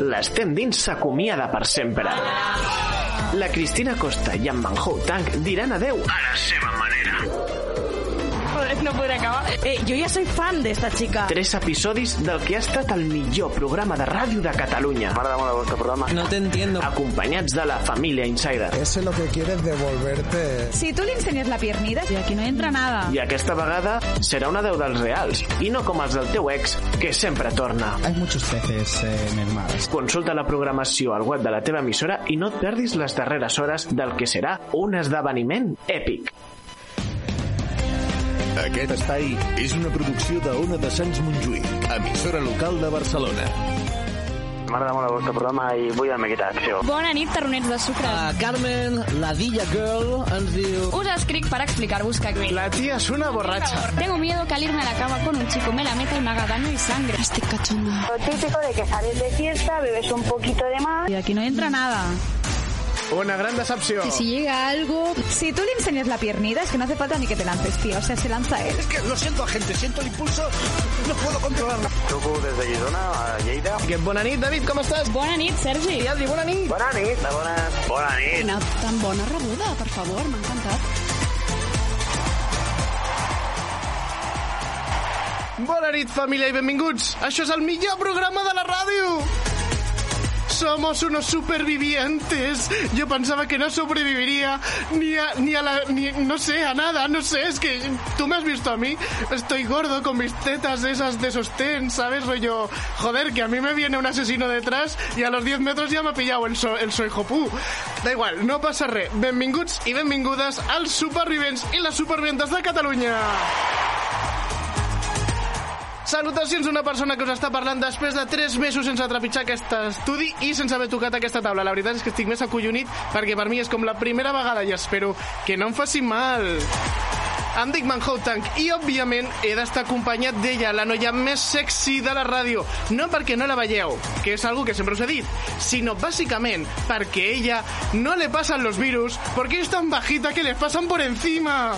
l'estem dins s'acomiada per sempre. La Cristina Costa i en Manhou Tank diran adeu a la seva manera. No podré acabar. Eh, yo ya soy fan de esta chica. Tres episodis del que ha estat el millor programa de ràdio de Catalunya. M'agrada molt el vostre programa. No te entiendo. Acompanyats de la família Insider. Ese lo que quiere es devolverte. Si tú le enseñas la piernita, y aquí no entra nada. I aquesta vegada serà una deu dels reals, i no com els del teu ex, que sempre torna. Hay muchos peces eh, en el mar. Consulta la programació al web de la teva emissora i no et perdis les darreres hores del que serà un esdeveniment èpic. Aquest espai és una producció de Ona de Sants Montjuïc, emissora local de Barcelona. M'agrada molt el vostre programa i vull la miqueta d'acció. Bona nit, tarronets de sucre. La Carmen, la Dilla Girl, ens diu... Us escric para explicar-vos que La tía es una borracha. tengo miedo que al irme a la cama con un chico me la meta y me haga daño y sangre. Estoy cachonda. Lo típico de que sales de fiesta, bebes un poquito de más. Y aquí no entra nada. Una gran decepció. Si llega algo... Si tú le enseñas la piernita, es que no hace falta ni que te lances, tío. O sea, se lanza él. Es que lo siento, agente, siento el impulso, no puedo controlarlo. Truco des de Girona a Lleida. Que bona nit, David, com estàs? Bona nit, Sergi. I Adri, bona nit. Bona nit. Bona, bona nit. Quina tan bona rebuda, per favor, m'ha encantat. Bona nit, família, i benvinguts. Això és el millor programa de la ràdio. Somos unos supervivientes. Yo pensaba que no sobreviviría ni a, ni a la... Ni, no sé, a nada, no sé. Es que tú me has visto a mí. Estoy gordo con mis tetas esas de sostén, ¿sabes? Rollo, joder, que a mí me viene un asesino detrás y a los 10 metros ya me ha pillado el, so, el soy jopú. Da igual, no passa res. Benvinguts i benvingudes als supervivents i les superviventes de Catalunya. Salutacions a una persona que us està parlant després de 3 mesos sense trepitjar aquest estudi i sense haver tocat aquesta taula. La veritat és que estic més acollonit perquè per mi és com la primera vegada i espero que no em faci mal. Em dic Manhou Tank i, òbviament, he d'estar acompanyat d'ella, la noia més sexy de la ràdio. No perquè no la veieu, que és algo que sempre us he dit, sinó bàsicament perquè ella no le pasan los virus porque es tan bajita que les pasan por encima.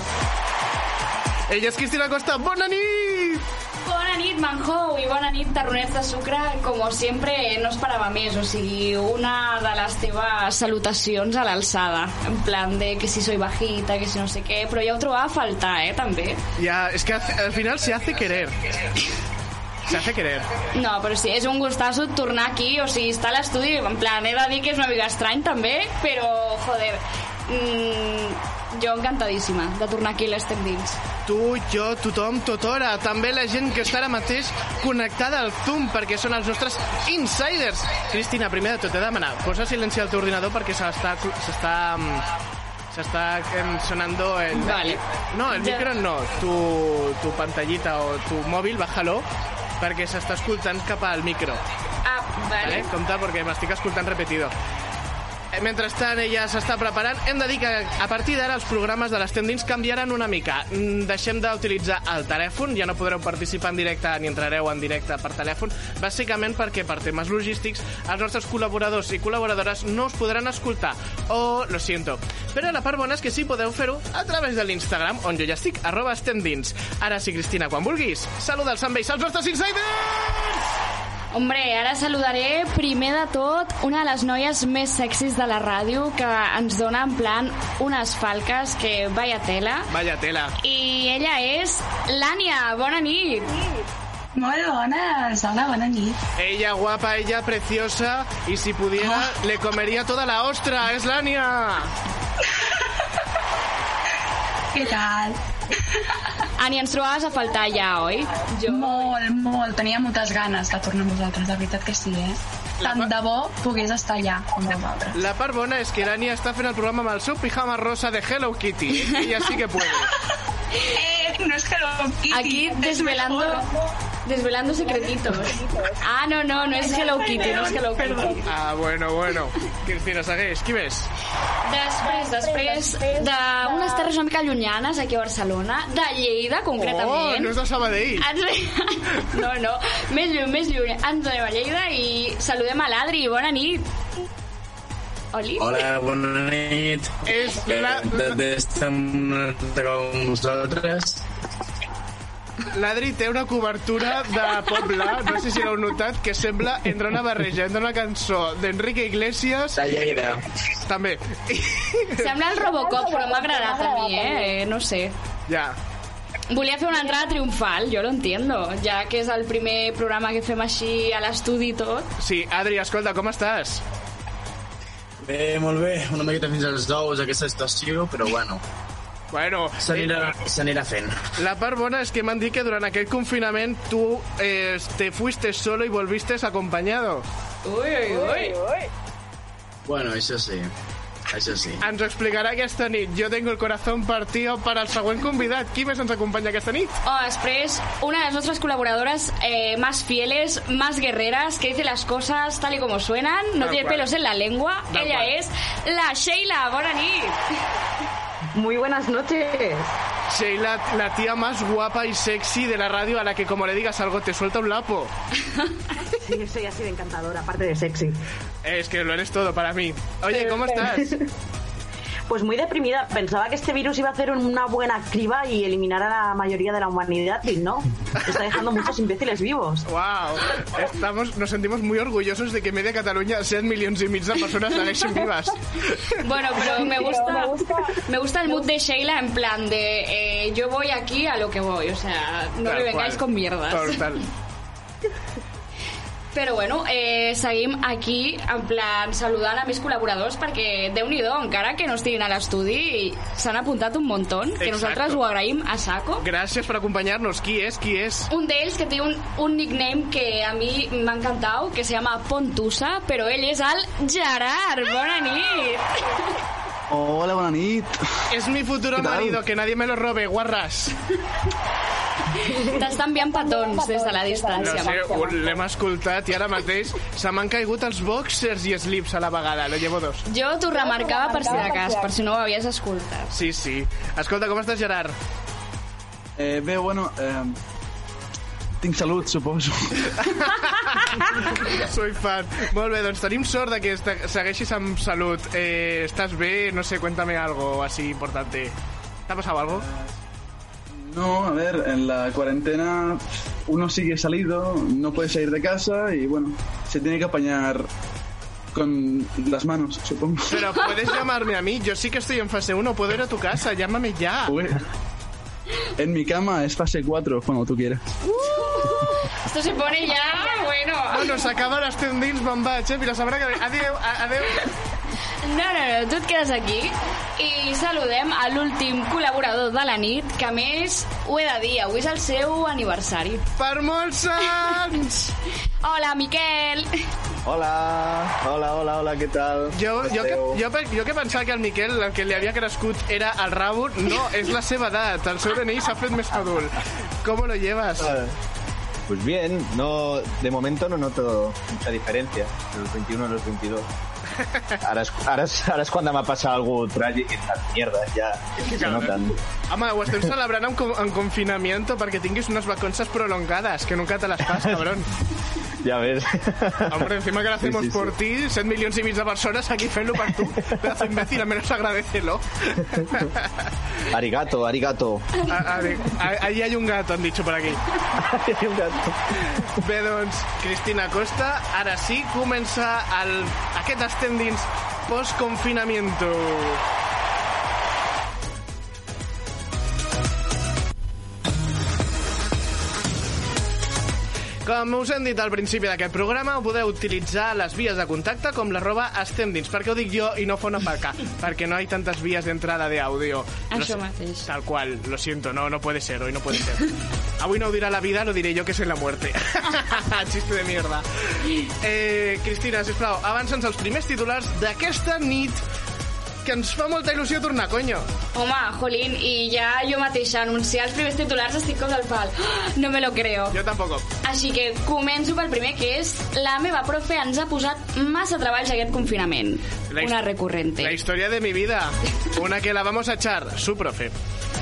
Ella és Cristina Costa. Bona nit! Bona nit, Manhou, i bona nit, tarronets de sucre. Com sempre, no esperava més, o sigui, una de les teves salutacions a l'alçada. En plan de que si soy bajita, que si no sé què, però ja ho trobava a faltar, eh, també. Ya, es que al final se hace querer. Se hace querer. No, però sí, és un gustazo tornar aquí, o sigui, estar a l'estudi, en plan, he de dir que és una mica estrany també, però, joder, mm, jo encantadíssima de tornar aquí a l'Estem Dins. Tu, jo, tothom, tothora. També la gent que està ara mateix connectada al Zoom, perquè són els nostres insiders. Cristina, primer de tot, he de demanar, posa silenci al teu ordinador perquè s'està... s'està mm, s'està sonando el... Vale. No, el Ja. micro no, tu, tu pantallita o tu mòbil, bájalo, perquè s'està escoltant cap al micro. Ah, vale. Vale? Compte perquè m'estic escoltant repetido. Mentrestant, ella s'està preparant. Hem de dir que a partir d'ara els programes de les tendins canviaran una mica. Mm, Deixem d'utilitzar el telèfon, ja no podreu participar en directe ni entrareu en directe per telèfon, bàsicament perquè per temes logístics els nostres col·laboradors i col·laboradores no us podran escoltar. O, lo siento. Però la part bona és que sí podeu fer-ho a través de l'Instagram, on jo ja estic, arroba estem dins. Ara sí, Cristina, quan vulguis, saluda'ls amb ells, els nostres insiders! Hombre, ara saludaré primer de tot una de les noies més sexis de la ràdio que ens dona en plan unes falques que vaya tela. Vaya tela. I ella és l'Ània. Bona nit. Molt bones, hola, bona nit. Ella guapa, ella preciosa y si pudiera le comería toda la ostra, es Lania. Què tal? Ània, ens trobaves a faltar ja, oi? Jo... Molt, molt. Tenia moltes ganes de tornar amb vosaltres, de veritat que sí, eh? Tant de bo pogués estar allà amb vosaltres. La part bona és que Lania està fent el programa amb el seu pijama rosa de Hello Kitty. Ella sí que puede. Eh, no és Hello Kitty. Aquí desvelando... Desvelando secretitos. Ah, no, no, no és Hello Kitty, no és Hello Kitty. Ah, bueno, bueno. Cristina, segueix. Qui més? Després, després d'unes terres una mica llunyanes aquí a Barcelona, de Lleida, Oh, concretament. no és de Sabadell. Ens... No, no, més lluny, més lluny. Ens anem a Lleida i saludem a l'Adri. Bona nit. Oli? Hola, bona nit. És la... De, de, estem con vosaltres. l'Adri té una cobertura de poble, no sé si l'heu notat, que sembla entre una barreja, entre una cançó d'Enrique Iglesias... De Lleida. També. Sembla el Robocop, però m'ha agradat a mi, eh? No sé. Ja. Volia fer una entrada triomfal, jo lo entiendo, ja que és el primer programa que fem així a l'estudi i tot. Sí, Adri, escolta, com estàs? Bé, molt bé. Una miqueta fins als dous aquesta estació, però bueno, Bueno, s'anirà s'anirà fent. la part bona és que m'han dit que durant aquest confinament tu eh, te fuiste solo y volviste acompañado. Ui, ui, ui. Bueno, això sí. Això sí. Ens ho explicarà aquesta nit. Jo tengo el corazón partido para el següent convidat. Qui més ens acompanya aquesta nit? Oh, després, una de nuestras colaboradoras eh, más fieles, más guerreras, que dice las cosas tal y como suenan, no tiene pelos en la lengua. Ella cual. es la Sheila Bonanit. Muy buenas noches. Sheila, la tía más guapa y sexy de la radio a la que como le digas algo te suelta un lapo. Sí, soy así de encantadora, aparte de sexy. Es que lo eres todo para mí. Oye, ¿cómo estás? Pues muy deprimida. Pensaba que este virus iba a hacer una buena criba y eliminar a la mayoría de la humanidad y no. Está dejando muchos imbéciles vivos. Wow. Estamos, nos sentimos muy orgullosos de que media Cataluña sean millones y miles de personas segueixen vivas. Bueno, pero me gusta, me gusta el mood de Sheila en plan de eh, yo voy aquí a lo que voy, o sea, no Tal me vengáis cual. con mierdas. Total. Però bueno, eh, seguim aquí en plan saludant a mis col·laboradors perquè déu nhi encara que no estiguin a l'estudi s'han apuntat un muntó que Exacto. nosaltres ho agraïm a saco Gràcies per acompanyar-nos. Qui és? Qui és? un d'ells que té un, un nickname que a mi m'ha encantat, que se llama Pontusa, però ell és el Gerard. Bona nit! Hola, bona nit. Es mi futuro marido, que nadie me lo robe, guarras. T'està enviant petons des de la No distància. sé, ho- l'hem escoltat i ara mateix se m'han caigut els boxers i slips a la vegada. Lo llevo dos. Jo t'ho remarcava per si de cas, per si no ho havies escoltat. Sí, sí. Escolta, com estàs, Gerard? Eh, bé, bueno, eh, tinc salut, suposo. Soy fan. Molt bé, doncs tenim sort de que segueixis amb salut. Eh, ¿Estás bé? No sé, cuéntame algo así importante. ¿Te ha pasado algo? No, a ver, en la cuarentena uno sigue salido, no puede salir de casa y bueno, se tiene que apañar con las manos, supongo. Pero puedes llamarme a mí. Yo sí que estoy en fase 1. Puedo ir a tu casa. Llámame ya. Uy. En mi cama es fase 4, cuando tú quieras. Esto se pone ya, bueno... Bueno, s'acaben els tendins, me'n vaig, eh? La setmana que. Adéu, adéu. No, no, no, tu et quedes aquí i saludem a l'últim col·laborador de la nit, que a més ho he de dir, avui és el seu aniversari. Per molts anys! Hola, Miquel! Hola, hola, hola, hola, què tal? Jo, Com jo, que, jo, jo que pensava que el Miquel, el que li havia crescut era el rabo, no, és la seva edat. El seu DNI s'ha fet més adult. ¿Cómo lo llevas? Ah, Pues bien, no, de momento no noto mucha diferencia de los 21 a los 22. Ahora es, ahora es, ahora es cuando me ha pasado algo trágico y estas mierdas ya se Claro. notan. Home, ho estem celebrant en, en confinamiento perquè tinguis unes vacances prolongades, que nunca te las fas, cabrón. Ya ves. Hombre, encima que lo hacemos Sí, sí, sí. por ti, 7 milions i mig de persones aquí fent-lo per tu. Pedazo imbécil, al menos agradecelo. Arigato, arigato. A, a, ver, a- ahí hay un gato, han dicho por aquí. Hay un gato. Bé, doncs, Cristina Costa, ara sí, comença el, aquest estem dins post-confinamiento. Com us hem dit al principi d'aquest programa, podeu utilitzar les vies de contacte com l'arroba estem dins. Per què ho dic jo i no fa una palca? Perquè no hay tantas vías de entrada de audio. Això Lo- mateix. Tal cual, lo siento, no, no puede ser, hoy no puede ser. Avui no ho dirà la vida, lo diré jo que en la muerte. Xiste de mierda. Eh, Cristina, sisplau, avança'ns els primers titulars d'aquesta nit que ens fa molta il·lusió tornar, coño. Home, jolín, i ja jo mateixa anunciar els primers titulars estic com del pal. No me lo creo. Jo tampoc. Així que començo pel primer, que és la meva profe ens ha posat massa treballs aquest confinament. La Una recurrente. La historia de mi vida. Una que la vamos a echar, su profe.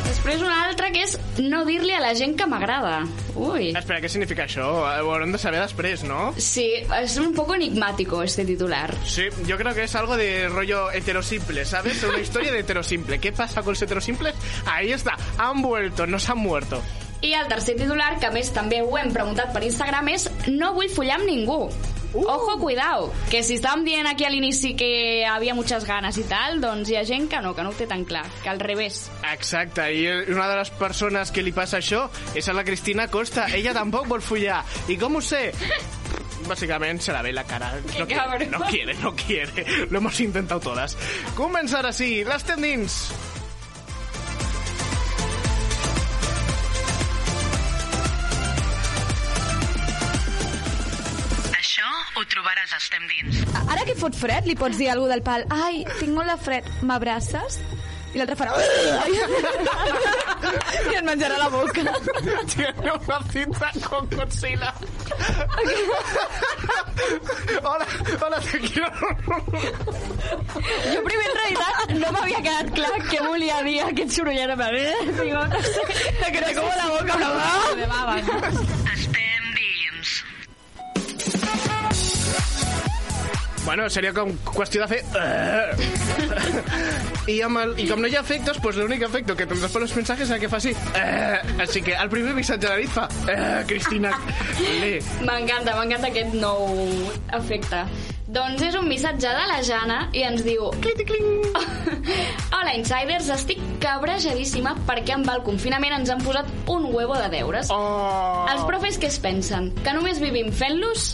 Després una altra que és no dir-li a la gent que m'agrada. Ui. Espera, què significa això? Ho haurem de saber després, ¿no? Sí, es un poco enigmático este titular. Sí, yo creo que es algo de rollo heterosimple, ¿sabes? Una historia de heterosimple. ¿Qué pasa con los heterosimples? Ahí está, han vuelto, no se han muerto. I el tercer titular, que a més també ho hem preguntat per Instagram, és No vull follar amb ningú. Uh. Ojo, cuidao, que si estàvem dient aquí a l'inici que havia muchas ganes i tal, doncs hi ha gent que no, que no ho té tan clar, que al revés. Exacte, i una de les persones que li passa això és a la Cristina Costa. Ella tampoc vol follar. I com ho sé? Básicamente se la ve la cara. No quiere, no quiere, no quiere. Lo hemos intentado todas. Començar així, l'estem dins. A Estem Dins. Ara que fot fred, li pots dir a algú del pal ai, tinc molt de fred, m'abraces? I l'altre farà... I et menjarà la boca. Tiene una cinta con Godzilla. hola, hola, te quiero. Jo primer en realitat no m'havia quedat clar què volia dir aquest sorollet. Digo, no sé, que te como la boca, però... De baba, Bueno, seria com qüestió de fer... I, amb el, I com no hi ha efectes, pues l'únic efecte que tindràs per los mensajes és que faci... Així que el primer missatge de la nit fa... Cristina, le. M'encanta, m'encanta aquest nou efecte. Doncs és un missatge de la Jana i ens diu... Hola, insiders, estic cabrejadíssima perquè amb el confinament ens han posat un huevo de deures. Oh. Els profes què es pensen? Que només vivim fent-los?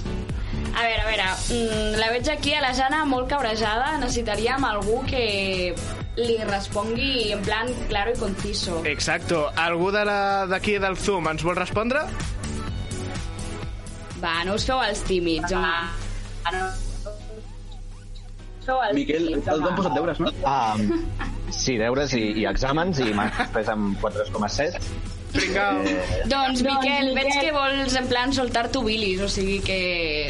A veure, a veure, mm, la veig aquí a la Jana molt cabrejada. Necessitaríem algú que li respongui en plan claro i conciso. Exacto. Algú de la- d'aquí del Zoom ens vol respondre? Va, no us feu els tímids, home. Sou els Miquel, tímids, el t'han home. posat deures, no? Um, sí, deures i, i exàmens, i m'han després amb 4,7. Pringao. Doncs, Miquel, Miquel. veig que vols en plan soltar tu bilis, o sigui que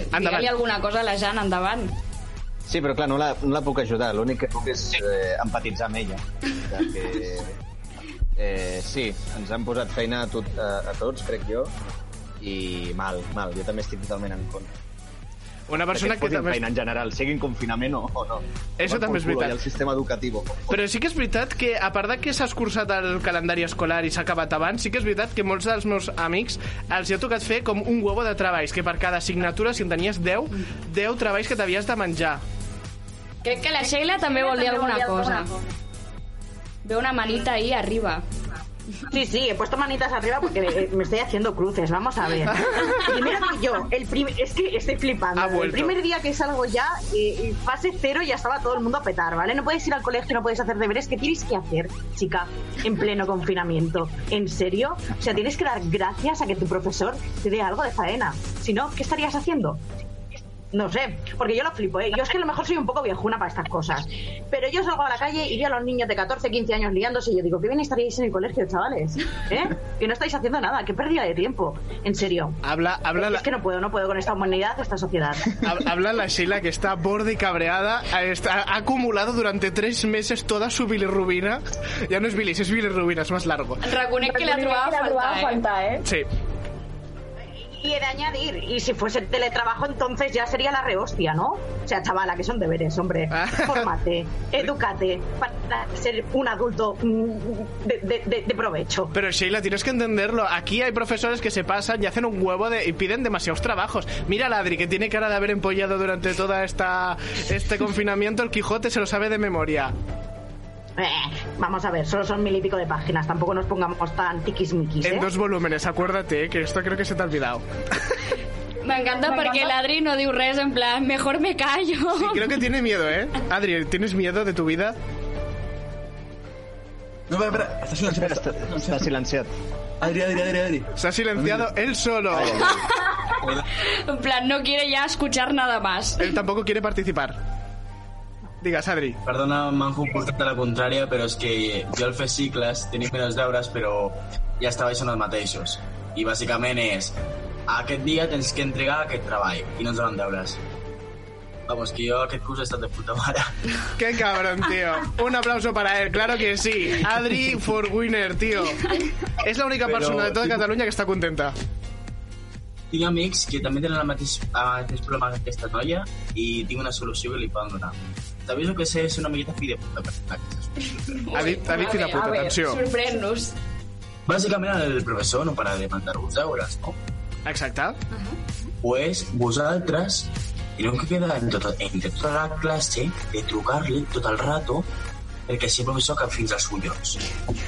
Endavant. digue-li alguna cosa a la Jana, endavant. Sí, però clar, no la, no la puc ajudar. L'únic que puc és eh, empatitzar amb ella. De que, eh, sí, ens han posat feina a, tot, a, a tots, crec jo, i mal, mal. Jo també estic totalment en contra. Una persona que que, també... feina en general, sigui en confinament o, o no. Eso també és veritat. El sistema educatiu. Però sí que és veritat que, a part de que s'ha escurçat el calendari escolar i s'ha acabat abans, sí que és veritat que molts dels meus amics els hi ha tocat fer com un huevo de treballs, que per cada assignatura, si en tenies 10, 10 treballs que t'havies de menjar. Crec que la Sheila també vol dir alguna cosa. Ve una manita ahí arriba. Sí, sí, he puesto manitas arriba porque eh, me estoy haciendo cruces. Vamos a ver. Primero que yo, el prim- es que estoy flipando. El primer día que salgo ya, eh, fase cero, ya estaba todo el mundo a petar, ¿vale? No puedes ir al colegio, no puedes hacer deberes. ¿Qué tienes que hacer, chica, en pleno confinamiento? ¿En serio? O sea, tienes que dar gracias a que tu profesor te dé algo de faena. Si no, ¿qué estarías haciendo? No sé, porque yo lo flipo, ¿eh? Yo es que a lo mejor soy un poco viejuna para estas cosas. Pero yo salgo a la calle y veo a los niños de 14, 15 años liándose y yo digo, ¿qué bien estaríais en el colegio, chavales? ¿Eh? Que no estáis haciendo nada, qué pérdida de tiempo. En serio. Habla, habla, la, Es que no puedo, no puedo con esta humanidad, esta sociedad. hab- habla la Sheila que está borde y cabreada, ha, está- ha acumulado durante tres meses toda su bilirrubina. Ya no es bilis, es bilirrubina, es más largo. Reconec que la trobava a faltar, eh? Sí. Y he de añadir, y si fuese teletrabajo, entonces ya sería la rehostia, ¿no? O sea, chavala, que son deberes, hombre. Fórmate, edúcate para ser un adulto mm, de, de- de- de provecho. Pero Sheila, tienes que entenderlo. Aquí hay profesores que se pasan y hacen un huevo de, y piden demasiados trabajos. Mira a Adri, que tiene cara de haber empollado durante toda esta este confinamiento. El Quijote se lo sabe de memoria. Eh, vamos a ver, solo son mil y pico de páginas, tampoco nos pongamos tan tiquismiquis, ¿eh? En dos volúmenes, acuérdate, que esto creo que se te ha olvidado. M'encanta perquè l'Adri no diu res en plan, mejor me callo. Sí, creo que tiene miedo, ¿eh? Adri, ¿tienes miedo de tu vida? No, espera, espera, està silenciat. Està, està silenciat. Adri, Adri, Adri, Adri. Se ha silenciado él solo. En plan, no quiere ya escuchar nada más. Él tampoco quiere participar. Digues, Adri. Perdona, m'han portat a la contrària, però és que jo al fer cicles tenia menys deures, però ja estava són els mateixos. I bàsicament és, aquest dia tens que entregar aquest treball, i no ens donen deures. Vamos, que jo aquest curs he estat de puta mare. Qué cabrón, tío. Un aplauso para él, claro que sí. Adri for winner, tío. Es la única Pero- persona de toda Cataluña que está contenta. Tinc amics que també tenen el mateix, el mateix problema que aquesta noia i tinc una solució que li poden donar. T'aviso que sé ser una miqueta fi de puta per dit, ha dit fill de puta, a atenció. sorprèn-nos. Bàsicament el professor no para de mandar-vos deures, no? Exacte. pues vosaltres teniu que quedar en tota, entre tota la classe de trucar-li tot el rato perquè si el professor cap fins als collons.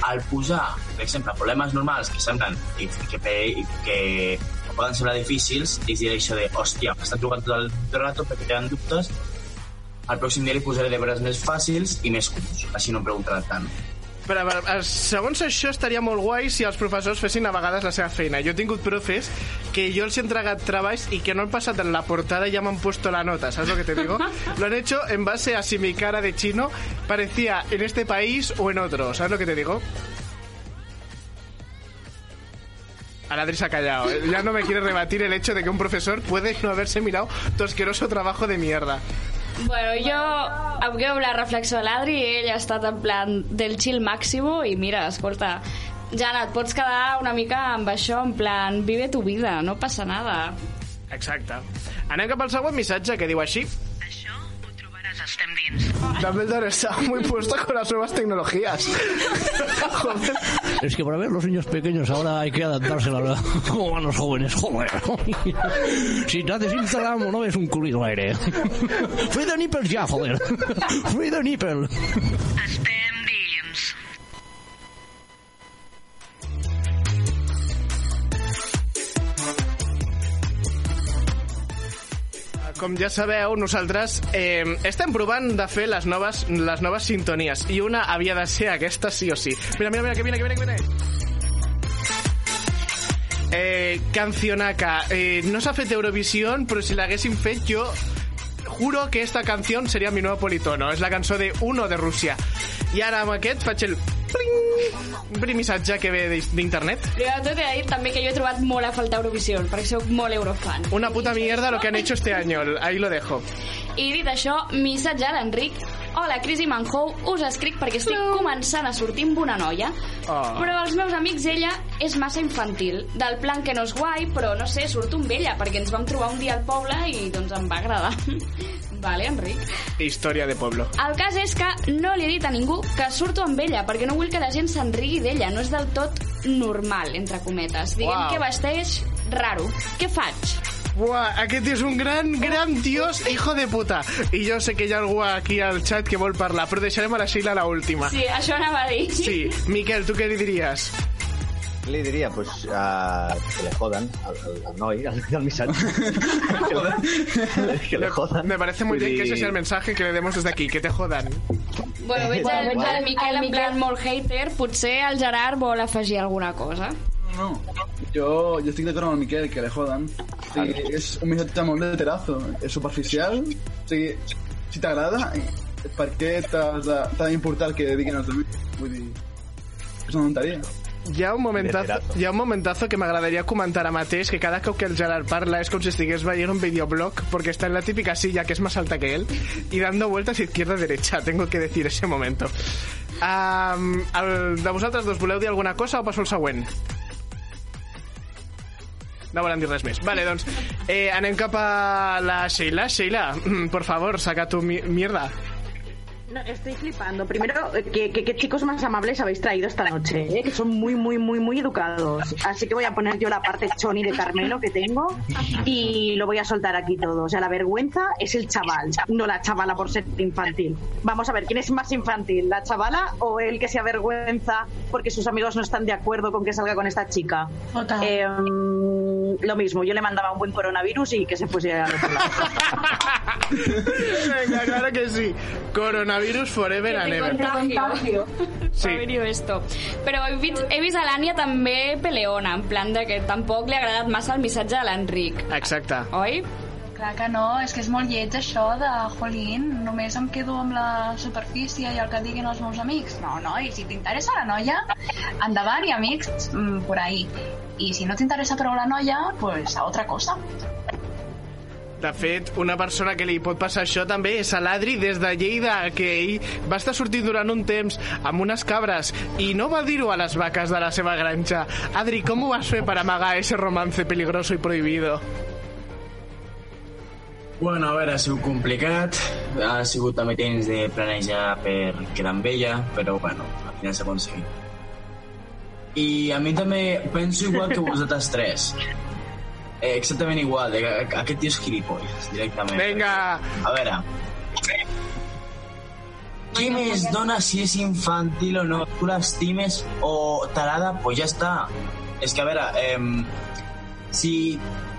Al posar, per exemple, problemes normals que semblen que, que, que, que poden semblar difícils, és dir això de, hòstia, tot el, tot el rato perquè tenen dubtes, al pròxim dia li posaré deures més fàcils i més curts, així no em preguntaran tant. Però, veure, segons això estaria molt guai si els professors fessin a vegades la seva feina. Jo he tingut profes que jo els he entregat treballs i que no han passat en la portada y ya me han puesto la nota, ¿sabes lo que te digo? Lo han hecho en base a si mi cara de chino parecía en este país o en otro, ¿sabes lo que te digo? Aladri se ha callado. ¿eh? Ya no me quiere rebatir el hecho de que un profesor puede no haberse mirado tu asqueroso trabajo de mierda. Bueno, jo em quedo amb la reflexió de l'Adri ell ha estat en plan del chill màximo i mira, escolta, Jana, et pots quedar una mica amb això, en plan, vive tu vida, no passa nada. Exacte. Anem cap al següent missatge que diu així. Estem dins. Dumbledore está muy puesto con las nuevas tecnologías. Joder. Es que para ver los niños pequeños ahora hay que adaptarse a la verdad. ¿Cómo van los jóvenes? Joder. Si te haces Instagram o no ves un culito al aire. Free the nipples ya, joder. Free the nipple. Com ja sabeu, nosaltres eh, estem provant de fer les noves, les noves sintonies i una havia de ser aquesta sí o sí. Mira, mira, mira, que viene, que viene, que viene. Eh, cancionaca. Eh, no s'ha fet Eurovisión, però si l'haguéssim fet jo juro que esta canción sería mi nuevo politono. És la cançó de Uno de Rússia. I ara amb aquest faig el... Pling! Un primer missatge que ve d'internet. Primer de he de dir també que jo he trobat molt a faltar Eurovisió, perquè soc molt eurofan. Una puta mierda lo que han hecho este año. Ahí lo dejo. I dit això, missatge a l'Enric. Hola, Cris i Manhou, us escric perquè estic començant a sortir amb una noia, Oh. però els meus amics ella és massa infantil. Del plan que no és guai, però no sé, surto amb ella, perquè ens vam trobar un dia al poble i doncs em va agradar. Vale, Enric. Història de pueblo. El cas és que no li he dit a ningú que surto amb ella, perquè no vull que la gent se'n rigui d'ella. No és del tot normal, entre cometes. Diguem Uau. que vesteix raro. Què faig? Buah, aquest és un gran, gran dios hijo de puta. I jo sé que hi ha algú aquí al chat que vol parlar, però deixarem a la Sheila la última. Sí, això anava a dir. Sí, Miquel, tu què li diries? Li diria, pues, uh, que le jodan al, al, al noi, al, al missatge. que, le, que le jodan. Me parece muy Vull bien que ese sea el mensaje que le demos desde aquí, que te jodan. Bueno, veig el, veig el Miquel en plan molt hater. Potser el Gerard vol afegir alguna cosa. No, jo, jo estic d'acord amb el Miquel, que le jodan. O sigui, és un missatge molt de terazo, és superficial. O sigui, si t'agrada, per què t'ha d'importar el que diguin els altres? Vull dir, és una tonteria. Hi ha un momentazo, Veterazo. hi ha un momentazo que m'agradaria comentar ara mateix, que cada cop que el Gerard parla és com si estigués veient un videoblog, porque está en la típica silla que es más alta que él, y dando vueltas izquierda-derecha, tengo que decir ese momento. Um, el, de vosaltres dos voleu dir alguna cosa o passo al següent? No volen dir res més. Vale, doncs eh, anem cap a la Sheila. Sheila, por favor, saca tu mi mierda. No, estoy flipando. Primero, eh, que, que- qué chicos más amables habéis traído esta noche, ¿eh? que son muy, muy, muy, muy educados. Así que voy a poner yo la parte choni de Carmelo que tengo y lo voy a soltar aquí todo. O sea, la vergüenza es el chaval, no la chavala por ser infantil. Vamos a ver, ¿quién es más infantil, la chavala o el que se avergüenza porque sus amigos no están de acuerdo con que salga con esta chica? Eh, mm, lo mismo, yo le mandaba un buen coronavirus y que se fuese al otro lado. Venga, claro que sí. Coronavirus forever and ever. contagio. Sí. Ha venido esto. Però he vist, he vist a l'Ània també peleona, en plan de que tampoc li ha agradat massa el missatge de l'Enric. Exacte. Oi? Clar que no, és que és molt lleig això de Jolín, només em quedo amb la superfície i el que diguin els meus amics. No, no, i si t'interessa la noia, endavant i amics mm, por ahí. I si no t'interessa prou la noia, pues a otra cosa. De fet, una persona que li pot passar això també és a l'Adri des de Lleida, que ell va estar sortint durant un temps amb unes cabres i no va dir-ho a les vaques de la seva granja. Adri, com ho vas fer per amagar ese romance peligroso i prohibido? Bueno, a veure, ha sigut complicat, ha sigut també temps de planejar per quedar amb ella, però bueno, al final s'ha aconseguit. I a mi també penso igual que vosaltres tres. Eh, exactament igual, de que aquest tio és gilipolles, directament. Vinga! A veure... Qui més dona si és infantil o no? Tu l'estimes o t'agrada? Pues ja està. És que, a veure, eh, si,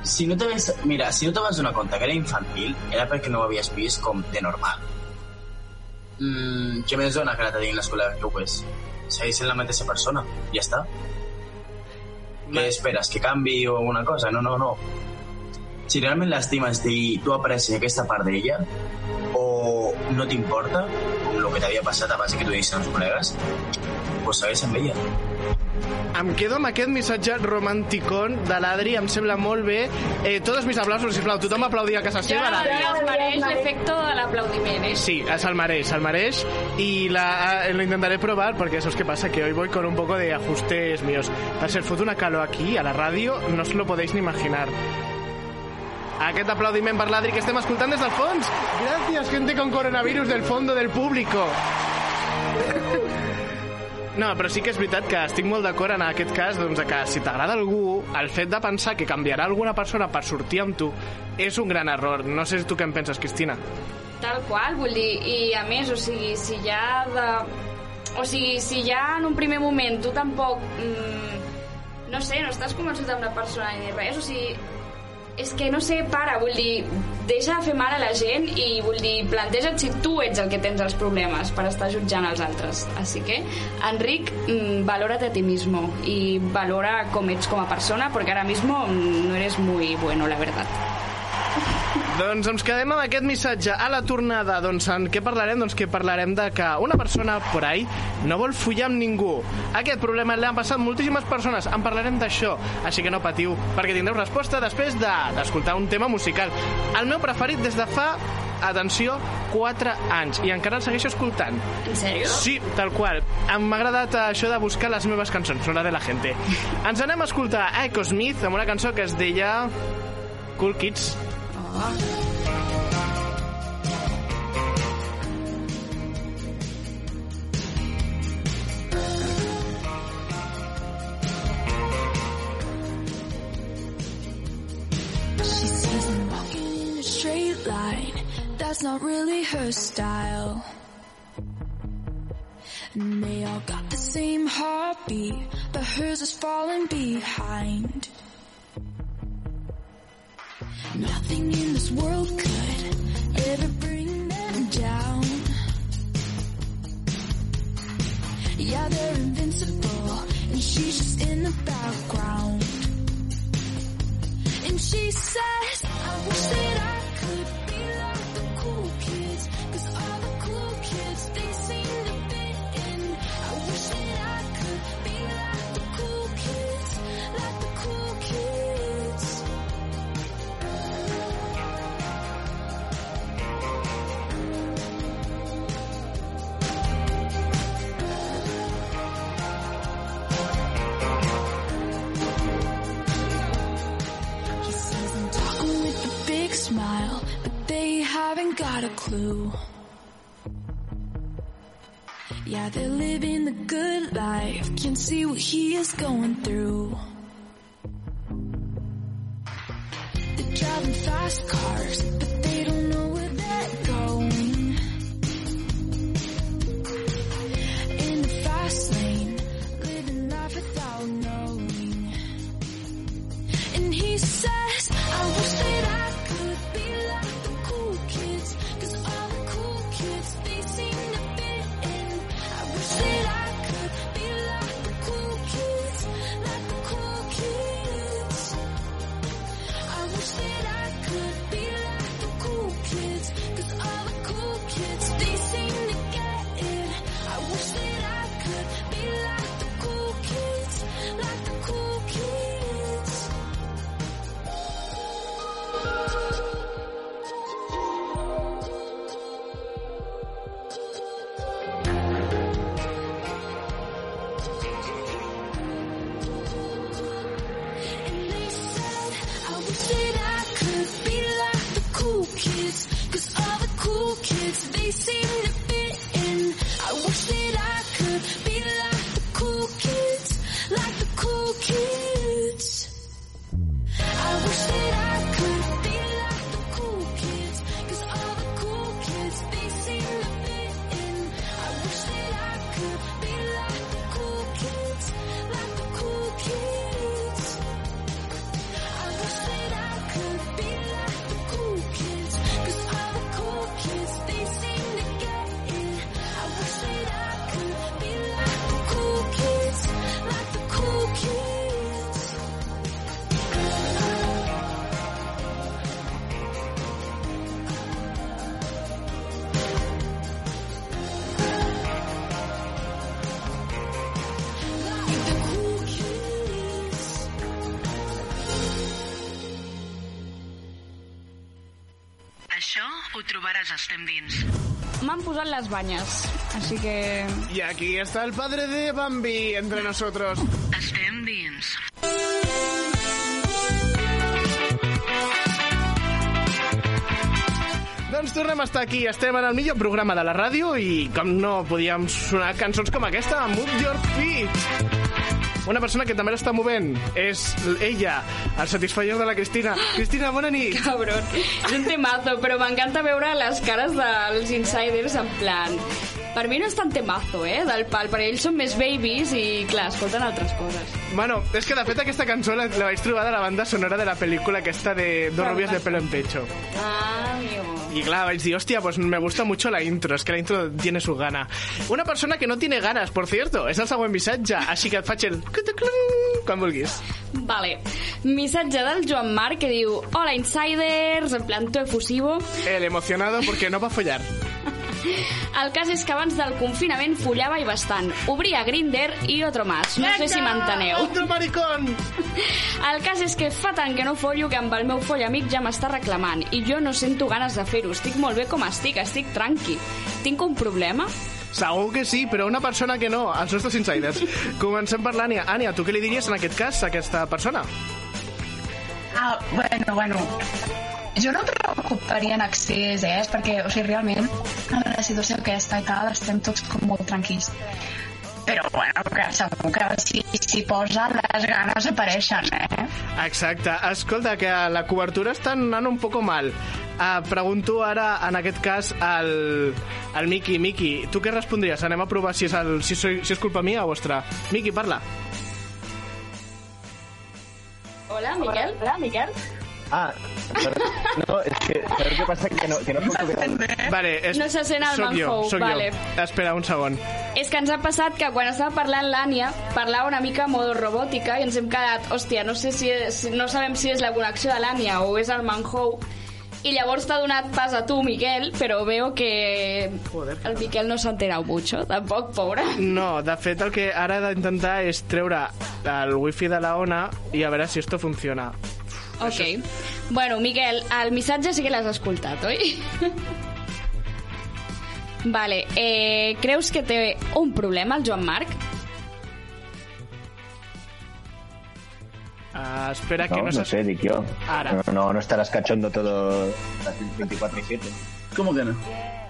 si no te ves... Mira, si no te vas donar compte que era infantil, era perquè no ho havies vist com de normal. Mm, què més dona que la diguin l'escola que ho és? Segueix sent la mateixa persona. Ja està. Què esperes? Que canvi o alguna cosa? No, no, no. Si realment l'estimes i tu aprecies aquesta part d'ella, o no t'importa, com el que t'havia passat abans que tu diguis als col·legues, pues segueix amb ella. Em quedo amb aquest missatge romanticón de l'Adri, em sembla molt bé. Eh, tots mis aplausos, sisplau, tothom aplaudi a casa seva. Ja, l'Adri. ja es mereix l'efecte de l'aplaudiment, eh? Sí, se'l mereix, se'l mereix y la, eh, lo intentaré probar porque eso es que pasa que hoy voy con un poco de ajustes míos. Per cert, fot una calor aquí a la ràdio, no os lo podéis ni imaginar. Aquest aplaudiment per l'Adri que estem escoltant des del fons. Gràcies, gente con coronavirus del fondo del público. No, però sí que és veritat que estic molt d'acord en aquest cas doncs, que si t'agrada algú, el fet de pensar que canviarà alguna persona per sortir amb tu és un gran error. No sé tu què en penses, Cristina. Tal qual, vull dir, i a més, o sigui, si ja de... O sigui, si ja en un primer moment tu tampoc... Mm, no sé, no estàs convençut amb la persona ni res, o sigui, és que no sé, para, vull dir, deixa de fer mal a la gent i vull dir, planteja't si tu ets el que tens els problemes per estar jutjant els altres. Així que, Enric, mm, valórate a ti mismo i valora com ets com a persona, perquè ara mismo mm, no eres muy bueno, la verdad. Doncs ens quedem amb aquest missatge a la tornada. Doncs en què parlarem? Doncs que parlarem de que una persona por ahí no vol follar amb ningú. Aquest problema l'han passat moltíssimes persones. En parlarem d'això, així que no patiu, perquè tindreu resposta després de- d'escoltar un tema musical. El meu preferit des de fa atenció, 4 anys i encara el segueixo escoltant. En sèrio? Sí, tal qual. Em m'ha agradat això de buscar les meves cançons, no la de la gente. Ens anem a escoltar Echo Smith amb una cançó que es deia Cool Kids. That's not really her style. And they all got the same heartbeat, but hers is falling behind. Nothing in this world could ever bring them down. Yeah, they're invincible, and she's just in the background. Yeah, they're living the good life, can see what he is going through. Que... Y aquí está el padre de Bambi entre nosotros. Estem Dins. Doncs tornem a estar aquí. Estem en el millor programa de la ràdio i com no podíem sonar cançons com aquesta, Move Your Feet. Una persona que també l'està movent és ella, el satisfyer de la Cristina. Cristina, bona nit. Cabron, és un temazo, però m'encanta veure les cares dels insiders en plan... Per mi no és tan temazo, eh, del pal, perquè ells són més babies i, clar, escolten altres coses. Bueno, és que de fet aquesta cançó la, la vaig trobar de la banda sonora de la pel·lícula aquesta de Dos rubias de pelo en pecho. Ah, amigo. Y claro, vais hostia, pues me gusta mucho la intro, es que la intro tiene su gana. Una persona que no tiene ganas, por cierto, és el següent missatge, així que et faig el... quan vulguis. Vale. Missatge del Joan Marc que diu Hola, insiders, en plan to efusivo. El emocionado porque no va a follar. El cas és que abans del confinament follava i bastant. Obria Grinder i otro más. No sé si m'enteneu. Otro maricón! El cas és que fa tant que no follo que amb el meu foll amic ja m'està reclamant i jo no sento ganes de fer-ho. Estic molt bé com estic, estic tranqui. Tinc un problema? Segur que sí, però una persona que no, els nostres insiders. Comencem per l'Ània. Ània, tu què li diries en aquest cas a aquesta persona? Ah, bueno, bueno. Jo no em preocuparia en accés, eh? Perquè, o sigui, realment, amb la situació aquesta i tal, estem tots com molt tranquils. Però, bueno, que segur que si s'hi posa, les ganes apareixen, eh? Exacte. Escolta, que la cobertura està anant un poco mal. Uh, pregunto ara, en aquest cas, al, al Miki. Miki, tu què respondries? Anem a provar si és, el, si, soy, si és culpa mia o vostra. Miki, parla. Hola, Miquel. Hola, Miquel. Ah, no, és que, sabeu què passa? Que no, que no escolto bé. Vale, és, No se sent el soc jo, Manhou, soc vale. jo. Espera un segon. És que ens ha passat que quan estava parlant l'Ània parlava una mica modo robòtica i ens hem quedat, hòstia, no sé si és, no sabem si és la connexió de l'Ània o és el Manhou i llavors t'ha donat pas a tu, Miquel, però veo que el Miquel no s'ha enterat mucho, tampoc, pobre. No, de fet, el que ara he d'intentar és treure el wifi de la ona i a veure si esto funciona. Ok. Bueno, Miquel, el missatge sí que l'has escoltat, oi? vale, eh, creus que té un problema el Joan Marc? Uh, espera, que No, no, no sé, dic jo. Ara. No, no, no estaràs cachondo todo las 24 y 7. ¿Cómo que no?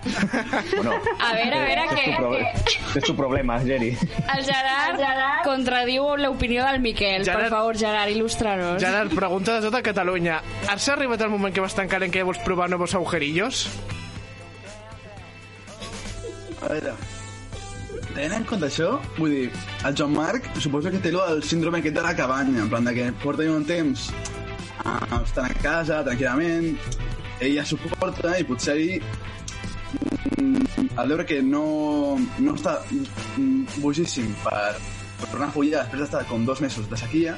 Bueno, A veure, a veure, proble és tu problema, Geri. el Gerard, contradiu l'opinió del Miquel. Gerard- Per favor, Gerard, il·lustra-nos. Gerard, pregunta de tota Catalunya. Has arribat el moment que vas tancar en què vols provar nous agujerillos? A veure, tenint en compte això, vull dir, el Joan Marc suposo que té lo del síndrome aquest de la cabanya, en plan de que porta un temps ah, estant a casa, tranquil·lament, ella suporta i potser mm, al veure que no, no està bojíssim per, per tornar a follar després d'estar com dos mesos de sequia,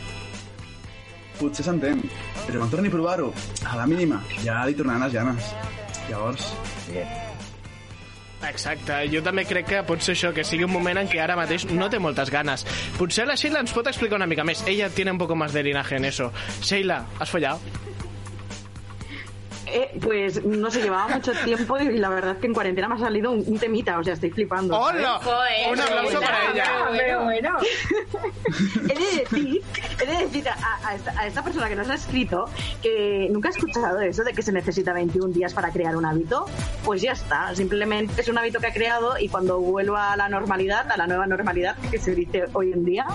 potser s'entén. Però quan torni a provar-ho, a la mínima, ja li tornaran les ganes. Llavors... Yeah. Exacte, jo també crec que pot ser això, que sigui un moment en què ara mateix no té moltes ganes. Potser la Sheila ens pot explicar una mica més. Ella tiene un poco más de linaje en eso. Sheila, ¿has follado? Eh, pues no sé, llevaba mucho tiempo y la verdad es que en cuarentena me ha salido un, un temita, o sea, estoy flipando. ¡Hola! Joder, Un aplauso para ella. Pero bueno, he de decir, he de decir a, a esta, a esta persona que nos ha escrito que nunca ha escuchado eso de que se necesita 21 días para crear un hábito. Pues ya está, simplemente es un hábito que ha creado y cuando vuelva a la normalidad, a la nueva normalidad que se dice hoy en día,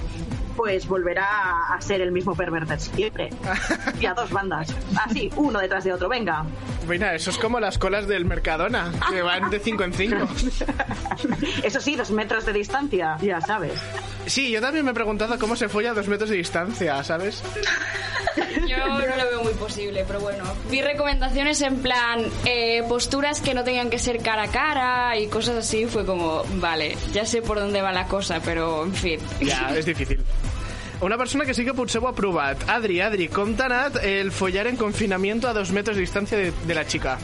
pues volverá a ser el mismo perverter siempre. Y a dos bandas. Así, uno detrás de otro, venga. Mira, eso es como las colas del Mercadona, que van de 5 en 5. Eso sí, dos metros de distancia, ya sabes. Sí, yo también me he preguntado cómo se folla a dos metros de distancia, ¿sabes? Yo no lo veo muy posible, pero bueno. Vi recomendaciones en plan eh, posturas que no tengan que ser cara a cara y cosas así. Fue como, vale, ya sé por dónde va la cosa, pero en fin. Ja, és difícil. Una persona que sí que potser ho ha provat. Adri, Adri, com t'ha anat el follar en confinamiento a dos metros de distància de, de la chica?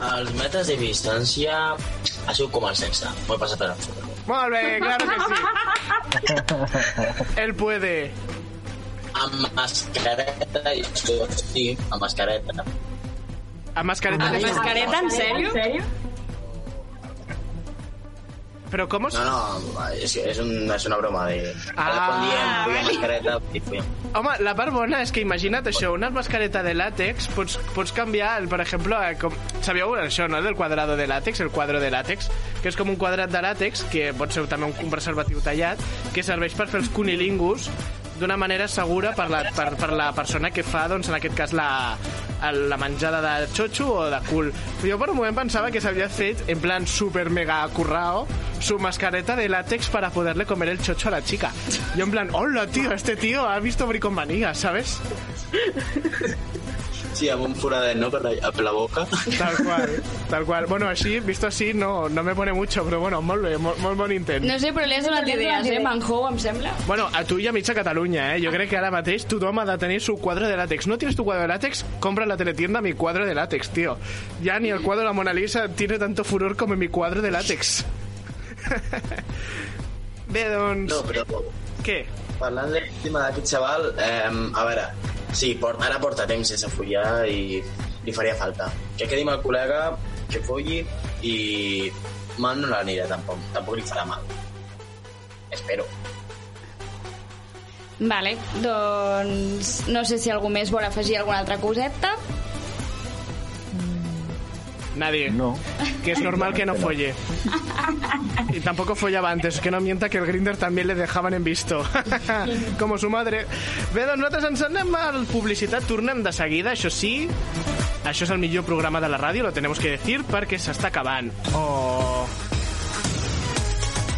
Els metres de distància ha sigut com el sexe. M'ho he passat per. Molt bé, claro que sí. Él puede. Amb mascareta i tot, sí, amb mascareta. Amb mascareta. ¿Amb mascareta, en sèrio? Però com es... No, no, és, és, un, és una broma de... Ah, quan diem, vull mascareta i. Home, la part bona és que imagina't això, una mascareta de làtex, pots, pots canviar, el, per exemple, eh, com, sabíeu això, no?, del quadrado de làtex, el quadro de làtex, que és com un quadrat de làtex, que pot ser també un, un preservatiu tallat, que serveix per fer els cunilingus d'una manera segura per la, per, per la persona que fa, doncs, en aquest cas, la, el- la menjada de xotxo o de cul. Jo per un moment pensava que s'havia fet, en plan super mega currao, su mascareta de látex para poderle comer el chocho a la chica. Yo en plan, hola tío, este tío ha visto bricomanía, ¿sabes? Sí, amb un foradet, no?, per la, per la boca. Tal qual, tal qual. Bueno, així, visto así, no, no me pone mucho, però bueno, molt bé, molt, molt bon intent. No sé, però li has donat idees, eh? Manjou, em sembla. Bueno, a tu i a mitja Catalunya, eh? Jo crec que ara mateix tothom ha de tenir su cuadro de látex. ¿No tienes tu cuadro de látex? Compra en la teletienda mi cuadro de látex, tío. Ya ni el cuadro de la Mona Lisa tiene tanto furor como mi cuadro de látex. Bé, doncs... No, però... Què? Parlant del tema d'aquest xaval, eh, a veure, sí, porta, ara porta temps sense follar i li faria falta. Que quedi amb el col·lega, que folli i mal no l'anirà tampoc, tampoc li farà mal. Espero. Vale, doncs no sé si algú més vol afegir alguna altra coseta. Nadie. No. Que es normal que no folle. Y tampoco follaba antes, que no mienta que el Grinder también le dejaban en visto. Como su madre. Bé, doncs nosaltres ens anem a la publicitat, tornem de seguida, això sí. Això és el millor programa de la ràdio, lo tenemos que decir, perquè s'està acabant. Oh...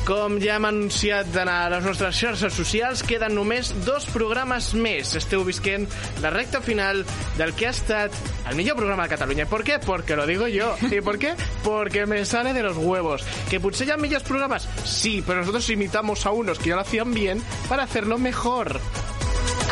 Com ja hem anunciat en les nostres xarxes socials, queden només dos programes més. Esteu visquent la recta final del que ha estat el millor programa de Catalunya. ¿Por qué? Porque lo digo yo. ¿Y por qué? Porque me sale de los huevos. ¿Que potser hi ha millors programes? Sí, pero nosotros imitamos a unos que ya lo hacían bien para hacerlo mejor.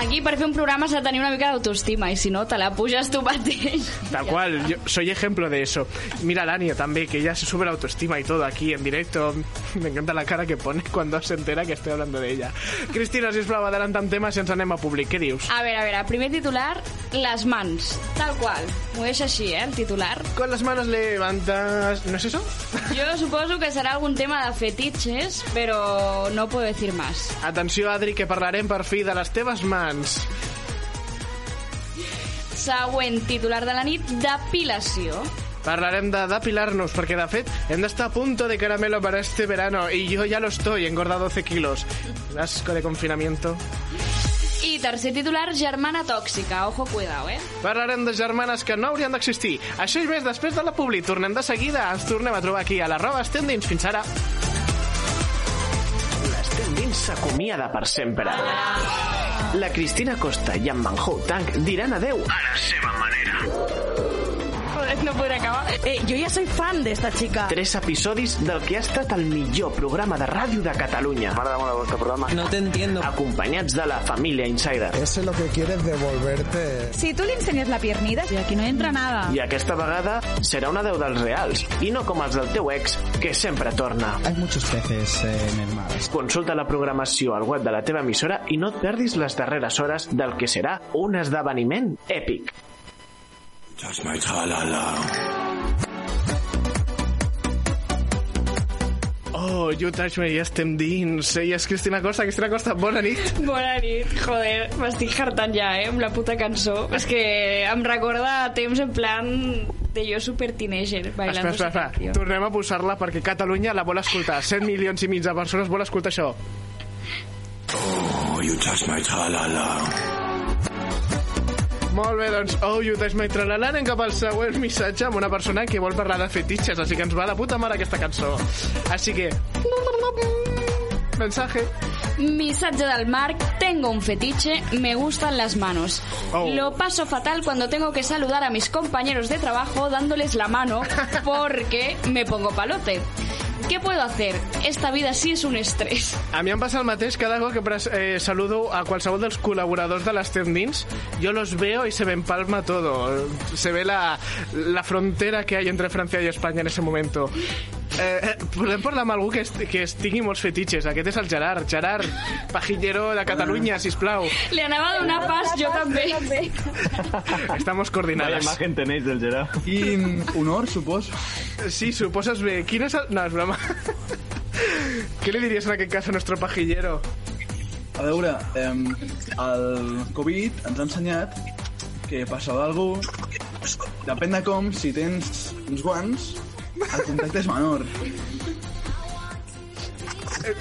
Aquí per fer un programa s'ha de tenir una mica d'autoestima i si no te la puges tu mateix. Tal cual, yo soy ejemplo de eso. Mira a Lania también, que ya se sube la autoestima y todo aquí en directo. Me encanta la cara que pone cuando se entera que estoy hablando de ella. Cristina, sisplau, adelanta'm temes i ens anem a públic. Què dius? A veure, a veure, primer titular, les mans. Tal qual. M'ho deixa així, eh, el titular. Con las manos levantas... ¿No es eso? Jo suposo que serà algun tema de fetiches, però no puedo decir más. Atenció, Adri, que parlarem per fi de les teves mans. Següent titular de la nit, depilació. Parlarem de depilar-nos, perquè de fet hem d'estar a punto de caramelo para este verano y yo ya lo estoy, he engordado 12 kilos. Asco de confinamiento. I tercer titular, germana tòxica. Ojo, cuidao, eh? Parlarem de germanes que no haurien d'existir. Això i més després de la publi. Tornem de seguida. Ens tornem a trobar aquí a l'arroba Estendins. Fins ara. L'Estendins s'acomiada per sempre. La Cristina Costa i en Manhou Tank diran adeu a la seva manera. Joder, no podré acabar. Eh, yo ya soy fan de esta chica. Tres episodis del que ha estat el millor programa de ràdio de Catalunya. M'agrada molt el vostre programa. No te entiendo. Acompanyats de la família Insider. Ese lo que quiere es devolverte. Si tú le enseñas la piernita, y aquí no entra nada. I aquesta vegada serà una deu dels reals, i no com els del teu ex, que sempre torna. Hay muchos peces eh, en el mar. Consulta la programació al web de la teva emissora i no et perdis les darreres hores del que serà un esdeveniment èpic. Touch my tra-la-la. Oh, You Touch Me, ja estem dins. I és Cristina Costa. Cristina Costa, bona nit. Bona nit. Joder, m'estic hartant ja, eh, amb la puta cançó. És que em recorda a temps en plan de jo super teenager, bailando Espera, espera, espera. Tornem a posar-la perquè Catalunya la vol escoltar. 7 milions i mig de persones vol escoltar això. Oh, you touch my tra-la-la. Molt bé, doncs, oh, you touch my tralala, anem cap al següent missatge amb una persona que vol parlar de fetitxes, així que ens va de puta mare aquesta cançó. Així que... Mensaje. Mensaje del Marc, tengo un fetiche, me gustan las manos. Oh. Lo paso fatal cuando tengo que saludar a mis compañeros de trabajo dándoles la mano porque me pongo palote. ¿Qué puedo hacer? Esta vida sí es un estrés. A mi em passa el mateix cada cop que eh, saludo a qualsevol dels col·laboradors de les Tendins. Yo los veo y se me empalma todo. Se ve la, la frontera que hay entre Francia y España en ese momento. Eh, eh, podem parlar amb algú que, est que es tingui molts fetitxes. Aquest és el Gerard. Gerard, pajillero de Catalunya, sisplau. Le anava a donar pas, jo també. Estamos Vaya coordinades. imagen tenéis del Gerard. I honor, suposo. Sí, suposes bé. Quin és el... No, és broma. Què li diries en aquest cas a nuestro pajillero? A veure, eh, el Covid ens ha ensenyat que passava algú depèn de com, si tens uns guants, el contacte és menor.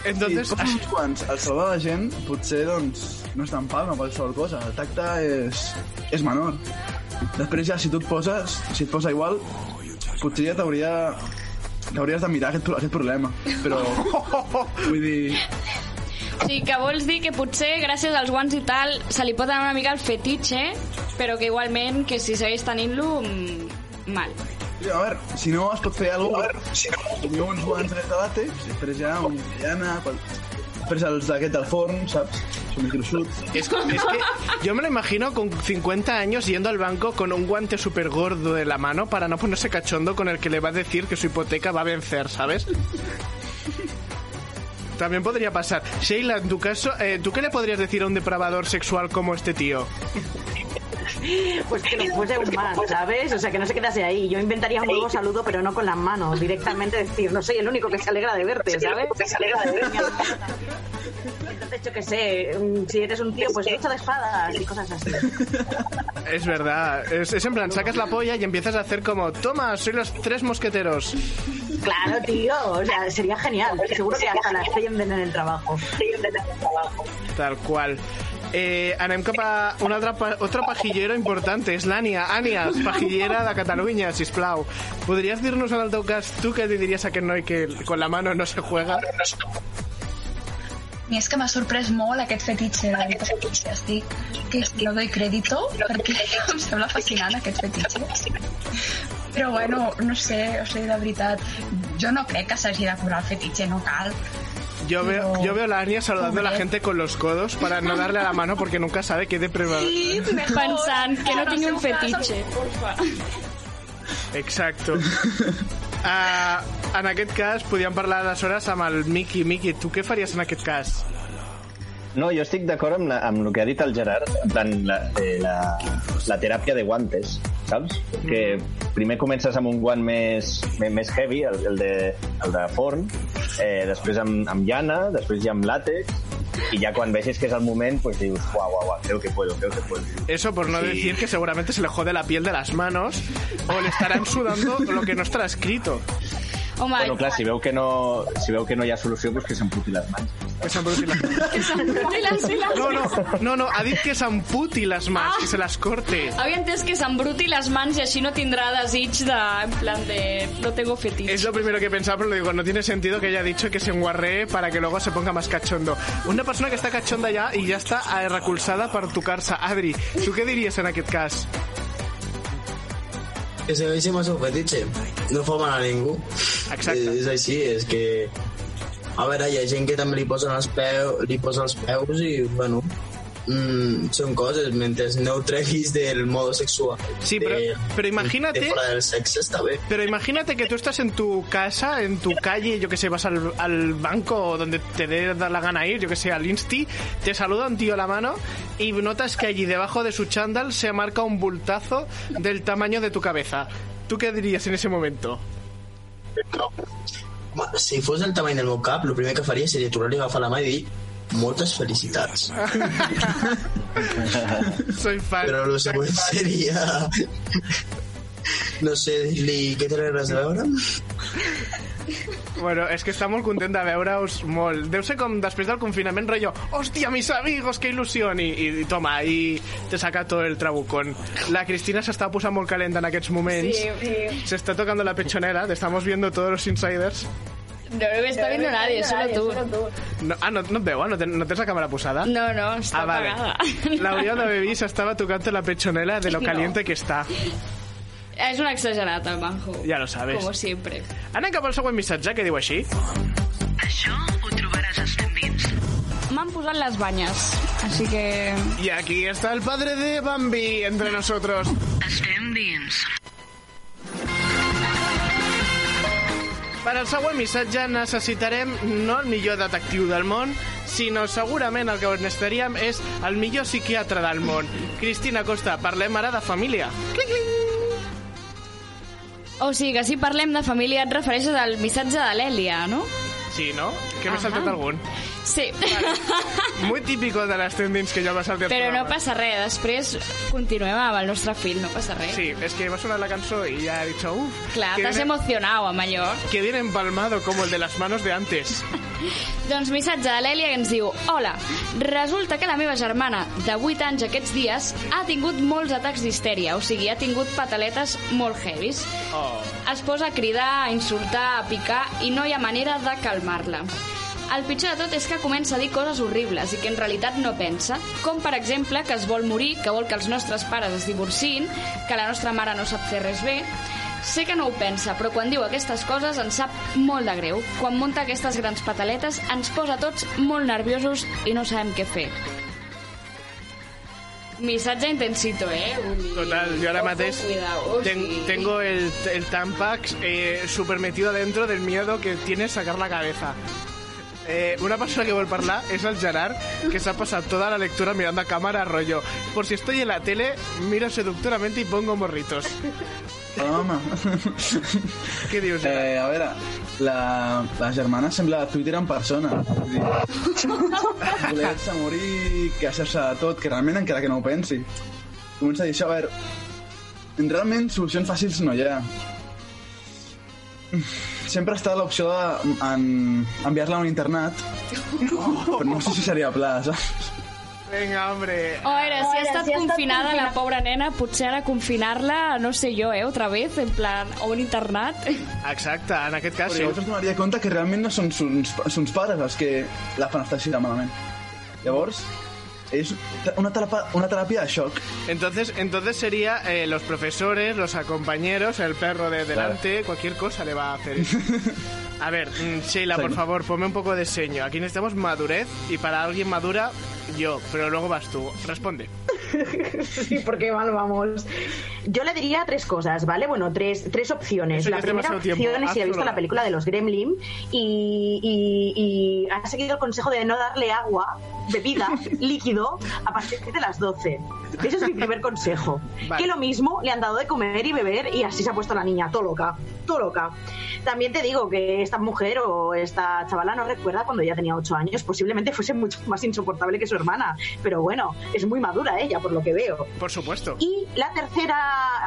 Entonces, si et poses uns guants al salvar la gent, potser doncs, no és tan palma qualsevol cosa. El tacte és, és menor. Després ja, si tu et poses, si et posa igual, potser ja t'hauria t'hauries de mirar aquest, aquest problema. Però, vull dir, Sí, que vols dir que potser gràcies als guants i tal se li pot anar una mica el fetitxe, però que igualment que si segueix tenint-lo, mm, mal. A veure, si no es pot fer alguna cosa, si no, teniu uns guants de làtex, després ja un llana, qual... després els d'aquest del forn, saps? Són. Es, es que yo me lo imagino con 50 años yendo al banco con un guante súper gordo de la mano para no ponerse cachondo con el que le va a decir que su hipoteca va a vencer, ¿sabes? También podría pasar. Sheila, en tu caso, eh, ¿tú qué le podrías decir a un depravador sexual como este tío? Pues que no fuese un más, ¿sabes? O sea, que no se quedase ahí. Yo inventaría un nuevo saludo, pero no con las manos. Directamente decir, no soy el único que se alegra de verte, ¿sabes? Que se alegra de verte. Entonces, yo qué sé, mm, si eres un tío, pues lucha de espadas y cosas así. Es verdad. Es, es en plan, sacas la polla y empiezas a hacer como, toma, soy los tres mosqueteros. Claro, tío. O sea, sería genial. Seguro que hasta la estrellen en el trabajo. Tal qual. Eh, anem cap a un altre, pa otro pajillero importante, és l'Ània. Ània, pajillera de Catalunya, sisplau. Podries dir-nos en el teu cas, tu què diries a aquest noi que con la mano no se juega? I és que m'ha sorprès molt aquest fetitxe, la veritat. Estic que no doy crédito perquè em sembla fascinant aquest fetitxe. Però bueno, no sé, o sigui, de veritat, jo no crec que s'hagi de curar el fetitxe, no cal. Yo veo, yo veo a la Ania saludando a la gente con los codos para no darle a la mano porque nunca sabe qué depredador. Sí, pensant que no tingui un fetitxe, porfa. Exacto. Uh, en aquest cas, podíem parlar aleshores amb el Miki. Miki, tu què faries en aquest cas? No, jo estic d'acord amb, la, amb el que ha dit el Gerard, en plan, la, eh, la, la teràpia de guantes, saps? Que primer comences amb un guant més, més, més heavy, el, el, de, el de forn, eh, després amb, amb llana, després ja amb làtex, i ja quan vegis que és el moment, pues dius, guau, guau, guau, creo que puedo, creo que puedo. Eso por no Sí. decir que seguramente se le jode la piel de las manos o le estarán sudando lo que no estará escrito. Home, Bueno, clar, si veu que no, si veu que no hi ha solució, pues que s'emputi les mans. Que s'embruti les que s'embruti les les... No, no, no, no, ha dit que s'amputi les mans, Ah. que se les corte. Havia entès que s'embruti les mans i així no tindrà desig de... En plan de... No tengo fetitxe. Es lo primero que he pensado, pero digo, no tiene sentido que haya dicho que se enguarree para que luego se ponga más cachondo. Una persona que está cachonda ya y ya está eh, recolzada per tocar-se. Adri, tu què diries en aquest cas? Que segueixi el seu fetitxe. No fa mal a ningú. Exacte. És, és així, és que... A veure, hi ha gent que també li posen els peus, li posa els peus i, bueno, mm, són coses, mentre no ho treguis del modo sexual. Sí, pero, de, pero imagínate... De fora del sexe està bé. Pero imagínate que tú estás en tu casa, en tu calle, yo que sé, vas al, al banco donde te dé la gana ir, yo que sé, al Insti, te saluda un tío a la mano y notas que allí debajo de su chándal se marca un bultazo del tamaño de tu cabeza. ¿Tú qué dirías en ese momento? Si fos del tamany del meu cap, el primer que faria seria tornar-li a agafar la mà i dir moltes felicitats. Soy fan. Però el següent seria... No sé, dir-li què te n'has de veure? Bueno, és que està molt content de veure-us molt. Deu ser com després del confinament, rollo, hòstia, mis amigos, que il·lusió! I, i toma, i te saca todo el trabucón. La Cristina s'està posant molt calenta en aquests moments. Sí, sí. Se está tocando la pechonera, te estamos viendo todos los insiders. No me está viendo nadie, solo tú. No, ah, no, no et veu, ah? No, ten, no tens la càmera posada? No, no, està ah, vale. apagada. L'hauria d'haver vist, estava tocant la pechonera de lo No. caliente que està. És un exagerat, el Manjo. Ja lo sabes. Como siempre. Anem cap al següent missatge, que diu així. Això ho trobaràs als tendins. M'han posat les banyes, així que... Y aquí está el padre de Bambi entre nosotros. Estem dins. Per al següent missatge necessitarem no el millor detectiu del món, sinó segurament el que necessitaríem és el millor psiquiatre del món. Cristina Costa, parlem ara de família. Clic, clic. O sigui que si parlem de família et refereixes al missatge de l'Èlia, no? Sí, no? Que m'he Ahà. saltat algun. Sí. Muy típico de les tendins que jo m'he saltat. Però no passa res, després continuem amb el nostre fil, no passa res. Sí, es que m'ha sonat la cançó y ya he dicho, uff. Clar, t'has viene- emocionat amb allò. Que viene empalmado como el de las manos de antes. Doncs missatge de l'Èlia que ens diu Hola, resulta que la meva germana de 8 anys aquests dies ha tingut molts atacs d'histèria, o sigui, ha tingut pataletes molt heavies. Oh. Es posa a cridar, a insultar, a picar i no hi ha manera de calmar-la. El pitjor de tot és que comença a dir coses horribles i que en realitat no pensa, com per exemple que es vol morir, que vol que els nostres pares es divorciïn, que la nostra mare no sap fer res bé... Sé que no ho pensa, però quan diu aquestes coses ens sap molt de greu. Quan munta aquestes grans pataletes ens posa tots molt nerviosos i no sabem què fer. Missatge intensito, eh? Dir, Total, yo ahora mateix ten- sí. tengo el, el Tampax eh, super metido dentro del miedo que tiene sacar la cabeza. Eh, una persona que vol parlar és el Gerard, que s'ha passat toda la lectura mirando a cámara, rollo. Por si estoy en la tele, miro seductoramente y pongo morritos. Home. Què dius, Eh, a veure, la, la germana sembla Twitter en persona. Vull dir, Voler-se morir, queixar-se de tot, que realment encara que no ho pensi. Comença a dir això, a veure, realment solucions fàcils no hi ha. Sempre està l'opció d'enviar-la a un internat, però no sé si seria pla, saps? Venga, hombre. O era, si ha estat si ha estat confinada la pobra nena, potser ara confinar-la, no sé jo, eh, otra vez, en plan, a un internat. Exacte, en aquest cas Però sí. llavors es donaria compte que realment no són sons, sons pares els que la fan estar així de malament. Llavors, és una terapia, una terapia de xoc. Entonces, entonces sería eh, los profesores, los compañeros, el perro de delante, cualquier cosa le va a hacer eso. A ver, mm, Sheila, por favor, ponme un poco de seño. Aquí necesitamos madurez y para alguien madura, yo, pero luego vas tú. Responde. Sí, porque mal vamos. Yo le diría tres cosas, ¿vale? Bueno, tres, tres opciones. Eso ya la primera tiempo. opción es si ha visto la película de los Gremlin y, y- y ha seguido el consejo de no darle agua, bebida, líquido, a partir de las 12. Ese es mi primer consejo. Vale. Que lo mismo le han dado de comer y beber y así se ha puesto la niña, todo loca, todo loca. También te digo que esta mujer o esta chavala no recuerda cuando ella tenía 8 años, posiblemente fuese mucho más insoportable que su hermana. Pero bueno, es muy madura ella, por lo que veo. Por supuesto. Y la tercera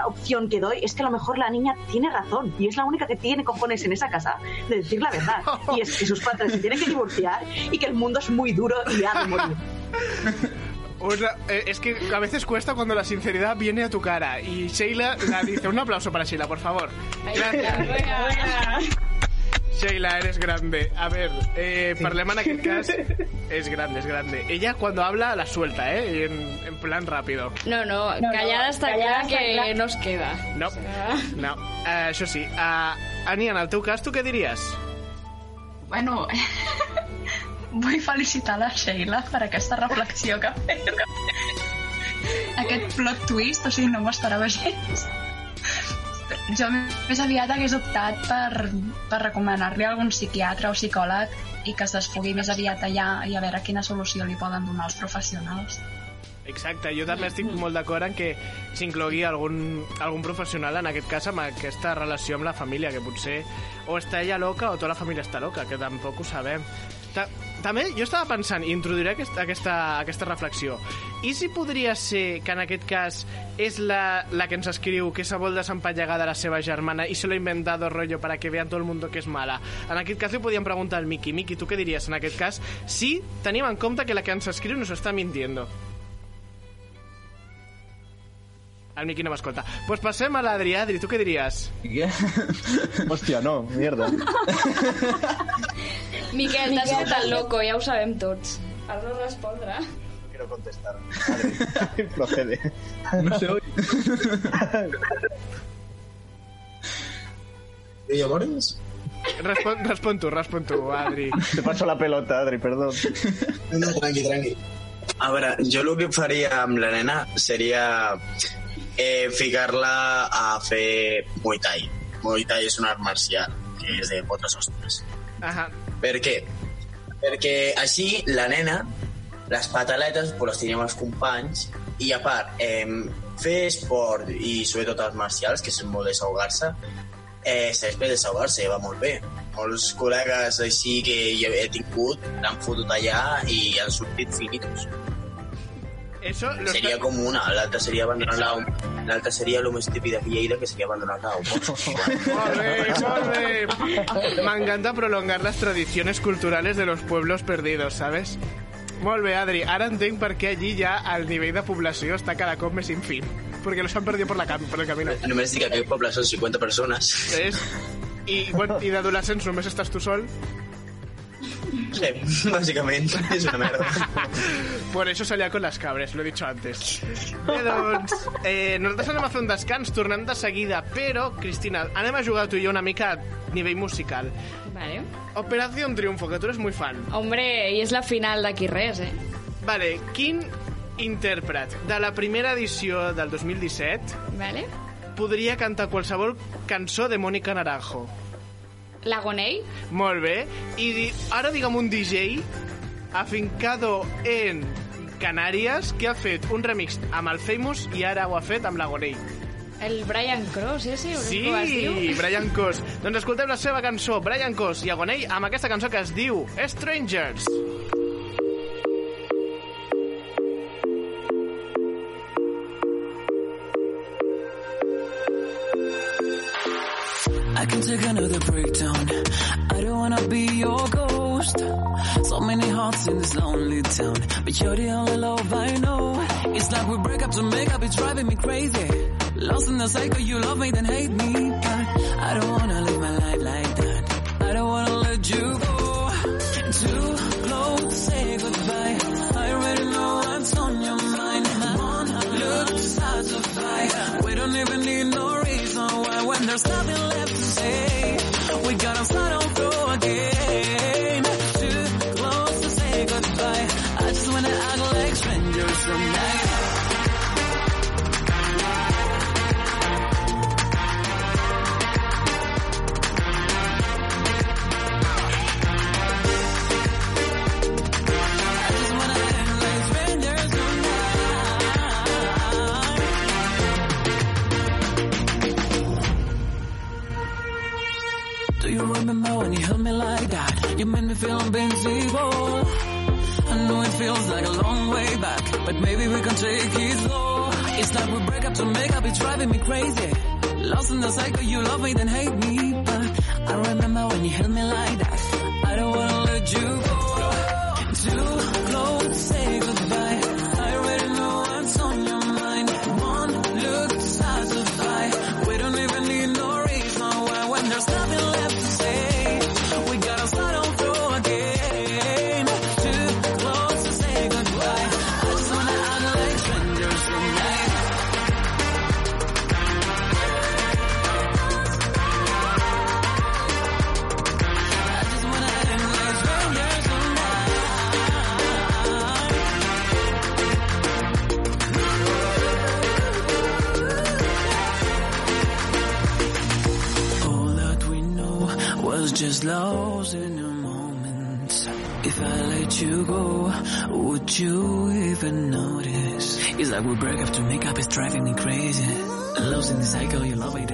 opción que doy es que a lo mejor la niña tiene razón y es la única que tiene cojones en esa casa de decir la verdad. Y es que sus padres se tienen que divorciar y que el mundo es muy duro y ha de morir. O sea, eh, es que a veces cuesta cuando la sinceridad viene a tu cara. Y Sheila la dice. Un aplauso para Sheila, por favor. Gracias. Sheila, eres grande. A ver, eh, parlem en aquest cas... És grande, és grande. Ella cuando habla la suelta, ¿eh? En, en plan rápido. No, no, callada està callada clar està que clar. no es queda. No, no. Uh, això sí. Uh, Ani, en el teu cas, tu què diries? Bueno, vull felicitar la Sheila per aquesta reflexió que ha fet. Aquest plot twist, o sigui, no m'ho esperava gens. Jo més aviat hagués optat per, per recomanar-li a algun psiquiatre o psicòleg i que es desfogui més aviat allà i a veure quina solució li poden donar els professionals. Exacte, jo també estic molt d'acord en que s'inclogui algun, algun professional, en aquest cas, amb aquesta relació amb la família, que potser o està ella loca o tota la família està loca, que tampoc ho sabem. Ta també jo estava pensant, i introduiré aquest, aquesta, aquesta reflexió, i si podria ser que en aquest cas és la, la que ens escriu que se vol desempallegar de la seva germana i se lo ha inventado rollo para que vean todo el mundo que és mala. En aquest cas li podíem preguntar al Miki. Miki, tu què diries en aquest cas si tenim en compte que la que ens escriu nos està mintiendo? El Miki no m'escolta. Pues passem a l'Adri. Adri, tu què diries? Què? Hòstia, no, mierda. Miquel, t'has fet el loco, ja ho sabem tots. Has de respondre. Quiero contestar. Adri, procede. No oye. I llavors? Respon, respon tu, respon tu, Adri. Te paso la pelota, Adri, perdó. No, tranqui, tranqui. A veure, jo el que faria amb la nena seria eh, ficar-la a fer Muay Thai. Muay Thai és un art marcial, que és de potes ostres. Ahà. Per què? Perquè així la nena, les pataletes, pues, les tenim els companys, i a part, eh, fer esport i sobretot els marcials, que és molt desahogar-se, eh, serveix per desahogar-se, va molt bé. Molts col·legues així que he tingut l'han fotut allà i han sortit finitos. Eso lo Seria com una, l'altra seria abandonar-la a un... L'altra seria el més típic de Lleida, que seria abandonar-la a un Molt bé, molt bé. M'encanta prolongar las tradiciones culturales de los pueblos perdidos, ¿sabes? Molt bé, Adri. Ara entenc per què allí ja el nivell de població està cada cop més infim. Perquè los han perdido por, la cam por el camino. Només dic que aquest poble són 50 persones. ¿Ves? I, bueno, i d'adolescents només estàs tu sol. Sí, bàsicament, és una merda. Por eso salía con las cabres, lo he dicho antes. Bé, doncs, eh, nosaltres anem a fer un descans, tornem de seguida, però, Cristina, anem a jugar tu i jo una mica a nivell musical. Vale. Operación Triunfo, que tu eres muy fan. Hombre, i és la final d'aquí res, eh? Vale, quin intèrpret de la primera edició del 2017 Vale. podria cantar qualsevol cançó de Mónica Naranjo? Lagonei? Molt bé. I di ara digue'm un DJ afincado en Canàries que ha fet un remix amb el Famous i ara ho ha fet amb l'Agonei. El Brian Cross, ese? o Sí, es diu? Brian Cos. Doncs escoltem la seva cançó, Brian Cos i Agonei, amb aquesta cançó que es diu Strangers. I can take another breakdown. I don't wanna be your ghost. So many hearts in this lonely town, but you're the only love I know. It's like we break up to make up, it's driving me crazy. Lost in the cycle, you love me, then hate me. But I don't wanna live my life like that. I don't wanna let you go. Too close say goodbye. I already know what's on your mind. Look to start to fight. We don't even need no there's nothing left to say. We gotta start all remember when you held me like that? You made me feel invincible. I know it feels like a long way back, but maybe we can take it slow. It's like we break up to make up, it's driving me crazy. Lost in the cycle, you love me, then hate me. But I remember when you held me like that. I don't wanna let you you even notice? It's like we break up to make up, it's driving me crazy. Losing the cycle, you love it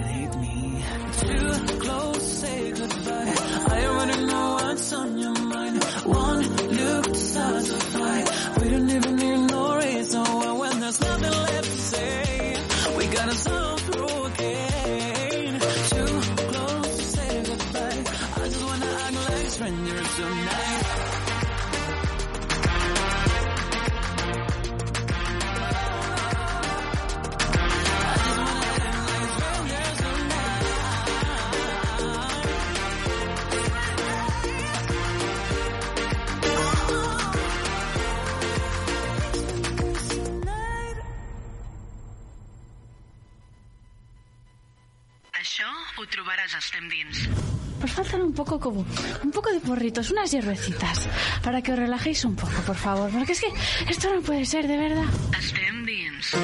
porritos, unas hierbecitas, para que os relajéis un poco, por favor, porque es que esto no puede ser, de verdad. Estem Dins.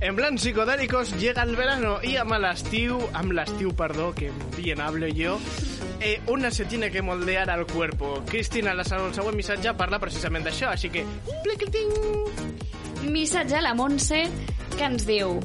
En plan psicodélicos llega el verano y amb l'estiu, amb l'estiu, perdó, que bien hablo yo, eh, una se tiene que moldear al cuerpo. Cristina, la el següent missatge parla precisament d'això, així que... Missatge a la Montse que ens diu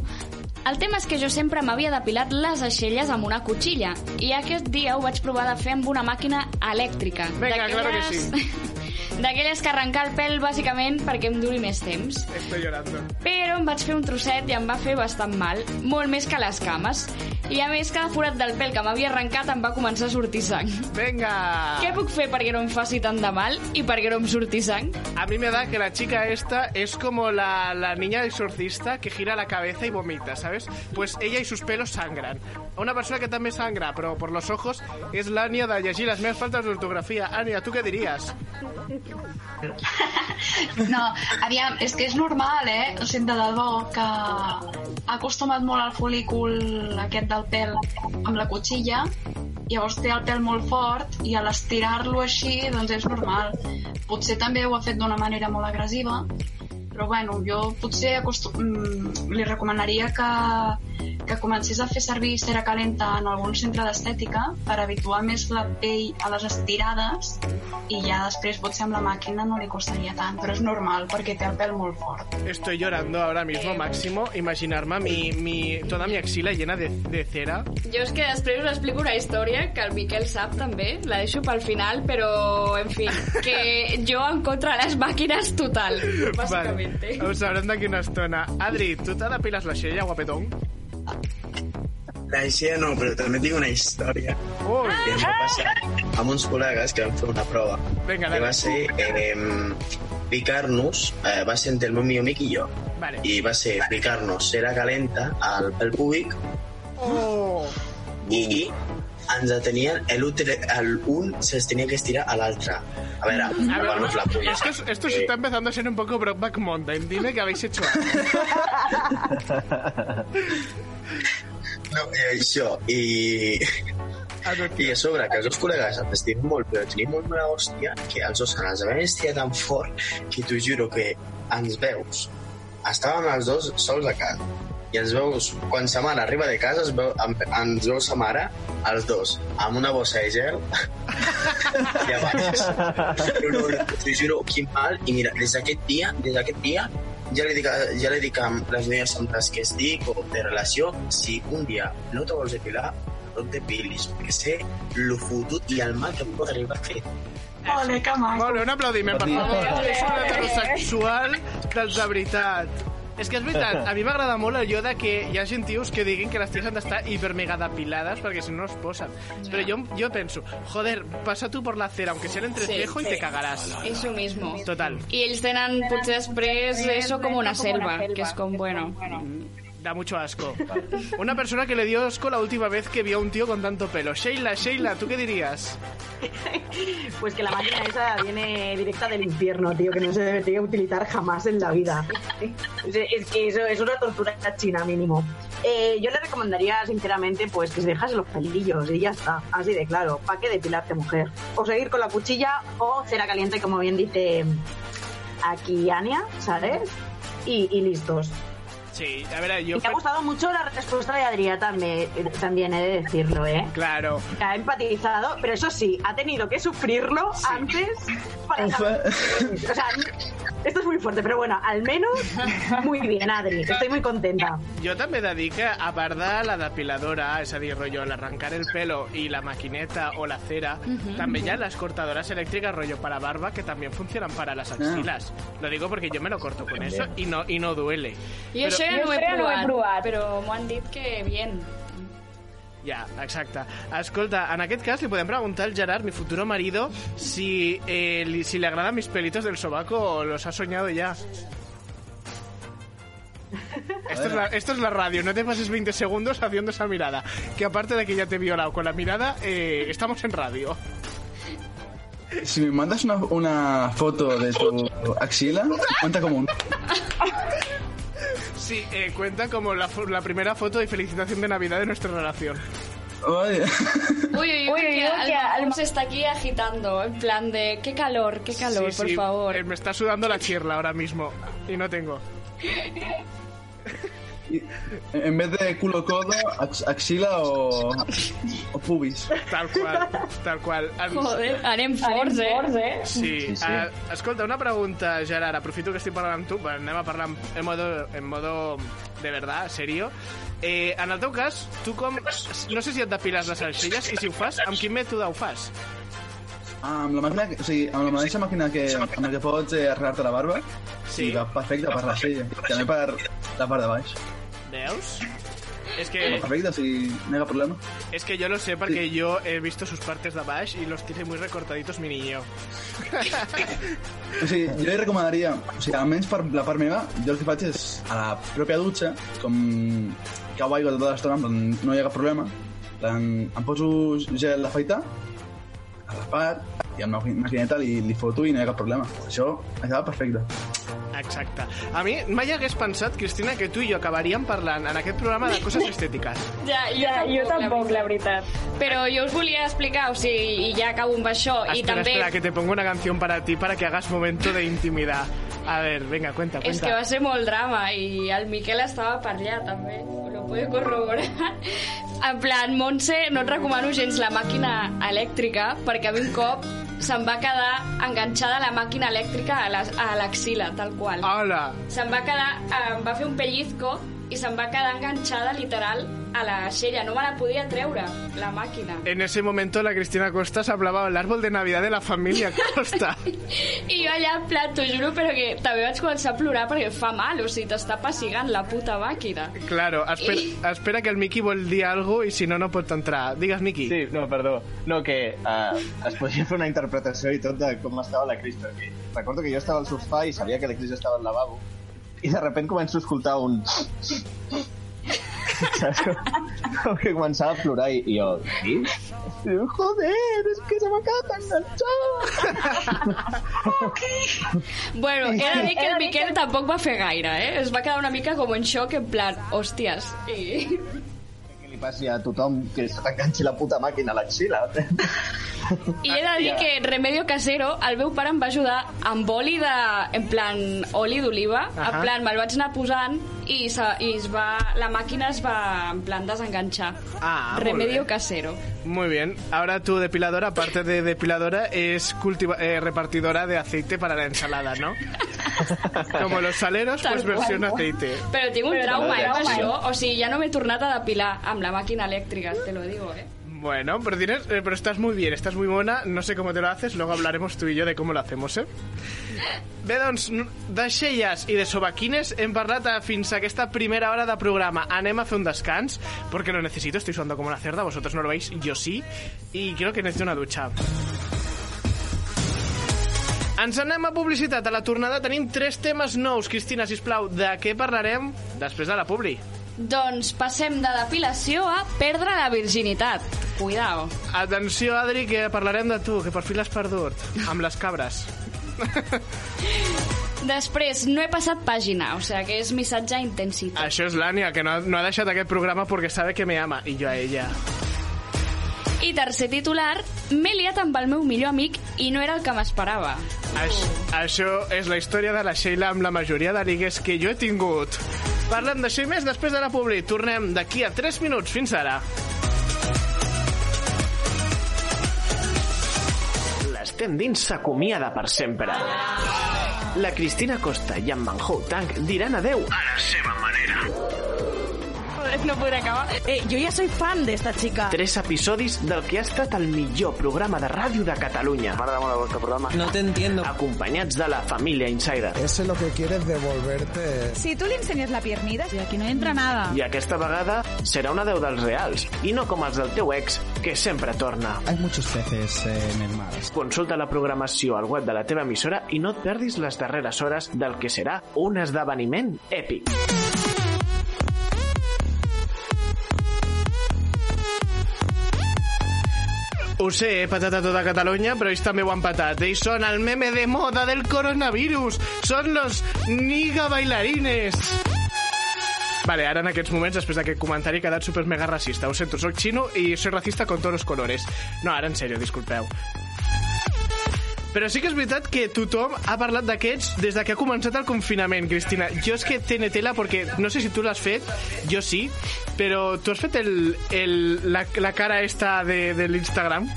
el tema és que jo sempre m'havia depilat les aixelles amb una cotxilla i aquest dia ho vaig provar de fer amb una màquina elèctrica. Venga, claro que D'aquelles- D'aquelles que arrencar el pèl bàsicament perquè em duri més temps. Estoy llorando. Però em vaig fer un trosset i em va fer bastant mal, molt més que les cames. I a més, cada forat del pèl que m'havia arrencat em va començar a sortir sang. Venga! Què puc fer perquè no em faci tant de mal i perquè no em surti sang? A mí me da que la chica esta es como la, la niña exorcista que gira la cabeza y vomita, ¿sabes? Pues ella y sus pelos sangran. Una persona que también sangra, pero por los ojos, es l'Ània de llegir les meves faltes d'ortografia. Ània, tu què diries? No, aviam, és que és normal, eh? O sigui, de debò, que ha acostumat molt al folícul aquest del pèl amb la cotxilla, llavors té el pèl molt fort i a l'estirar-lo així, doncs és normal. Potser també ho ha fet d'una manera molt agressiva, però bueno, jo potser acostum... mm, li recomanaria que, que comencés a fer servir cera calenta en algun centre d'estètica per habituar més la pell a les estirades i ja després potser amb la màquina no li costaria tant, però és normal perquè té el pèl molt fort. Estoy llorando ahora mismo, Máximo. Imaginarme mi, mi, toda mi axila llena de, de cera. Jo és que després us explico una història que el Miquel sap també, la deixo pel final, però, en fi, que jo en contra les màquines total, bàsicament. Vale. Ho sabrem d'aquí una estona. Adri, tu te depiles la xella, guapetón? La Ixia no, però també tinc una història oh. que em va passar amb uns col·legues que vam fer una prova. Vinga, que va ser eh, picar-nos, eh, va ser entre el meu millor amic i jo. Vale. I va ser picar-nos cera calenta al pèl públic Oh. i ens tenien l'útil, el un se'ls tenia que estirar a l'altre. A veure, A ver, lavar-nos la polla. esto, es- esto se está empezando a ser un poco Brokeback Mountain. Dime qué habéis hecho. No, i això, i... I a sobre, que els dos col·legues ens estimen molt, però tenim molt mala hòstia, que els dos ens vam estirar tan fort que t'ho juro que ens veus. Estàvem els dos sols a casa. I ens veus, quan sa mare arriba de casa, es veu, ens veu sa mare, els dos, amb una bossa de gel i a baix. Però no, no, t'ho juro, quin mal. I mira, des d'aquest dia, des d'aquest dia, ja li dic, a- ja li dic a les noies amb les que estic o de relació, si un dia no te vols depilar, no et depilis, perquè sé lo fotut i el mal que pot arribar a fer. Ole, que maco. Molt bé, un aplaudiment, per favor. És un heterosexual dels de veritat. És que és veritat, a mi m'agrada molt allò de que hi ha gent tios que diguin que les ties han d'estar hipermega depilades perquè si no es posen. Però jo, jo penso, joder, pasa tú por la cera, aunque sea en entrecejo Sí, y te sí. cagarás. Eso mismo. Total. I ells tenen potser després eso com una selva, que és com, bueno... Da mucho asco. Una persona que le dio asco la última vez que vio a un tío con tanto pelo. Sheila, Sheila, ¿tú qué dirías? Pues que la máquina esa viene directa del infierno, tío, que no se debería utilizar jamás en la vida. Es, que eso es una tortura china mínimo. Eh, yo le recomendaría, sinceramente, pues que se dejase los pelillos y ya está, así de claro. ¿Para qué depilarte, mujer? O seguir con la cuchilla o cera caliente, como bien dice aquí Ania, ¿sabes? Y, y listos. Sí, a ver, yo... Y me ha gustado mucho la respuesta de Adrián también, también he de decirlo, ¿eh? Claro. Que ha empatizado, pero eso sí, ha tenido que sufrirlo antes para saber. O sea, esto es muy fuerte, pero bueno, al menos muy bien, Adri. Estoy muy contenta. Jo també he de dir que, a part de la depiladora, és a dir, rotllo, l'arrencar el pelo i la maquineta o la cera, també hi ha las cortadoras eléctricas rollo para barba que también funcionan para las axilas. Lo digo porque yo me lo corto con eso y no, y no duele. I això ja no ho he provat, però m'ho han dit que bien. Ja, exacte. Escolta, en aquest cas li podem preguntar al Gerard, mi futuro marido, si, eh, li, si le agradan mis pelitos del sobaco o los ha soñado ya. Esto es, la, esto es la radio, no te pases 20 segundos haciendo esa mirada. Que aparte de que ya te he violado con la mirada, eh, estamos en radio. Si me mandas una, una foto de tu axila, cuenta como un... Sí, eh, cuenta como la, fo- la primera foto de felicitación de Navidad de nuestra relación. Vaya. Uy, uy, uy, que que Alba se está aquí agitando, en plan de, qué calor, qué calor, Sí, por sí, favor. eh, me está sudando la chirla ahora mismo y no tengo. En vez de culo codo, ax- axila o, o pubis. Tal qual, tal qual. En- Joder, anem forts, eh? Sí, Sí, sí. Uh, escolta, una pregunta, Gerard. Aprofito que estic parlant amb tu, bueno, anem a parlar en, modo, en modo de verdad, serio. Eh, en el teu cas, tu com... No sé si et depiles les salxilles i si ho fas, amb quin mètode ho fas? Ah, amb la màquina, o sigui, amb la mateixa màquina que, amb la que pots eh, arreglar-te la barba, Sí. i va perfecte per la sella, també per la part de baix. Veus? És que, perfecte, hi ha problema. es que yo lo sé porque yo he visto sus partes de baix y los tiene muy recortaditos mi niño. O sigui, jo li recomanaria, o sigui, almenys per la part meva, jo el que faig és a la pròpia dutxa, com cau aigua tota l'estona, no hi ha cap problema, plan, em poso gel d'afaitar, a la part, i amb la maquineta li, li foto i no hi ha cap problema. Això acaba perfecte. Exacte. A mi mai hagués pensat, Cristina, que tu i jo acabaríem parlant en aquest programa de coses estètiques. Ja, jo, Ja, tampoc, jo tampoc, la veritat. Però jo us volia explicar, o sigui, i ja acabo amb això, i espera, també... espera, que te pongo una canción para ti para que hagas momento de intimidad. A ver, venga, cuenta, cuenta. És que va ser molt drama i el Miquel estava per allà també, lo puede corroborar. En plan, Montse, no et recomano gens la màquina elèctrica perquè a mi un cop se'm va quedar enganxada la màquina elèctrica a la- a l'axila, tal qual. Hola. Se'm va quedar, em va fer un pellizco i se'm va quedar enganxada literal a la xella, no me la podia treure, la màquina. En ese momento la Cristina Costa se hablaba el árbol de Navidad de la familia Costa. I jo allà, en plan, t'ho juro, però que també vaig començar a plorar perquè fa mal, o sigui, t'està pessigant la puta màquina. Claro, espera, espera que el Miki vol dir algo i si no, no pot entrar. Digues, Miki. Sí, no, perdó. No, que uh, es podria fer una interpretació i tot de com estava la Cris, perquè recordo que jo estava al sofà i sabia que la Cris estava al lavabo i de repente començo a escoltar un... Saps? Com, com que començava a plorar i, i jo... Qui? I diu, joder, és que se m'ha quedat enganxat! Bueno, he de dir que el Miquel tampoc va fer gaire, eh? Es va quedar una mica com en xoc, en plan, hòsties. I... Passi a tothom que se t'enganxi la puta màquina a l'axila. I he de dir que Remedio Casero, el meu pare em va ajudar amb oli de... en plan, oli d'oliva. Ahà. En plan, me'l vaig anar posant i, se, i es va, la màquina es va, en plan, desenganxar. Ah, molt Remedio bé. Casero. Muy bien. Ahora tu depiladora, aparte de depiladora, es cultiva- eh, repartidora de aceite para la ensalada, ¿no? Como los saleros, Tal pues versión aceite. Però tinc un Però trauma, eh, amb eh? això. O sigui, ja no m'he tornat a depilar amb la màquina elèctrica, te lo digo, eh? Bueno, pero tienes, eh, pero estás muy bien, estás muy buena. No sé cómo te lo haces, luego hablaremos tú y yo de cómo lo hacemos, eh? Bé, doncs, de xelles i de sobaquines hem parlat fins a aquesta primera hora de programa. Anem a fer un descans, porque lo necesito, estoy sudando como una cerda, vosotros no lo veis, yo sí, y creo que necesito una ducha. Ens anem a publicitat. A la tornada tenim tres temes nous. Cristina, sisplau, de què parlarem després de la publi? Doncs passem de depilació a perdre la virginitat. Cuidao. Atenció, Adri, que parlarem de tu, que per fi l'has perdut, amb les cabres. Després, no he passat pàgina, o sigui que és missatge intensito. Això és l'Ània, que no, ha- no ha deixat aquest programa perquè sabe que me ama, i jo a ella. I tercer titular, m'he liat amb el meu millor amic i no era el que m'esperava. Això, això és la història de la Sheila amb la majoria de ligues que jo he tingut. Parlem d'això i més després de la publi. Tornem d'aquí a 3 minuts. Fins ara. L'estem dins s'acomiada per sempre. La Cristina Costa i en Manhou Tank diran adeu a la seva manera. No podré acabar. Eh, yo ya soy fan de esta chica. Tres episodis del que ha estat el millor programa de ràdio de Catalunya. M'agrada molt el vostre programa. No te entiendo. Acompanyats de la família Insider. Ese lo que quiere es devolverte. Si tú le enseñas la piernida, y aquí no entra nada. I aquesta vegada serà una deu dels reals, i no com els del teu ex, que sempre torna. Hay muchos peces eh, en el mar. Consulta la programació al web de la teva emissora i no et perdis les darreres hores del que serà un esdeveniment èpic. Ho sé, he patat a tota Catalunya, però ells també ho han patat. Ells són el meme de moda del coronavirus. Són los niga bailarines. Vale, ara en aquests moments, després d'aquest comentari, he quedat super mega racista. Ho sento, soc xino i soy racista con todos los colores. No, ara en sèrio, disculpeu. Però sí que és veritat que tothom ha parlat d'aquests des de que ha començat el confinament, Cristina. Jo és que tiene tela perquè no sé si tu l'has fet, jo sí, però tu has fet el, el, la, la cara esta de, de l'Instagram?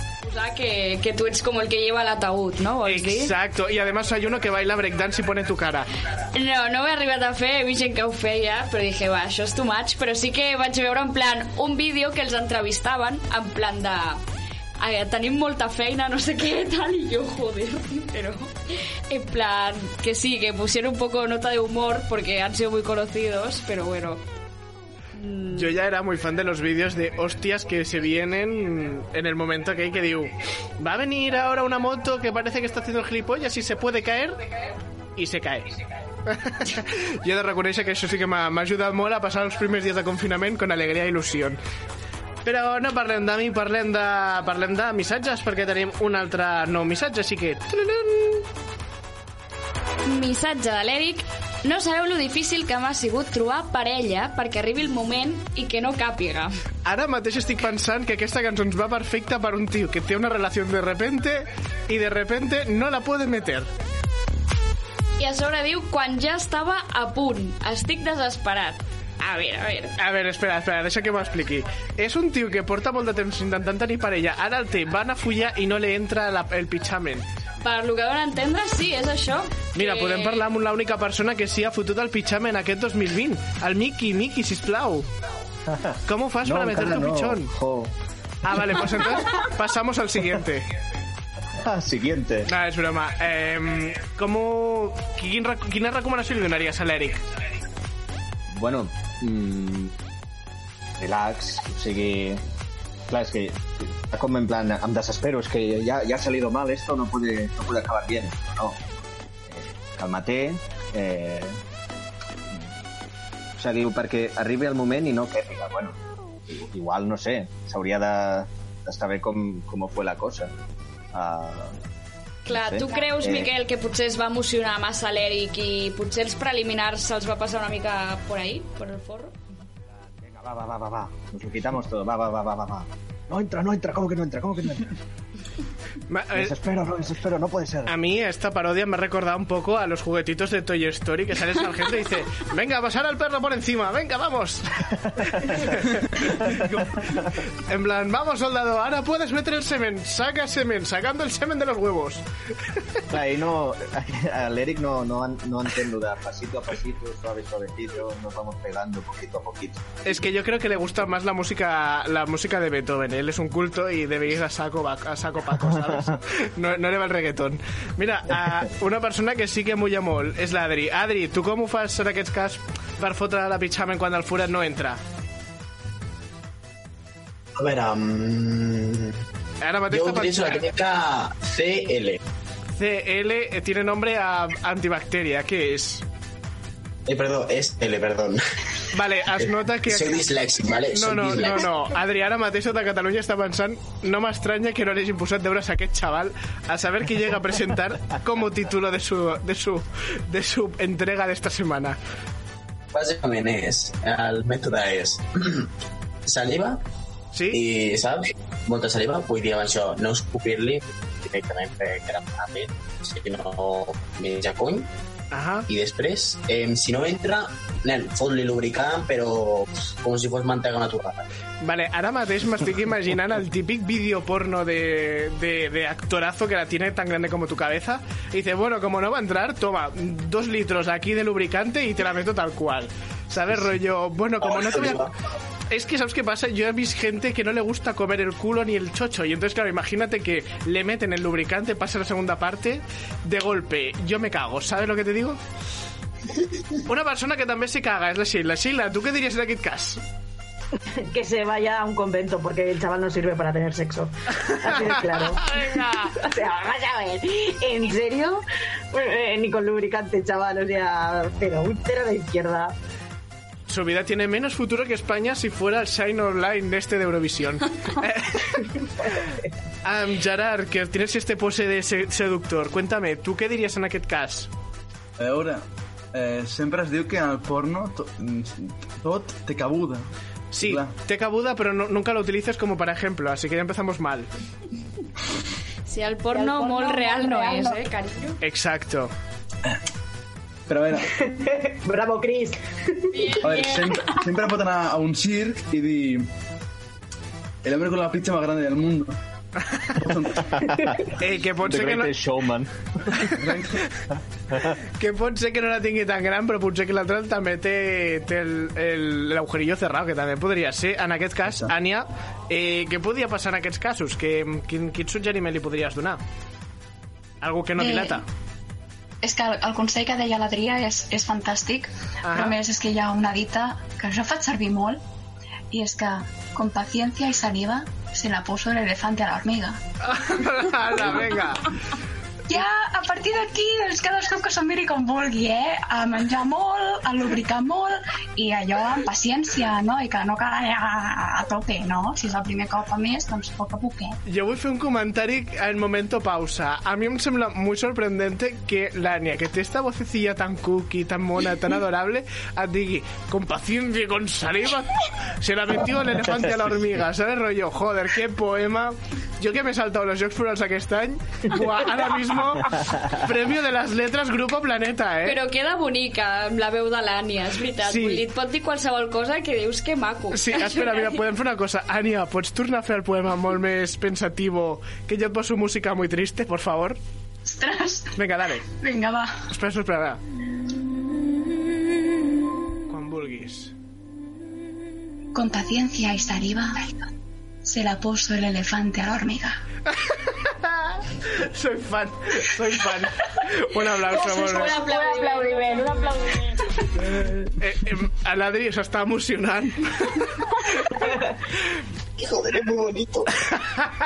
Que, que tú eres como el que lleva el ataúd, ¿no? Exacto, y además hay uno que baila breakdance y pone tu cara. No, no ho he arribat a fer, he vist gent que ho feia, però dije, va, això és too much, però sí que vaig veure en plan un vídeo que els entrevistaven en plan de tenim molta feina, no sé què, tal, i jo, joder, pero en plan, que sí, que pusieron un poco nota de humor porque han sido muy conocidos, pero bueno, Yo ya era muy fan de los vídeos de hostias que se vienen en el momento que hay que digo, va a venir ahora una moto que parece que está haciendo gilipollas y se puede caer y se cae. jo he de que això sí que m'ha ajudat molt a passar els primers dies de confinament con alegria i il·lusió. Però no parlem de mi, parlem de, parlem de missatges, perquè tenim un altre nou missatge, així que... Missatge de l'Eric. No sabeu lo difícil que m'ha sigut trobar parella perquè arribi el moment i que no càpiga. Ara mateix estic pensant que aquesta cançó ens va perfecta per un tio que té una relació de repente i de repente no la puede meter. I a sobre diu quan ja estava a punt. Estic desesperat. A veure, a veure. A veure, espera, espera, deixa que m'expliqui. És un tio que porta molt de temps intentant tenir parella, ara el té, van a follar i no li entra la, el pitjament. Per lo que donen a entendre, sí, és això. Mira, que... podem parlar amb l'única persona que sí ha fotut el pitjament aquest 2020. El Miki, Miki, sisplau. Com ho fas No, para meter tu no. pichón? Jo. Ah, vale, pues entonces pasamos al siguiente. Ah, siguiente. No, és broma. Eh, com ho... Quin, quina recomanació li donaries a l'Eric? Bueno, mm, relax, o sigui... Clar, és que està com en plan, em desespero, és que ya, ya ha salido mal esto, no puede, no puede acabar bien. No, eh, calma-te, eh, diu, perquè arribi el moment i no quèpiga, bueno, igual, no sé, s'hauria de- d'estar bé com, com fue la cosa. Uh, Clar, no sé. tu creus, Eh, Miquel, que potser es va emocionar massa l'Eric i potser els preliminars se'ls va passar una mica por ahí, por el forro? Va, va, va, va, va. Nos lo quitamos todo. Va, va, va, va, va. No entra, no entra. ¿Cómo que no entra? ¿Cómo que no entra? Eh, Desespero, desespero, no puede ser. A mí esta parodia me ha recordado un poco a los juguetitos de Toy Story que sale sargento y dice venga, pasar al perro por encima, venga, vamos. en plan, vamos soldado, ahora puedes meter el semen, saca semen, sacando el semen de los huevos. Ell no... L'Eric no, no, no entén lo de pasito a pasito, suave, suavecito, nos vamos pegando poquito a poquito. Es que yo creo que le gusta más la música la música de Beethoven, él es un culto y debe ir a saco, a saco paco, ¿sabes? No, no le va el reggaetón. Mira, a una persona que sí que mulla molt és l'Adri. Adri, tu com ho fas en aquest cas per fotre la pitjamen quan el forat no entra? A veure, um, Ara mateix jo t'ha utilitzo la tècnica CL. CL eh, tiene nombre a antibacteria, ¿qué es? Eh, perdó, és L, perdó. Vale, es nota que... Soy dislèxic, vale? No, no, no, dislèxic. no. Adri, ara mateix tota Catalunya està pensant no m'estranya que no li hagin posat deures a aquest xaval a saber qui llega a presentar como título de su, de su, de su entrega d'esta setmana. Bàsicament és, el mètode és saliva sí? i, saps? Molta saliva, vull dir amb això, no escopir-li directament perquè era ràpid, sinó menjar cony, Ahà. i després, eh, si no entra, nen, fot-li lubricant, però com si fos mantega natural. Vale, ara mateix m'estic imaginant el típic vídeo porno de, de, de actorazo que la tiene tan grande como tu cabeza. Y dice, bueno, como no va a entrar, toma dos litros aquí de lubricante y te la meto tal cual. ¿Sabes, rollo? Bueno, como no te voy a, es que, ¿sabes qué pasa? Yo he visto gente que no le gusta comer el culo ni el chocho. Y entonces, claro, imagínate que le meten el lubricante, pasa la segunda parte, de golpe, yo me cago. ¿Sabes lo que te digo? Una persona que també se caga és la Sheila. Sheila, tu què diries en aquest cas? Que se vaya a un convento porque el chaval no sirve para tener sexo. Así de claro. O sea, vamos a ver. ¿En serio? Eh, ni con lubricante, chaval. O sea, cero. Un cero de izquierda. Su vida tiene menos futuro que España si fuera el Shine Online de este de Eurovisión. um, Gerard, que tienes este pose de se- seductor, cuéntame, ¿tú qué dirías en aquest cas? A veure, eh, sempre es diu que en el porno to, tot té cabuda. Sí, té cabuda, pero no- nunca lo utilizas como para ejemplo, así que ya empezamos mal. Si el porno, molt real no és, eh, carinyo? Exacto. Però a veure, Bravo, Chris. a veure sempre, sempre pot anar a un circ i dir el hombre con la pizza más grande del mundo. Eh, que pot The ser que no, Showman. que pot ser que no la tingui tan gran, però potser que l'altre també té, té el- el- l'agujerillo cerrado, que també podria ser. En aquest cas, Ània, eh, què podria passar en aquests casos? Que, quin, quin suggeriment li podries donar? Algú que no Eh, dilata? És que el, el consell que deia l'Adrià és, és fantàstic, Ah. però més és que hi ha una dita que jo faig servir molt, i és que con paciencia y saliva se la puso el elefante a la hormiga. Ala, vinga. Ja, a partir d'aquí, doncs cadascú que s'ho miri com vulgui, eh? A menjar molt, a lubricar molt, i allò amb paciència, no? I que no cal anar a, a tope, no? Si és el primer cop a més, doncs poc a poquet. Jo vull fer un comentari en momento pausa. A mí me sembla muy sorprendente que Lania, que té esta vocecilla tan cookie, tan mona, tan adorable, et digui, con paciencia y con saliva, se la metió el elefante a la hormiga, ¿sabes? Rollo, joder, qué poema. Yo que me he saltado los Jocs Florals aquest any, buah, ara mismo, premio de las letras Grupo Planeta, eh? Però queda bonica amb la veu de l'Ània, és veritat. Sí. Vull dir, et pot dir qualsevol cosa que dius que maco. Sí, espera, mira, podem fer una cosa. Ània, pots tornar a fer el poema molt més pensativo, que jo et poso música muy triste, por favor? Ostres! Vinga, dale. Vinga, va. Espera, espera, espera. Quan vulguis. Con paciencia y saliva se la puso el elefante a la hormiga. Soy fan, soy fan. Un aplauso, bé. aplaudiment, un aplaudiment. Eh, eh, a l'Adri s'està emocionant. Joder, es muy bonito.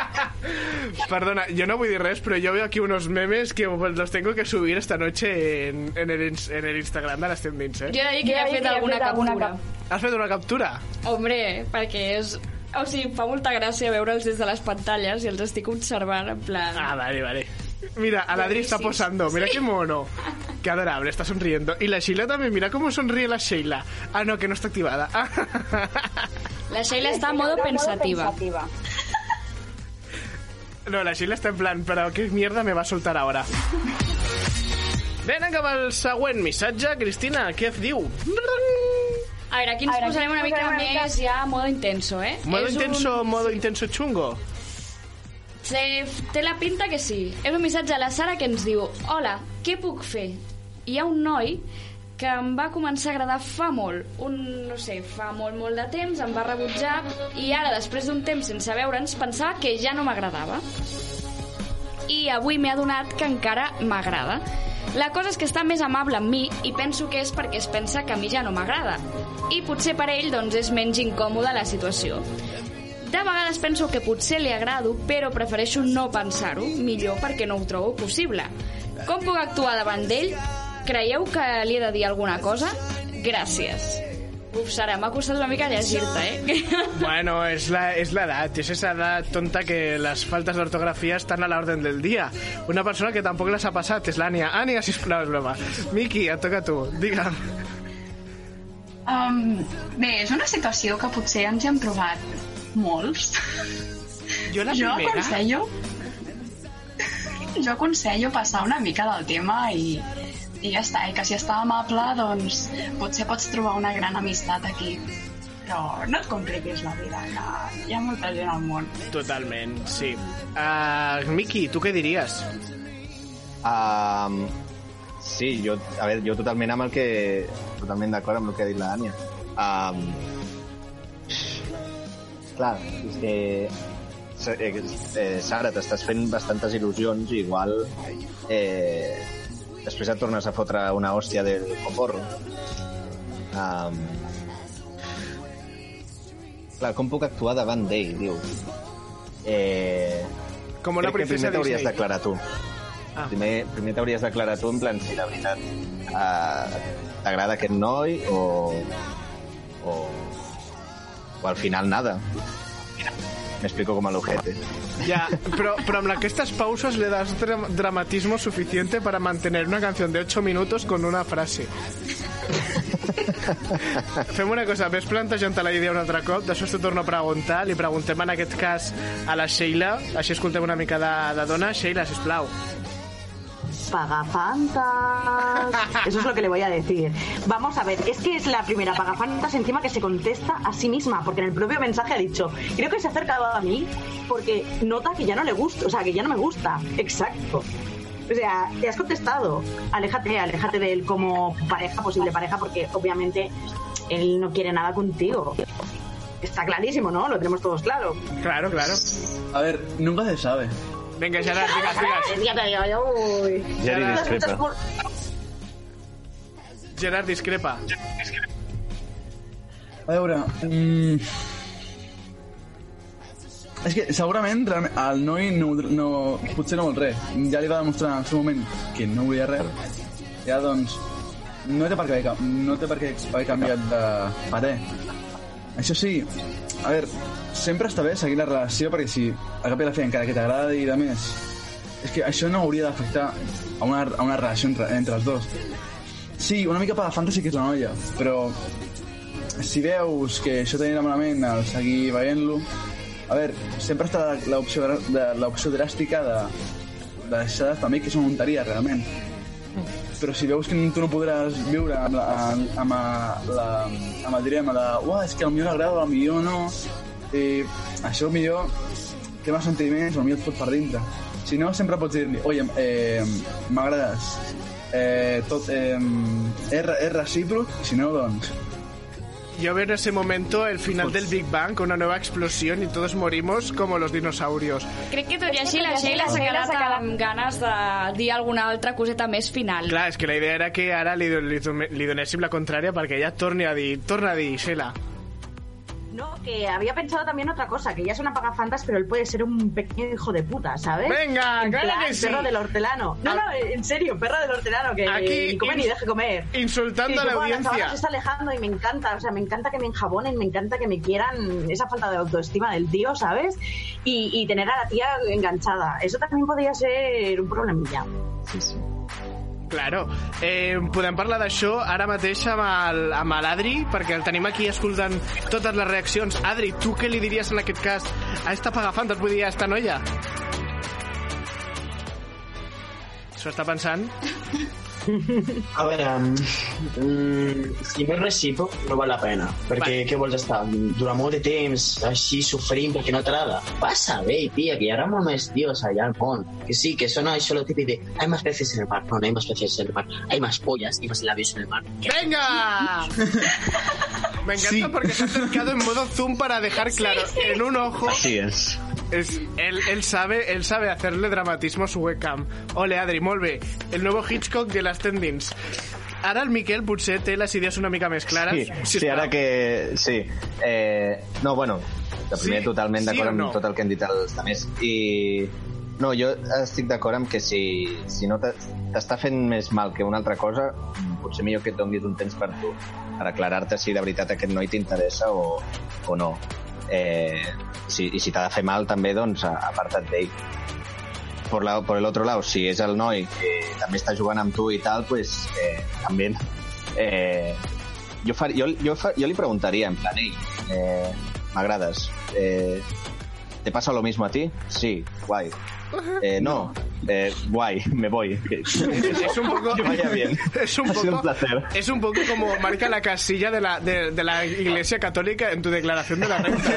Perdona, yo no voy a decir res, pero yo veo aquí unos memes que los tengo que subir esta noche en, en, el, en el Instagram de l'Estem Dins, eh? Jo he de dir que ja he fet alguna captura. Has fet una captura? Hombre, perquè és... O sigui, fa molta gràcia veure'ls des de les pantalles i els estic observant en plan... Ah, vale, vale. Mira, a Adri está Sí, posando. Mira sí. qué mono. Qué adorable, está sonriendo. Y la Sheila también, mira cómo sonríe la Sheila. Ah, no, que no está activada. La Sheila està en modo pensativa. No, la Sheila está en plan, pero ¿qué mierda me va a soltar ahora? Ven, acaba el següent missatge. Cristina, què et diu? A veure, aquí ens A veure, posarem una mica una mica- més ja modo intenso, eh? Modo És intenso, un... modo intenso chungo. Se, té la pinta que sí. És un missatge a la Sara que ens diu Hola, què puc fer? Hi ha un noi que em va començar a agradar fa molt. Un, no sé, fa molt, molt de temps, em va rebutjar i ara, després d'un temps sense veure'ns, pensava que ja no m'agradava. I avui m'he adonat que encara m'agrada. La cosa és que està més amable amb mi i penso que és perquè es pensa que a mi ja no m'agrada. I potser per ell doncs, és menys incòmoda la situació. De vegades penso que potser li agrado, però prefereixo no pensar-ho, millor perquè no ho trobo possible. Com puc actuar davant d'ell? Creieu que li he de dir alguna cosa? Gràcies. Uf, Sara, m'ha costat una mica llegir-te, eh? Bueno, es la, es la edad, es esa edad tonta que las faltas de ortografía están a la orden del día. Una persona que tampoco les ha passat és l'Ània. Ània, sisplau, és broma. Miki, et toca a tu, digue'm. Um, bé, és una situació que potser ens hi hem trobat molts. Jo la jo primera- aconsello... Jo aconsello passar una mica del tema i, i ja està. I que si està amable, doncs potser pots trobar una gran amistat aquí. Però no et compliquis la vida, que hi ha molta gent al món. Totalment, sí. Uh, Miki, tu què diries? Um, sí, jo, a veure, jo totalment amb el que... Totalment d'acord amb el que ha dit la Ània. Um, clar, és que... eh, eh, Sara, t'estàs fent bastantes il·lusions i igual eh, després et tornes a fotre una hòstia del coporro. Um, clar, com puc actuar davant d'ell, diu? Eh, Com una crec que princesa primer t'hauries d'aclarar tu. Ah. Primer, primer t'hauries d'aclarar tu en plan si de veritat eh, t'agrada aquest noi o, o, o al final nada. Me explico como el ojete. Ya, pero, pero amb aquestes pauses le das dra- dramatismo suficiente para mantener una canción de 8 minutos con una frase. Fem una cosa, ves plantejant la idea un altre cop, després t'ho torno a preguntar, li preguntem en aquest cas a la Sheila, així escoltem una mica de, de dona. Sheila, sisplau. Pagafantas. Eso es lo que le voy a decir. Vamos a ver, es que es la primera Pagafantas encima que se contesta a sí misma, porque en el propio mensaje ha dicho, creo que se ha acercado a mí porque nota que ya no le gusta, o sea, que ya no me gusta. Exacto. O sea, te has contestado. Aléjate, aléjate de él como pareja, posible pareja, porque obviamente él no quiere nada contigo. Está clarísimo, ¿no? Lo tenemos todos claro. Claro, claro. A ver, nunca se sabe. Venga, Gerard, digues, digues. Digo, yo, uy. Jerry Muchas, discrepa. Gerard discrepa. A veure... Mm... És que segurament el noi no, no, potser no vol res. Ja li va demostrar en el seu moment que no volia res. Ja, doncs, no té per què, no té per què haver canviat de parer. Això sí, a veure, sempre està bé seguir la relació perquè si a cap i a la fi encara que t'agradi i de més, és que això no hauria d'afectar a una, a una relació entre, entre els dos. Sí, una mica per la fantasy que és la noia, però si veus que això t'anirà malament al seguir veient-lo, a veure, sempre està l'opció de l'opció dràstica de, de deixar de fer amic, que és una tonteria, realment. Però si veus que tu no podràs viure amb, la, amb, la, amb el dilema de uah, és que al millor agrada, al millor no, i això millor té més sentiments, potser et fot per dintre. Si no, sempre pots dir-li, oye, eh, m'agrades, eh, tot, eh, és, és recíproc, si no, doncs, Yo veo en ese momento el final del Big Bang con una nueva explosión y todos morimos como los dinosaurios. Crec que tot i així la Sheila s'ha quedat amb ganes de dir alguna altra coseta més final. Clar, és que la idea era que ara li, li, li donéssim la contrària perquè ella torni a dir, torna a dir, Sheila. No, que había pensado también otra cosa, que ya es una pagafantas, pero él puede ser un pequeño hijo de puta, ¿sabes? Venga, En claro plan, que sí. perro del hortelano. No, no, en serio, perro del hortelano, que Aquí ni come ni deje comer. insultando a la audiencia. se está alejando y me encanta, o sea, me encanta que me enjabonen, me encanta que me quieran, esa falta de autoestima del tío, ¿sabes? Y, y tener a la tía enganchada. Eso también podría ser un problemilla. Sí, sí. Claro. Eh, podem parlar d'això ara mateix amb l'Adri, perquè el tenim aquí escoltant totes les reaccions. Adri, tu què li diries en aquest cas a esta pagafantas, vull dir, a esta noia? S'ho està pensant? A veure, mm, si no és recíproc, no val la pena. Perquè què vols estar durant molt de temps així sofrint perquè no t'agrada? Passa bé, tia, que hi haurà molt més tios allà al món. Que sí, que són això lo típic de hay más peces en el mar. No, no hay más peces en el mar. Hay más pollas y más labios en el mar. ¡Venga! Me encanta porque se ha acercado en modo zoom para dejar claro en un ojo. Así es. Es, él, él sabe él sabe hacerle dramatismo a su webcam. Ole, Adri, molt bé. El nuevo Hitchcock de las tendins. Ara el Miquel potser té les idees una mica més clares. Sí, sí, ara que... Sí. Eh, no, bueno, de primer Sí, totalment sí d'acord amb no? tot el que han dit els altres. I... No, jo estic d'acord amb que si, si no t'està fent més mal que una altra cosa, potser millor que et donis un temps per tu, per aclarar-te si de veritat aquest noi t'interessa o, o no. Eh, si, I si t'ha de fer mal també, doncs, aparta't d'ell. Por, la, por el lado, si és el noi que també està jugant amb tu i tal, pues eh, també eh, jo, far, jo, jo, fa, jo li preguntaria en plan, ei, eh, m'agrades, eh, ¿te pasa lo mismo a ti? Sí, guay. Eh, no, eh, guay, me voy. Que- Es un poco. Que vaya bien. Es un Ha sido poco. un placer. Es un poco como marca la casilla de la, de, de la Iglesia Católica en tu declaración de la renta.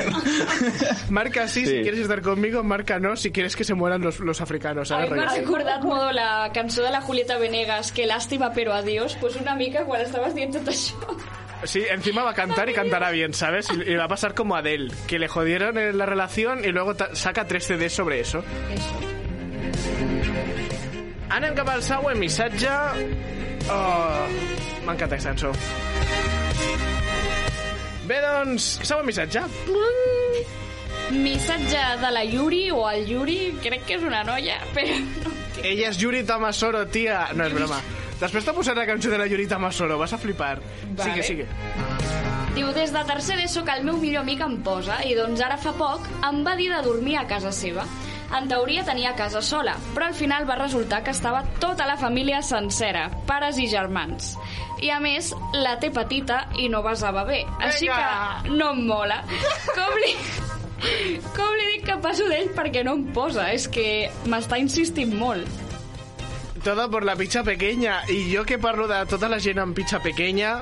Marca sí, si Sí. quieres estar conmigo, marca no si quieres que se mueran los, los africanos. A ¿sabes? mi m'ha recordat la cançó de la Julieta Venegas, que làstima però adiós, pues una mica quan estaves dient tot això. Sí, encima va a cantar y cantará bien, ¿sabes? Y, y va a pasar como Adele, que le jodieron en la relación y luego saca tres CDs sobre eso. Anem cap al següent missatge. Oh, m'encanta aquesta cançó. Bé, doncs, següent missatge. Missatge de la Yuri o el Yuri, crec que és una noia, però no. Ella és Yuri Tamasoro, tia. No, és broma. Després t'ha posat la cançó de la Yuri Tamasoro, vas a flipar. Vale. Sigue, sigue. Diu, des de tercer d'ESO que el meu millor amic em posa i doncs ara fa poc em va dir de dormir a casa seva. En teoria tenia casa sola, però al final va resultar que estava tota la família sencera, pares i germans. I a més, la té petita i no besava bé, així Vinga! que no em mola. Com li... Com li dic que passo d'ell perquè no em posa? És que m'està insistint molt. Todo por la picha pequeña. Y yo que parlo de tota la gent amb pitxa pequeña,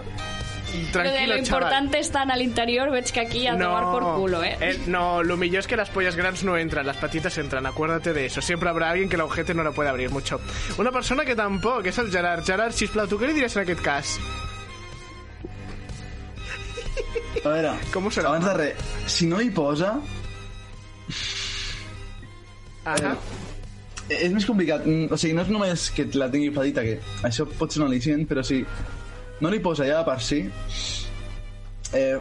Lo de tranquilo, lo chaval. importante está en l'interior, veig que aquí a tomar por culo, eh? No, lo millor es que las pollas grandes no entran, las patitas entran, acuérdate de eso. Siempre habrá alguien que el ojete no lo puede abrir mucho. Una persona que tampoc, és el Gerard. Gerard, sisplau, tu què li diries en aquest cas? A veure, Com ho serà? abans de res, si no hi posa... Ahà. Eh, és més complicat. Mm, O sigui, no és només que la tingui petita, que això pot ser un al·licient, però si no li posa ja per si, eh,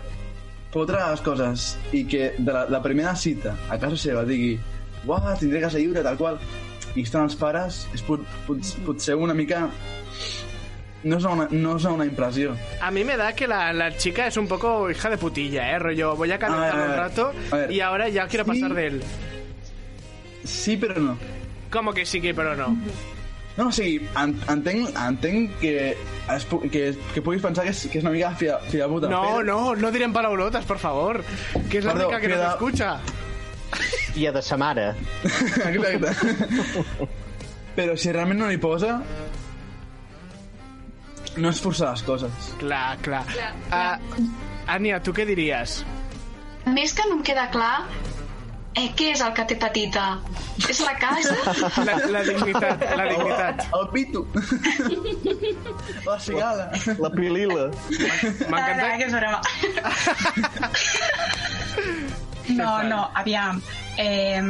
fotre les coses i que de la, la primera cita a casa seva digui uah, tindré casa lliure, tal qual, i estan els pares, és pot, pot, potser una mica... No és una, no és una impressió. A mí me da que la, la chica es un poco hija de putilla, ¿eh? Rollo, voy a calentar un rato a ver. y ahora ya quiero Sí. pasar de él. Sí, però no. ¿Cómo que sí, que pero no? No, o sigui, en, entenc, entenc que, es, que, que puguis pensar que és, que és una mica fia, fia puta. No, però... no, no direm palabrotas, por favor. Que es la Perdó, única que nos de- escucha. Fia de sa mare. Exacte. Però si realment no li posa, no és forçar les coses. Clar, clar. Uh, Ania, tu què diries? A més que no em queda clar eh, què és el que té petita. És la casa? La, la dignitat, la dignitat. El pito. La cigala. La pilila. M'encanta... que és broma. No, no, aviam. Eh,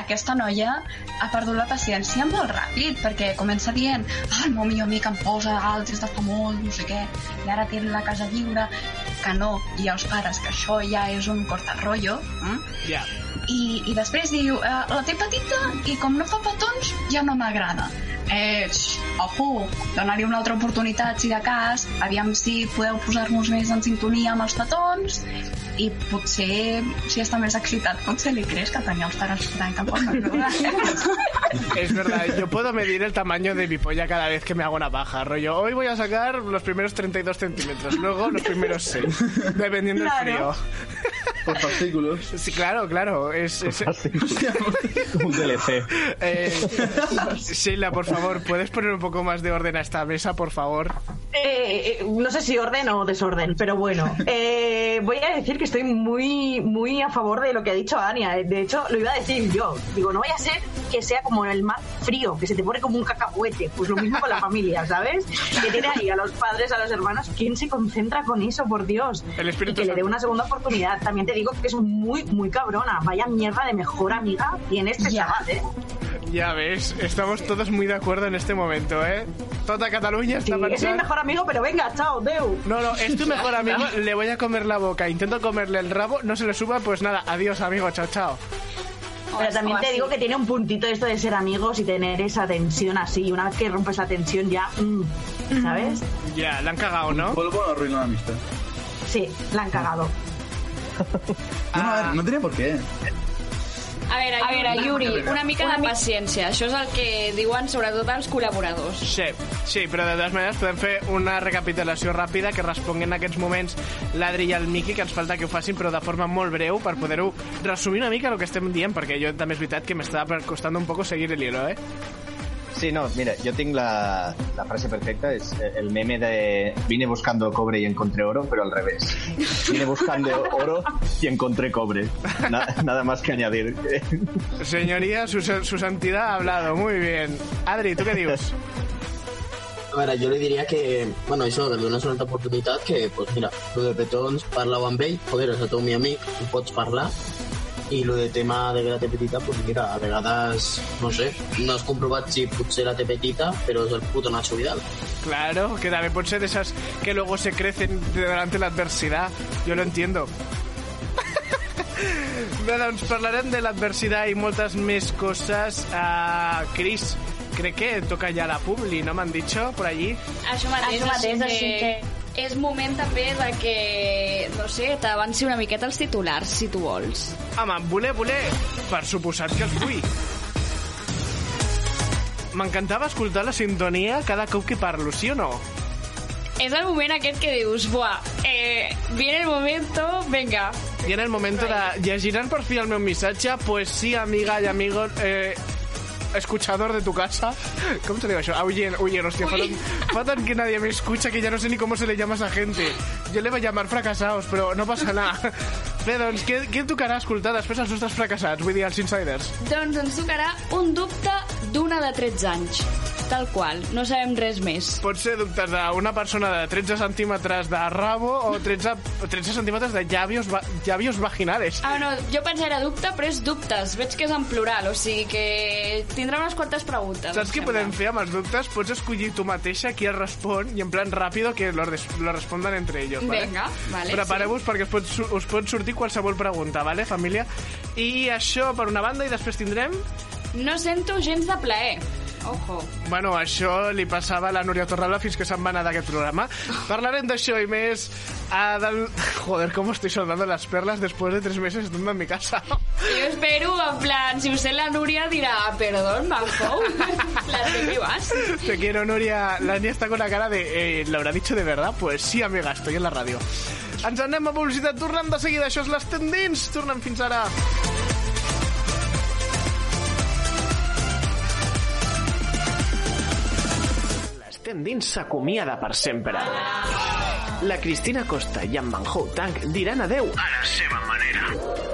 aquesta noia ha perdut la paciència molt ràpid perquè comença dient ah, el meu millor amic em posa altres de fa molt, no sé què, i ara té la casa lliure que no, i els pares que això ja és un cortarrotllo eh? Ja. I, i després diu eh, la té petita i com no fa petons ja no m'agrada eh, ojo, donar-li una altra oportunitat si de cas, aviam si podeu posar-nos més en sintonia amb els petons i potser si està més excitat potser li creus que tenia els pares tan tampoc no Es verdad, yo puedo medir el tamaño de mi polla cada vez que me hago una paja. Rollo, hoy voy a sacar los primeros 32 centímetros, luego los primeros 6, dependiendo del Claro. frío. Por fascículos. Sí, claro, claro. Es, es- Un DLC. Eh, Sheila, por favor, ¿puedes poner un poco más de orden a esta mesa, por favor? Eh, eh, no sé si orden o desorden, pero bueno, eh, voy a decir que estoy muy, muy a favor de lo que ha dicho Ania. De hecho, lo iba a decir yo. Digo, no vaya a ser que sea como el mar frío, que se te pone como un cacahuete. Pues lo mismo con la familia, ¿sabes? Que tiene ahí a los padres, a los hermanos. ¿Quién se concentra con eso, por Dios? El y Espíritu que le dé una segunda oportunidad. También te digo que es muy, muy cabrona. Vaya mierda de mejor amiga tiene este chaval, ¿eh? Ya ves, estamos todos muy de acuerdo en este momento, ¿eh? Toda Cataluña Sí, está es mi pensando... mejor amigo, pero venga, chao, Deu. No, no, es tu mejor amigo, le voy a comer la boca. Intento comerle el rabo, no se le suba, pues nada, adiós, amigo, chao, chao. Pero también te digo que tiene un puntito esto de ser amigos y tener esa tensión así. Y una vez que rompes la tensión ya, mm, ¿sabes? Ya, la han cagado, ¿no? Polvo arruina la amistad. Sí, la han cagado. No, a ver, no tiene por qué. A veure, A veure, Yuri, Yuri, una mica de paciència. Això és el que diuen sobretot els col·laboradors. Sí, sí, però de totes maneres podem fer una recapitulació ràpida que respongui en aquests moments l'Adri i el Miqui, que ens falta que ho facin, però de forma molt breu, per poder-ho resumir una mica el que estem dient, perquè jo també és veritat que m'està costant un poco seguir el hilo, eh? Sí, no, mira, yo tengo la, la frase perfecta, es eh, el meme de vine buscando cobre y encontré oro, pero al revés. Vine buscando oro y encontré cobre. Na- nada más que añadir. Señoría, su, su santidad ha hablado, muy bien. Adri, ¿tú qué dices? A veure, jo li diria que, bueno, això, dones una altra oportunitat, que, pues mira, lo de petons, parla-ho amb ell, joder, és el teu mi amic, ho pots parlar, i lo de tema de la té petita, pues mira, a vegades, no sé, no has comprovat si potser la té petita, però és el puto Nacho Vidal. Claro, que también puede ser de esas que luego se crecen delante de la adversidad. Yo lo entiendo. Bé, doncs parlarem de l'adversitat i moltes més coses. Uh, Cris, crec que toca ja la publi, no m'han dit por allí? Això mateix, Això mateix, així així que... És moment també de que, no sé, t'avanci una miqueta els titulars, si tu vols. Home, voler, voler, per suposat que els vull. M'encantava escoltar la sintonia cada cop que parlo, sí o no? És el moment aquest que dius, buah, eh, viene el momento, venga. I en el moment de... Llegiran per fi el meu missatge? Pues sí, amiga y amigo... Eh, escuchador de tu casa. ¿Cómo se dice eso? Ah, oyen, oyen, hostia, fa tant, fa tant que nadie me escucha que ya no sé ni cómo se le llama a esa gente. Yo le voy a llamar fracasados, però no passa nada. Bé, doncs, què, què tocarà escoltar després els nostres fracassats? Vull dir, els insiders. Doncs ens tocarà un dubte d'una de 13 anys. Tal qual, no sabem res més. Pot ser dubtes d'una persona de 13 centímetres de rabo o 13, 13 centímetres de llavios, llavios vaginales. Ah, no, jo pensava era dubte, però és dubtes. Veig que és en plural, o sigui que tindrà unes quantes preguntes. Saps què podem fer amb els dubtes? Pots escollir tu mateixa qui el respon i en plan ràpido que lo, lo respondan entre ellos, ¿vale? Venga, vale, Prepareu-vos perquè us pot, us pot sortir qualsevol pregunta, ¿vale, família? I això per una banda i després tindrem... No sento gens de plaer. Ojo. Bueno, això li passava a la Núria Torralba fins que se'n va anar d'aquest programa. Parlarem d'això i més a del... Joder, com estoy soldando las perlas después de tres meses estando en mi casa. Jo espero, en plan, si usted la Núria dirà, perdón, Manfou, la de qué vas? Te quiero, Nuria. La niña está con la cara de... Eh, ¿Lo habrá dicho de verdad? Pues sí, amiga, estoy en la ràdio. Ens anem a publicitat. Tornem de seguida. Això és les tendents. Tornem fins ara. L'estem dins s'acomiada per sempre. La Cristina Costa i en Manhou Tank diran adeu a la seva manera.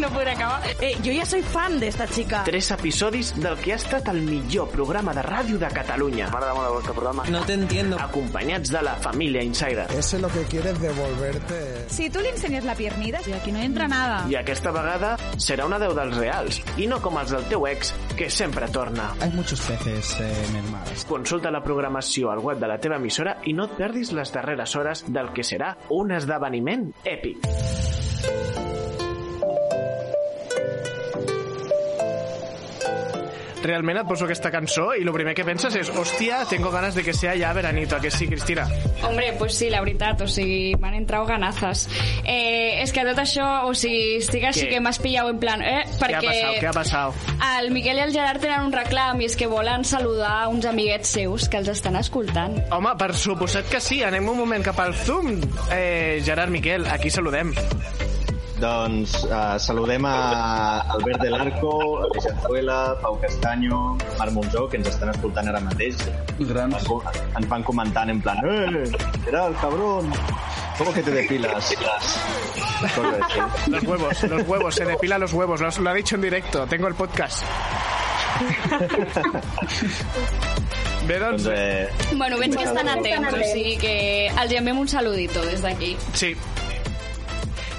No podré acabar. Eh, yo ya soy fan de esta chica. Tres episodis del que ha estat el millor programa de ràdio de Catalunya. M'agrada molt el vostre programa. No te entiendo. Acompanyats de la família Insider. Ese lo que quiere es devolverte. Si tú le enseñas la piernida, y aquí no entra nada. I aquesta vegada serà una deu dels reals, i no com els del teu ex, que sempre torna. Hay muchos peces eh, en el mar. Consulta la programació al web de la teva emissora i no et perdis les darreres hores del que serà un esdeveniment èpic. Realment et poso aquesta cançó i el primer que penses és hòstia, tengo ganas de que sea ya veranito, ¿a que sí, Cristina? Hombre, pues sí, la veritat, o sigui, m'han entrat ganazas. Eh, és que tot això, o sigui, estic així Què? que m'has pillat en plan, eh, Què ha perquè passat? Què ha passat? el Miquel i el Gerard tenen un reclam i és que volen saludar uns amiguets seus que els estan escoltant. Home, per suposat que sí. Anem un moment cap al Zoom. Eh, Gerard Miquel, aquí saludem. Doncs uh, saludem a Albert del Arco, Aleix Anzuela, Pau Castanyo, Marc Monzó, que ens estan escoltant ara mateix. Grans. Ens, van- ens van comentant en plan, eh, Gerard, cabrón, ¿cómo que te depilas? Los huevos, los huevos, se depila los huevos. Lo, lo ha dicho en directo. Tengo el podcast. Bé, doncs... Doncs, eh, Bueno, veig que estan atents, o sigui que els enviem un saludito des d'aquí. Sí.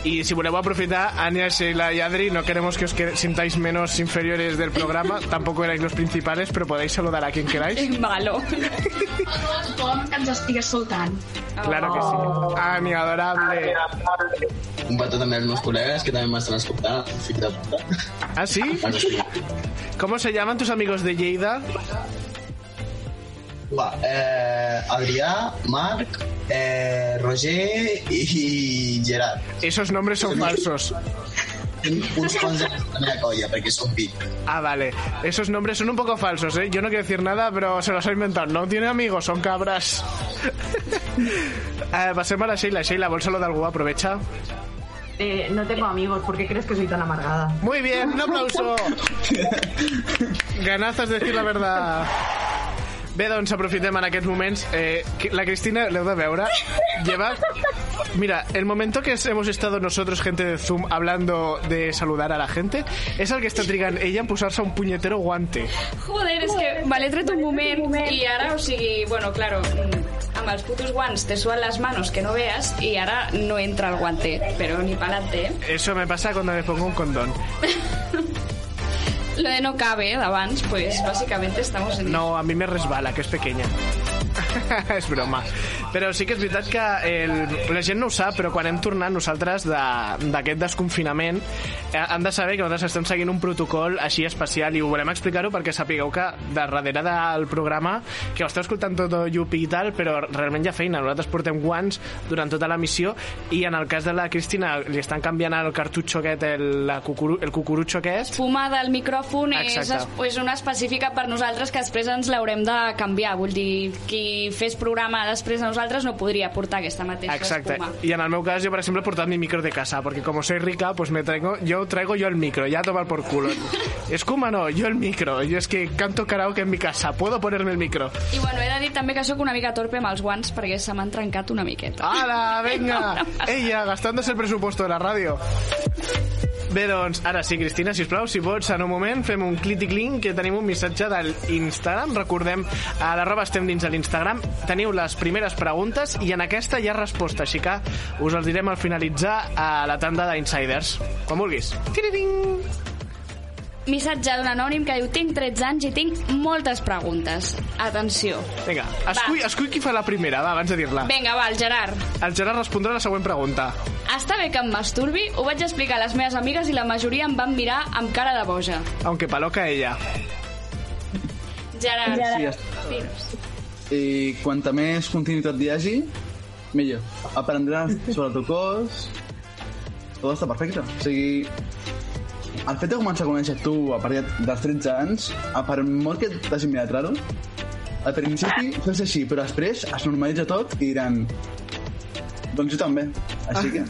Y si volvemos a aprofitar, Ania, Sheila y Adri, no queremos que os sintáis menos inferiores del programa, tampoco erais los principales, pero podéis saludar a quien queráis. Malo. Que ens. Claro que sí. Ania, adorable. Un petó també als meus col·legues que també m'estan escoltant, fill de puta. ¿Ah, sí? ¿Cómo se llaman tus amigos de Lleida? Va, eh, Adrià, Marc, eh, Roger i Gerard. Esos nombres son falsos. Uns quants de la meva colla, perquè són. Ah, vale. Esos nombres son un poco falsos, ¿eh? Yo no quiero decir nada, pero se los ha inventado. No tiene amigos, son cabras. eh, pasemos a la Sheila. Sheila, bolsalo de algo, aprovecha. Eh, no tengo amigos, ¿por qué crees que soy tan amargada? Muy bien, un aplauso. Ganazas de decir la verdad. Bé, doncs aprofitem en aquests moments. Eh, la Cristina, l'heu de veure, lleva Mira, el momento que hemos estado nosotros, gente de Zoom, hablando de saludar a la gente, és el que està trigant ella en posar-se un punyetero guante. Joder, és que l'he tret un moment i ara, o sigui, bueno, claro, mm, amb els putos guants te suan les manos que no veas y ara no entra el guante, pero ni pa'lante, eh? Eso me pasa cuando me pongo un condón. Lo de no cabe, d'abans, pues básicamente estamos en... No, a mi me resbala, que és pequeña. és broma. Però sí que és veritat que el, la gent no ho sap, però quan hem tornat nosaltres de- d'aquest desconfinament eh, han de saber que nosaltres estem seguint un protocol així especial i ho volem explicar-ho perquè sapigueu que de darrere del programa que ho esteu escoltant tot llupi i tal, però realment hi ha feina. Nosaltres portem guants durant tota l'emissió i en el cas de la Cristina li estan canviant el cartutxo aquest, el, la cucuru, el cucurutxo aquest, Fuma del micròfon és, és una específica per nosaltres que després ens l'haurem de canviar. Vull dir, qui fes programa després de nosaltres no podria portar aquesta mateixa Exacte. espuma. Y en el meu cas, yo, por ejemplo, he portado mi micro de casa, porque como soy rica, pues me traigo, yo traigo yo el micro, ya a tomar por culo. Escuma no, yo el micro. Yo es que canto karaoke en mi casa, puedo ponerme el micro. I bueno, he de dir també que sóc una mica torpe amb els guants perquè se m'han trencat una miqueta. ¡Hala, venga! Ella, gastándose el presupuesto de la radio. Bé, doncs, ara sí, Cristina, si plau, si pots, en un moment, fem un clit i clink, que tenim un missatge de l'Instagram. Recordem, a l'arroba estem dins de l'Instagram. Teniu les primeres preguntes i en aquesta hi ha resposta, així que us els direm al finalitzar a la tanda d'Insiders. Quan vulguis. Tiriring! Missatge d'un anònim que diu Tinc 13 anys i tinc moltes preguntes. Atenció. Vinga, escull, escull qui fa la primera, va, abans de dir-la. Vinga, va, el Gerard. El Gerard respondrà la següent pregunta. Està bé que em masturbi? Ho vaig explicar a les meves amigues i la majoria em van mirar amb cara de boja. Aunque paloca ella. Gerard. Sí, ja Dinos. I quanta més continuïtat hi hagi, millor. Aprendràs sobre el teu cos... Tot està perfecte. O sigui, el fet de començar a conèixer tu a partir dels 13 anys, a per molt que t'hagi mirat raro, al principi fes així, però després es normalitza tot i diran doncs jo també. Així que...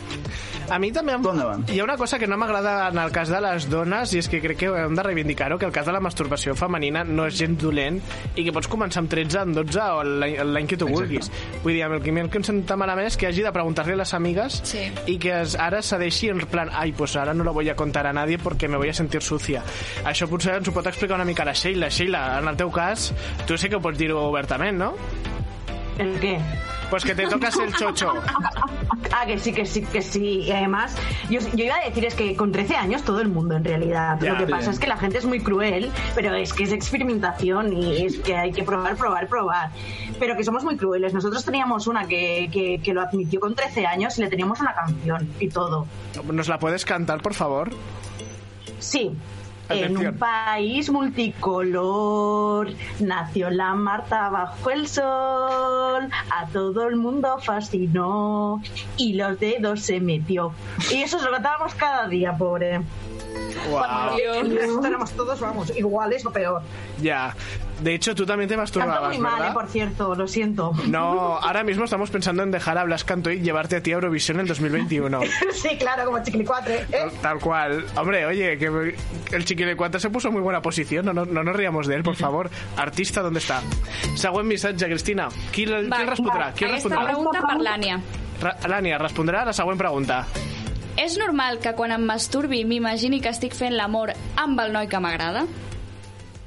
A mi també em... hi ha una cosa que no m'agrada en el cas de les dones i és que crec que hem de reivindicar-ho que el cas de la masturbació femenina no és gens dolent i que pots començar amb 13, amb 12 o l'any l'any que tu vulguis. Vull dir, amb el que, el que em senta malament és que hagi de preguntar-li a les amigues Sí. i que es, ara cedeixi en plan ai, pues ara no lo voy a contar a nadie porque me voy a sentir sucia. Això potser ens ho pot explicar una mica la Sheila. Sheila, en el teu cas, tu sé que ho pots dir-ho obertament, no? ¿El qué? Pues que te tocas el chocho. Ah, que sí, que sí, que sí. Y además, yo, yo iba a decir es que con 13 años todo el mundo en realidad. Ya, Lo que pasa es que la gente es muy cruel, pero es que es experimentación y es que hay que probar, probar, probar. Pero que somos muy crueles. Nosotros teníamos una que, que, que lo admitió con 13 años y le teníamos una canción y todo. ¿Nos la puedes cantar, por favor? Sí. En un país multicolor nació la Marta bajo el sol, a todo el mundo fascinó y los dedos se metió. Y eso lo cantábamos cada día, pobre. Wow. El resto éramos todos, vamos, iguales o peor. Ya. De hecho, tú también te Canto masturbabas, muy mal, ¿verdad? eh, por cierto, lo siento. No, ahora mismo estamos pensando en dejar a Blas Canto y llevarte a ti a Eurovisión en 2021. sí, claro, como chiquilicuatre. ¿eh? Tal, tal cual. Hombre, oye, que el chiquilicuatre se puso en muy buena posición. No, no, no nos riamos de él, por favor. Artista, ¿dónde está? Següent missatge, Cristina. Qui, qui Va, respondrà? Qui Aquesta respondrà? pregunta per l'Ània. Ra- L'Ània respondrà a la següent pregunta. És normal que quan em masturbi m'imagini que estic fent l'amor amb el noi que m'agrada?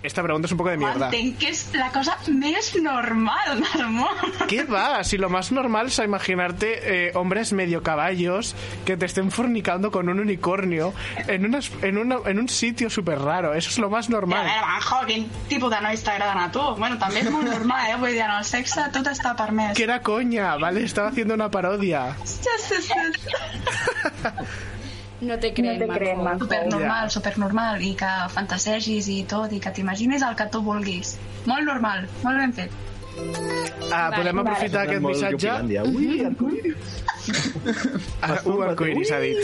Esta pregunta es un poco de mierda. Entenc que és la cosa més normal del món. ¿Qué va? Si lo más normal es imaginarte eh, hombres medio caballos que te estén fornicando con un unicornio en, unas, en, una, en un sitio súper raro. Eso es lo más I a normal. veure, Manjo, quin tipus de nois t'agraden a tu? Bueno, també és molt normal, eh? Vull dir, en el sexe tot està permès. Que era coña, ¿vale? Estaba haciendo una parodia. Sí, sí, sí. No te creem, no te creem, Manjo. Supernormal, supernormal, i que fantasegis i tot, i que t'imagines el que tu vulguis. Molt normal, molt ben fet. Ah, podem aprofitar aquest missatge. Ui, arcoiris. Ah, un arcoiris, ha dit.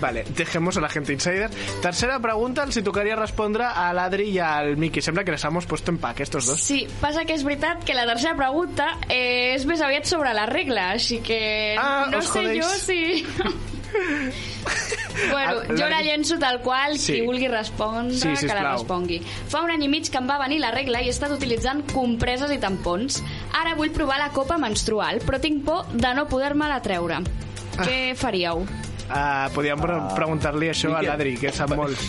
vale, dejemos a la gente insider. Tercera pregunta, els hi tocaria respondre a l'Adri i al Miki. Sembla que les hemos puesto en pack, estos dos. Sí, passa que és veritat que la tercera pregunta eh, és més aviat sobre la regla, així que Ah, no sé jodéis. jo si... bueno, Bueno, Ah, jo la llenço tal qual, Sí. qui vulgui respondre, Sí, que la respongui. Fa un any i mig que em va venir la regla i he estat utilitzant compreses i tampons. Ara vull provar la copa menstrual, però tinc por de no poder-me-la treure. Què faríeu? Uh, podríem pre preguntar-li això a Miquel. l'Adri, que sap molt.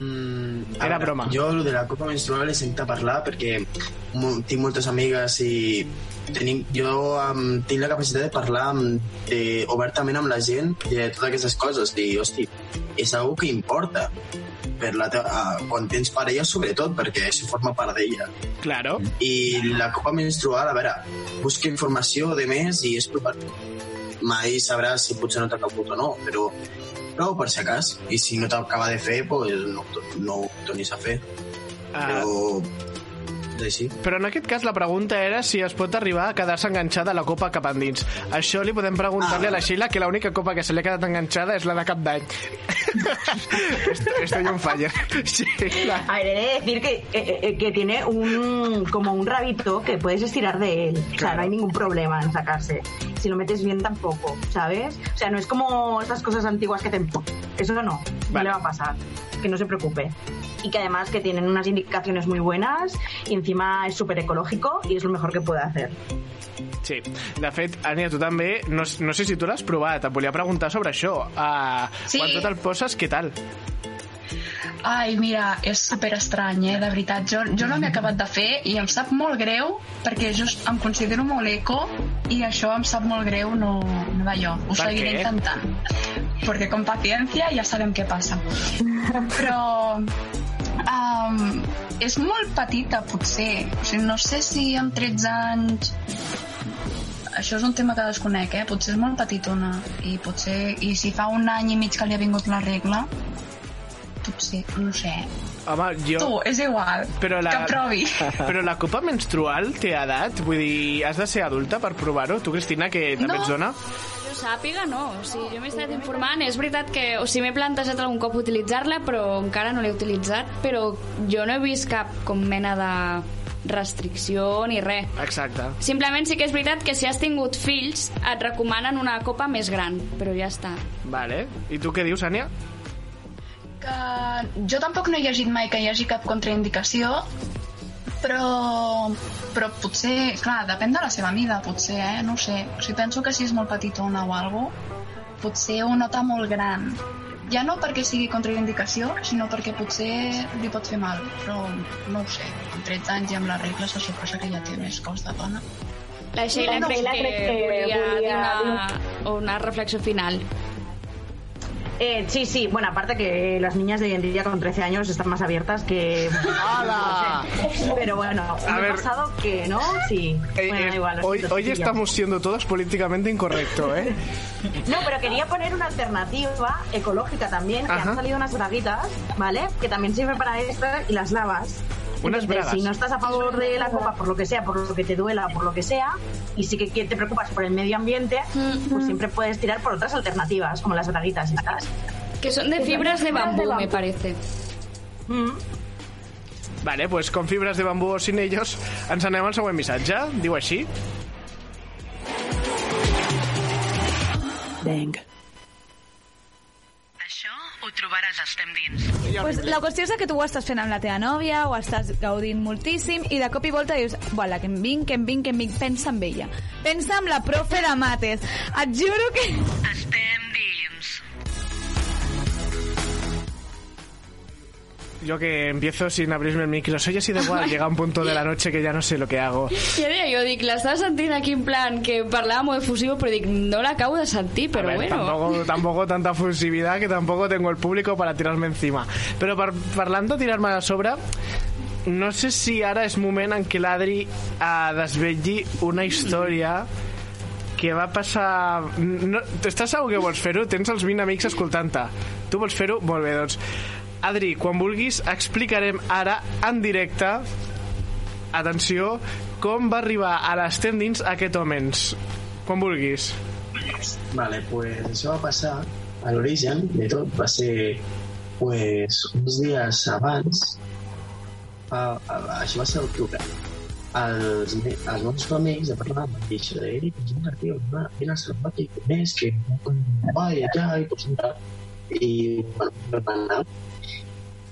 Mm, a Era veure, broma. Jo, lo de la copa menstrual he sentit a parlar perquè tinc moltes amigues i tenim, jo um, tinc la capacitat de parlar amb, eh, obertament amb la gent de totes aquestes coses. I, hosti, és algo que importa per la teva, quan tens parella sobretot perquè això forma part d'ella Claro. i la copa menstrual, a veure, busca informació de més i és provar mai sabràs si potser no t'ha calgut o no, però prou per si acas. I si no t'acaba de fer, pues no, no ho tornis a fer. Però... És així. Però en aquest cas la pregunta era si es pot arribar a quedar-se enganxada a la copa cap endins. Això li podem preguntar-li a la Sheila que l'única copa que se li ha quedat enganxada és la de cap d'any. Estoy, on fire. Sheila. A ver, he de decir que, eh, eh, que tiene un como un rabito que puedes estirar de él. O sea, no hay ningún problema en sacarse. Si lo metes bien tampoco, ¿sabes? O sea, no es como estas cosas antiguas que te... Eso no, no le va a pasar. Que no se preocupe. Y que además que tienen unas indicaciones muy buenas y encima es súper ecológico y es lo mejor que puede hacer. Sí, de fet, Ània, tu també, no, no sé si tu l'has provat, et volia preguntar sobre això. Uh, Sí. Quan tu te'l poses, què tal? Ai, mira, és super estrany, eh, de veritat. Jo, jo no m'he acabat de fer i em sap molt greu perquè jo em considero molt eco i això em sap molt greu no, no d'allò. Ho Per seguiré què? intentant. Perquè con paciencia ja sabem què passa. Però um, és molt petita, potser. O sigui, no sé si amb 13 anys això és un tema que desconec, eh? Potser és molt petitona i potser... I si fa un any i mig que li ha vingut la regla, potser, no sé. Home, jo... Tu, és igual, però la... que provi. Però la copa menstrual té edat? Vull dir, has de ser adulta per provar-ho? Tu, Cristina, que també No. ets dona? Jo sàpiga, no. O sigui, jo m'he estat informant. És veritat que o sigui, m'he plantejat algun cop utilitzar-la, però encara no l'he utilitzat. Però jo no he vist cap com mena de restricció ni res. Exacte. Simplement sí que és veritat que si has tingut fills et recomanen una copa més gran, però ja està. Vale. I tu què dius, Ània? Que jo tampoc no he llegit mai que hi hagi cap contraindicació, però, però potser, clar, depèn de la seva mida, potser, eh? No ho sé. O sigui, penso que si és molt petitona o alguna potser ho nota molt gran. Ja no perquè sigui contraindicació, sinó perquè potser li pot fer mal, però no ho sé. Amb 13 anys i amb les regles se suposa que ja té més cos de dona. La Sheila No, crec Sheila que, crec que volia, volia dir una, una reflexió final. Eh, sí, sí, bueno, aparte que las niñas de hoy en día con 13 años están más abiertas que... ¡Hala! Pero bueno, A me ver. pasado que no, sí. Eh, bueno, eh, igual. hoy, estamos siendo todos políticamente incorrectos, ¿eh? No, pero quería poner una alternativa ecológica también, que Ajá. han salido unas braguitas, ¿vale? Que también sirve para esto y las lavas. Unas Entonces, bragas. Si no estás a favor de la copa por lo que sea, por lo que te duela, por lo que sea, y sí que te preocupas por el medio ambiente, pues siempre puedes tirar por otras alternativas, como las braguitas estas. Que son de fibras de bambú, me parece. Vale, pues con fibras de bambú o sin ellos, ens anem al següent missatge. Diu així. Bang. Ho trobaràs Estem Dins. Pues la qüestió és que tu ho estàs fent amb la teva nòvia, o estàs gaudint moltíssim, i de cop i volta dius, voilà, que em vinc, que em vinc, que em vinc, pensa en ella. Pensa en la profe de mates. Et juro que... Estem Yo que empiezo sin abrirme el micro, soy así de igual, llega un punto de la noche que ya no sé lo que hago. Ja deia, jo dic, l'estava sentint aquí en plan que parlava molt efusiu, però dic, no l'acabo de sentir, però A ver, bueno. tampoco, tampoco tanta fusividad que tampoco tengo el público para tirarme encima. Pero par parlant de tirar-me a sobre, no sé si ara és moment en què l'Adri eh, desvetlli una història que va passar... No, estàs segur que vols fer-ho? Tens els 20 amics escoltant-te. Tu vols fer-ho? Molt bé, doncs. Adri, quan vulguis, explicarem ara, en directe, atenció, com va arribar a l'Estem dins aquest Homens. Quan vulguis. Vale, pues això va passar a l'origen de tot, va ser pues, uns dies abans, a, a, això va ser a l'octubre, els, els meus amics de parlar amb això de Eric, pues mira, tío, va, vine al selvático, ves que vaya allá y pues entrar. Y bueno, me van a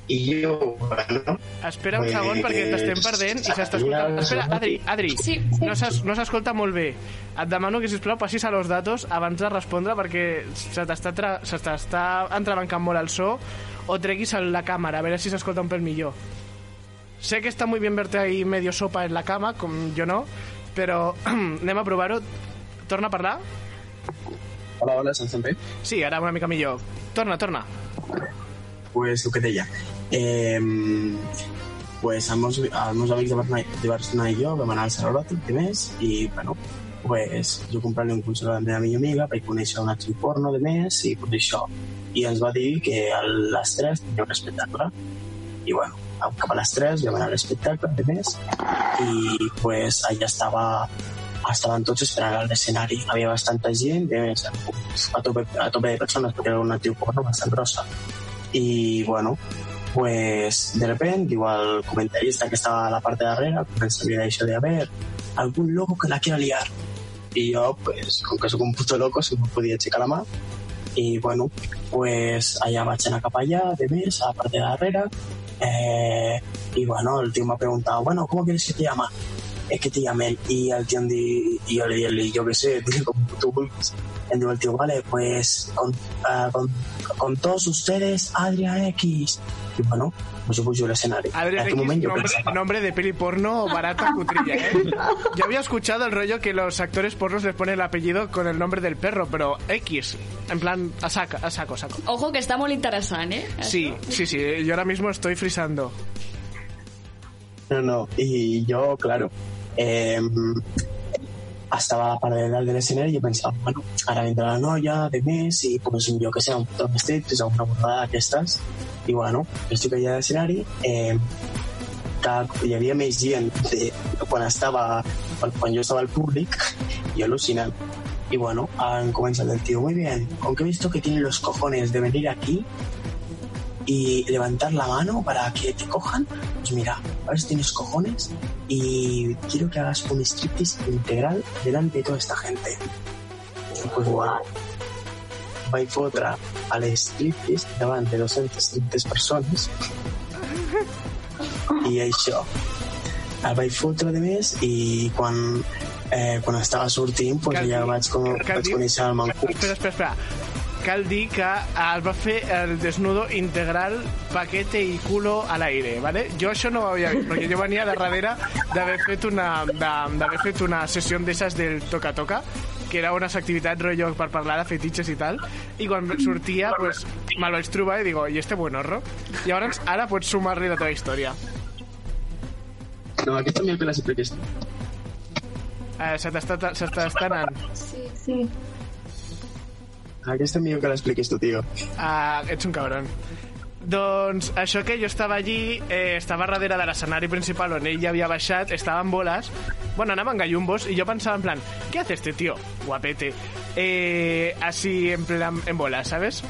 i jo, bueno... Espera un segon perquè t'estem perdent i s'està escoltant. Espera, Adri, Adri, sí, no s'es- no s'escolta molt bé. Et demano que, sisplau, passis a los datos abans de respondre perquè se t'està tra- entrebancant molt el so o treguis la càmera, a veure si s'escolta un pel millor. Sé que está muy bien verte ahí medio sopa en la cama, com jo no, però anem a provar-ho. Torna a parlar? Hola, hola, se'ns sent bé? Sí, ara una mica millor. Torna, torna. Pues el que deia eh, pues els meus, els meus amics de Barcelona, de Barcelona i jo vam anar al Serralot de més i bueno pues jo comprant-li un consol a la meva millor amiga vaig conèixer una actriu porno de més i pues això. I ens va dir que a les 3 tenia un espectacle. I bueno cap a les 3 vam anar a l'espectacle de més i pues allà estava estaven tots esperant a l'escenari. Havia bastanta gent de més, a tope, a tope de persones perquè era una actriu porno bastant grossa y bueno, pues de repente, igual comentarista que estaba a la parte de arriba, pues había dicho de, a ver, algún loco que la quiera liar. Y yo, pues, com que soc un puto loco, si me podia aixecar la mà. I, bueno, pues allà vaig anar cap allà, de més, a la part de darrere. Eh, y, bueno, el tío me ha preguntado, bueno, ¿cómo quieres que te llama? Es que te llamen. Y el tío, di, y yo le dije, yo qué sé, tío, como tú el tío, vale, pues con, ah, con, con todos ustedes, Adrián X. Y bueno, pues yo en X, aquel moment jo nombre, de peli porno barata cutrilla, ¿eh? Yo había escuchado el rollo que los actores pornos les ponen el apellido con el nombre del perro, pero X, en plan, a saco, a saco, a saco. Ojo, que està molt interessant, eh? Sí, sí, sí, yo ahora mismo estoy frisando. No, no, y yo, claro, eh, estava a la part de dalt de l'escenari i jo pensava, bueno, ara vindrà la noia de més i pues, jo que sé, un tot vestit, pues, una borrada d'aquestes i bueno, jo estic allà a l'escenari eh, que hi havia més gent de, quan estava quan, quan jo estava al públic i al·lucinant. Y bueno, han comenzado el tío, muy bien, aunque he visto que tiene los cojones de venir aquí y levantar la mano para que te cojan, pues mira, a ver si tienes cojones y quiero que hagas un striptease integral delante de toda esta gente. Y pues bueno, vaig fotre a l'striptease davant de 200 persones i això el vaig fotre de més i quan, eh, quan estava sortint pues, ja vaig, com, vaig conèixer el Espera, espera, espera. Cal dir que el va fer el desnudo integral paquete i culo al aire, ¿vale? Jo això no ho havia vist, perquè jo venia de darrere d'haver fet una, de- d'haver fet una sessió d'esses del toca-toca, que era unes activitats rotllo per parlar de fetitxes i tal, i quan sortia, pues, me'l vaig trobar i digo, i este buen horro? Llavors, ara pots sumar-li la teva història. no, aquesta millor que l'expliquis tu Eh, se t'està se t'està anant. Sí, sí. Aquesta millor que l'expliquis tu, tio Ah, ets un cabron. Doncs això que jo estava allí, eh, estava darrere de l'escenari principal on ell ja havia baixat, estava en boles, bueno, anaven gallumbos, i jo pensava en plan, ¿qué hace este tío? Guapete. Eh, así en plan, en bolas, ¿sabes?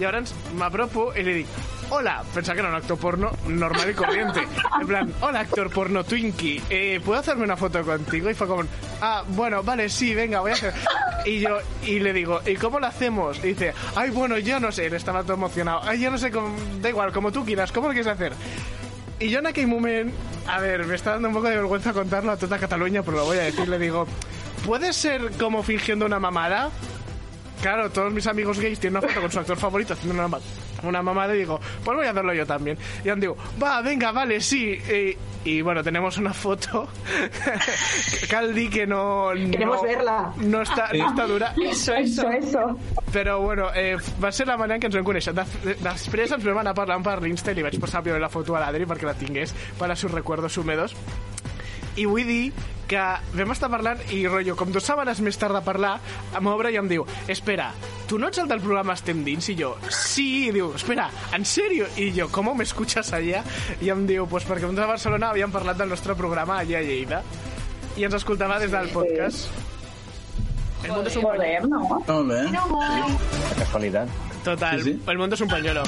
Llavors m'apropo i li dic, hola, pensaba que era un actor porno normal y corriente. En plan, hola actor porno Twinkie, eh, ¿puedo hacerme una foto contigo? Y fue como, ah, bueno, vale, sí, venga, voy a hacer. Y yo, y le digo, ¿y cómo lo hacemos? Y dice, ay, bueno, yo no sé, él estaba todo emocionado. Ay, yo no sé, cómo, da igual, como tú quieras, ¿cómo lo quieres hacer? Y yo en aquel momento, a ver, me está dando un poco de vergüenza contarlo a toda Cataluña, pero lo voy a decir, le digo, ¿puede ser como fingiendo una mamada? Claro, todos mis amigos gays tienen una foto con su actor favorito haciendo una, ma- una mamada y digo, pues voy a hacerlo yo también. Y han digo, va, venga, vale, sí. Y, y bueno, tenemos una foto. Caldi que no... Queremos no- verla. No está, no está dura. Eso, eso. Eso, Però bueno, eh, va ser la manera en què ens vam conèixer. De, després ens vam anar parlant per l'Insta i li vaig posar primer la foto a l'Adri perquè la tingués per a sus recuerdos húmedos. I vull dir que vam estar parlant i rotllo, com dues setmanes més tard de parlar, m'obre i em diu espera, tu no ets el del programa Estem dins? I jo, sí, i diu, espera, en sèrio? I jo, com me escuchas allà? I em diu, pues perquè uns a Barcelona havíem parlat del nostre programa allà a Lleida i ens escoltava des del podcast. El mundo es un pañuelo. ¿no? Molt bé. Casualitat. Total, Sí, sí. el mundo es un pañuelo.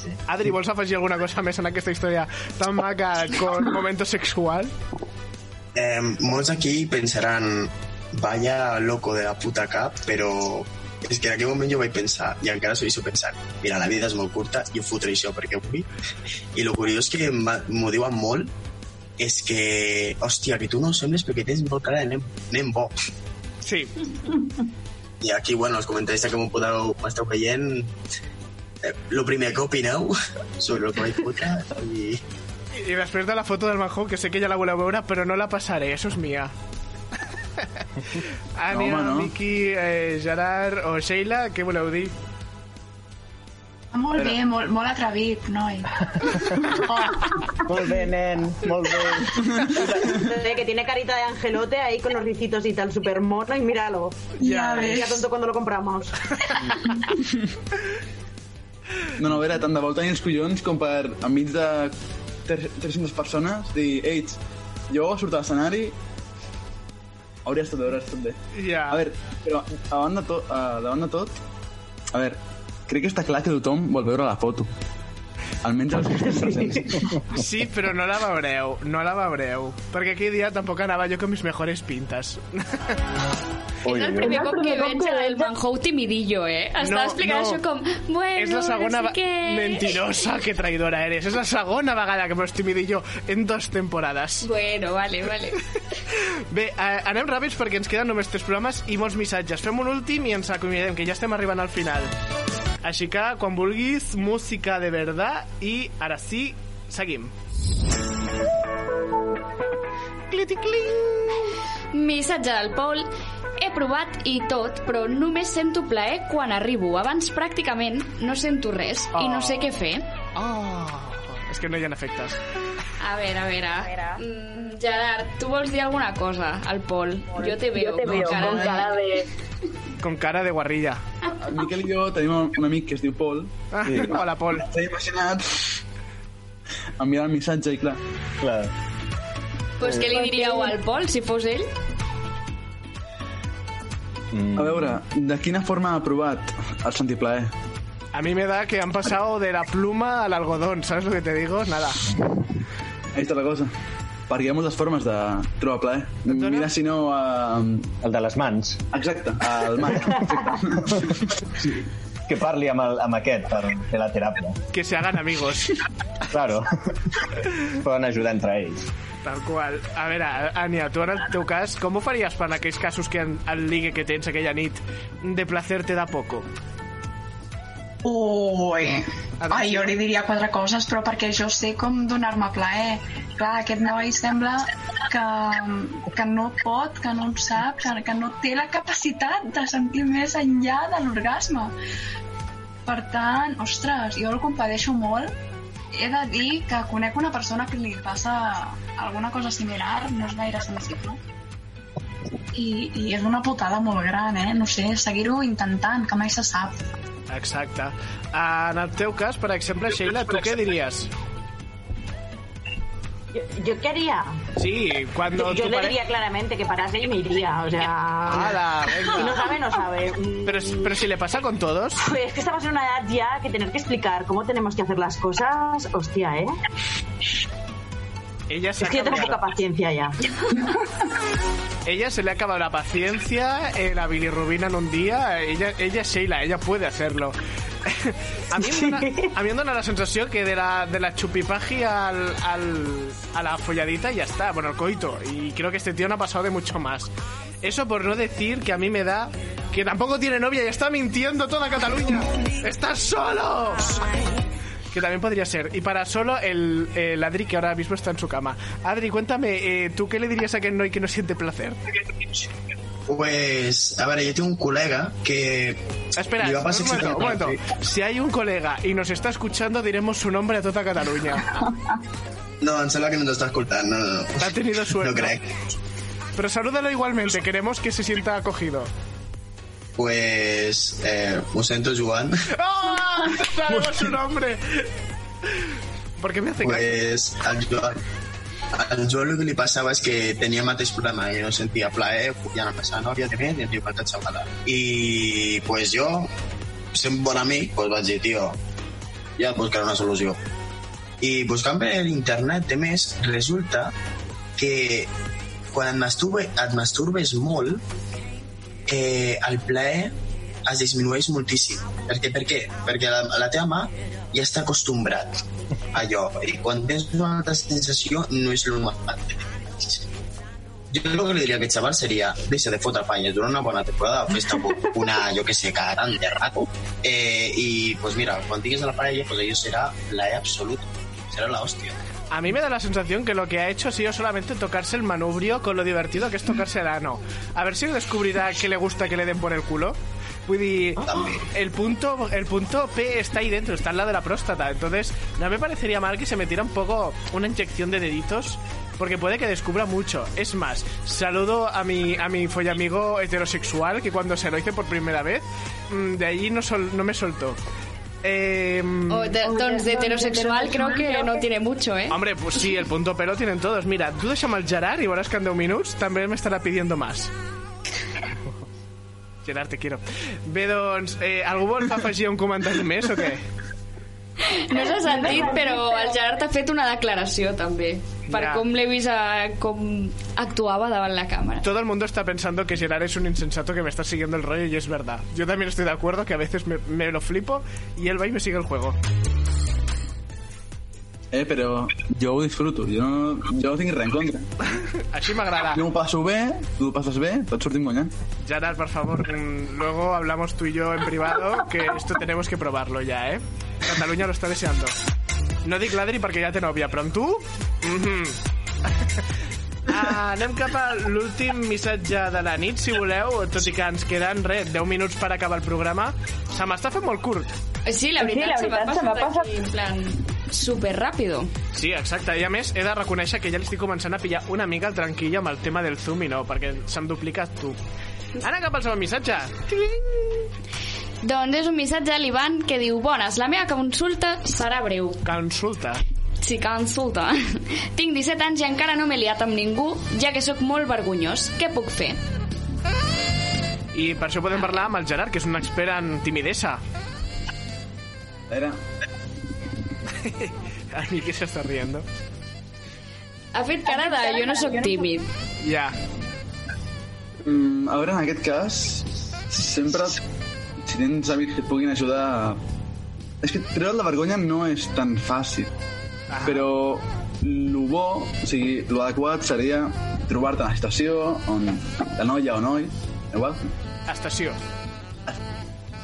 Sí. Adri, vols afegir alguna cosa més en aquesta història tan maca con momento sexual? Eh, molts aquí pensaran vaya loco de la puta cap, però és que en aquell moment jo vaig pensar, i encara segueixo pensant, mira, la vida és molt curta, jo fotré això perquè vull, i el curiós que m'ho diuen molt és que, hòstia, que tu no sembles perquè tens molt cara de nen, nen bo. Sí. I aquí, bueno, els comentaris que m'ho podeu, m'esteu veient, lo primer que opineu sobre el que vaig fotre i... I després de la foto del Manjou, que sé que ja la voleu veure, però no la passaré, això és mia. Ània, home, no. Miqui, eh, Gerard o Sheila, què voleu dir? Molt bé, molt, molt atrevit, noi. Molt bé, nen, molt bé. Que tiene carita de angelote ahí con los ricitos y tal, super mono, y míralo. Ya ves. Ya tonto cuando lo compramos. No, no, a veure, tant de vol tenir els collons com per, enmig de tre- 300 persones, dir, ei, jo surto a l'escenari, hauria estat bé, hauria estat bé. Ja. A veure, però a banda tot, uh, davant de tot, a veure, crec que està clar que tothom vol veure la foto. Almenys els que. Sí, però no la veureu, no la veureu. Perquè aquell dia tampoc anava jo con mis mejores pintas. és el primer cop que veig el Manjou timidillo, eh? Està No, explicant no. això com, bueno, és la segona... no sé què... Mentirosa, que traïdora eres. És la segona vegada que m'ho timidillo en dos temporades. Bueno, vale, vale. Bé, eh, anem ràpids perquè ens queden només tres programes i molts missatges. Fem un últim i ens acomiadem, que ja estem arribant al final. Així que, quan vulguis, música de verdad i ara sí, seguim. Missatge del Pol. He provat i tot, però només sento plaer quan arribo. Abans, pràcticament, no sento res i no sé què fer. Oh, és que no hi ha efectes. A veure, a veure. Mm, Gerard, tu vols dir alguna cosa al Pol? Jo te veo, te veo con cara de... Con cara de guarrilla. El Miquel i jo tenim un, un amic que es diu Pol. Ah, hola, Pol. S'ha imaginat enviar el missatge i clar... Clar. Pues què li diríeu al Pol, si fos ell? A veure, de quina forma ha provat el sentir plaer? A mí me da que han pasado de la pluma al algodón, ¿sabes lo que te digo? Nada. Ahí està la cosa. Perquè hi ha moltes formes de trobar plaer. Mira si no... Uh... El de les mans. Exacte, el man. Sí. Que parli amb, el, amb aquest per fer la teràpia. Que se hagan amigos. Claro. Poden ajudar entre ells. Tal qual. A veure, Ània, tu en el teu cas, com ho faries per en aquells casos que en, el ligue que tens aquella nit de placer te da poco? Ui, ai, jo li diria quatre coses, però perquè jo sé com donar-me plaer. Clar, aquest noi sembla que, que no pot, que no en sap, que, que no té la capacitat de sentir més enllà de l'orgasme. Per tant, ostres, jo el compadeixo molt. He de dir que conec una persona que li passa alguna cosa similar, no és gaire sensible. I, i és una putada molt gran, eh? No sé, seguir-ho intentant, que mai se sap. Exacte. En el teu cas, per exemple, Sheila, tu què diries? ¿Yo, yo qué haría? Sí, cuando yo le pare- diría claramente que parase y me iría, o sea... Ala, venga. Si no sabe, no sabe. Pero, pero si le pasa con todos. Pues es que estamos en una edad ya que tener que explicar cómo tenemos que hacer las cosas, hostia, ¿eh? Ella se Es ha que yo tengo poca paciencia ya. Ella se le ha acabado la paciencia, eh, la bilirrubina en un día. Ella, ella es Sheila, ella puede hacerlo. a, mí em dona, a mí dona la sensació que de la, de la chupipagi al, al, a la folladita ya está, bueno, el coito. Y creo que este tío no ha pasado de mucho más. Eso por no decir que a mí me da que tampoco tiene novia y está mintiendo toda Cataluña. ¡Estás solo! Que también podría ser. Y para solo el, el Adri que ahora mismo está en su cama. Adri, cuéntame, eh, ¿tú qué le dirías a aquel Noy que no siente placer? Pues, a veure, jo tinc un col·lega que... Espera, li va un momento, un exactament momento. Si hay un colega y nos está escuchando, diremos su nombre a toda Cataluña. No, sembla que no ens està escoltant. No, no, no. Ha tenido suerte. No. Pero salúdalo igualmente, queremos que se sienta acogido. Pues, eh, ho sento, Joan. ¡Ah! Sabemos su nombre. ¿Por qué me hace caso? Pues, al Joan, al Joan el que li passava és que tenia el mateix problema i no sentia plaer, ja no passava nòvia de més i em diu que xavala. I pues jo, sent bon amic, pues vaig dir, tio, ja buscaré una solució. I buscant per internet, de més, resulta que quan et, masturbe, et masturbes molt, eh, el plaer es disminueix moltíssim. Per què? Per què? Perquè la, la teva mà ja està acostumbrat a allò. I quan tens una altra sensació, no és el. Jo el que li diria a aquest xaval seria deixa de fotre panyes durant una bona temporada, fes-te una, jo que sé, cada tant de rato, eh, i pues mira, quan tingues a la parella, pues la E absoluta. Será la hostia. A mí me da la sensación que lo que ha hecho ha sido solamente tocarse el manubrio con lo divertido que es tocarse el ano. A ver si descubrirá que le gusta que le den por el culo. Vull dir, el punto, el punto P está ahí dentro, está al lado de la próstata. Entonces, no me parecería mal que se metiera un poco una inyección de deditos porque puede que descubra mucho. Es más, saludo a mi, a mi follamigo heterosexual que cuando se lo hice por primera vez, mm, de allí no, sol- no me soltó. Eh, O de, heterosexual creo que no tiene mucho, ¿eh? Hombre, pues sí, el punto pero tienen todos. Mira, tú deixa'm el Gerard y verás que en 10 minuts també m'estarà pidiendo más. Gerard, te quiero. Bé, doncs, eh, algú vol afegir un comentari més o què? No s'ha sentit, però el Gerard ha fet una declaració també per Ja. com l'he vist a, com actuava davant la càmera. Todo el mundo está pensando que Gerard es un insensato que me está siguiendo el rollo y es verdad. Yo también estoy de acuerdo que a veces me, me lo flipo y él va y me sigue el juego. Eh, però jo ho disfruto, jo no, jo no tinc res en contra. Així m'agrada. Jo m'ho passo bé, tu ho passes bé, tots sortim guanyant. Gerard, por favor, mm, luego hablamos tú y yo en privado que esto tenemos que probarlo ya, ¿eh? Cataluña lo está deseando. No dic l'Adri perquè ja té nòvia, però amb tu... Mhm. Ah, anem cap a l'últim missatge de la nit, si voleu, tot i que ens queden, res, 10 minuts per acabar el programa. Se m'està fent molt curt. Sí, la veritat, se m'ha passat aquí, en plan, super ràpido. Sí, exacte. I a més, he de reconèixer que ja l'estic començant a pillar una mica el tranquil amb el tema del Zoom i no, perquè s'han duplicat tu. Ara cap al segon missatge. Doncs és un missatge a l'Ivan que diu Bones, la meva consulta serà breu. Consulta? Sí, consulta. Tinc 17 anys i encara no m'he liat amb ningú, ja que sóc molt vergonyós. Què puc fer? I per això podem parlar amb el Gerard, que és un expert en timidesa. Era. A mi que s'està riendo. Ha fet cara de jo no sóc tímid. Ja. Mm, a veure, en aquest cas, sempre, si tens amics que et puguin ajudar... És que treure la vergonya no és tan fàcil, Ah. però el bo, o sigui, l'adequat seria trobar-te en la situació on la noia o noi, igual, Estació.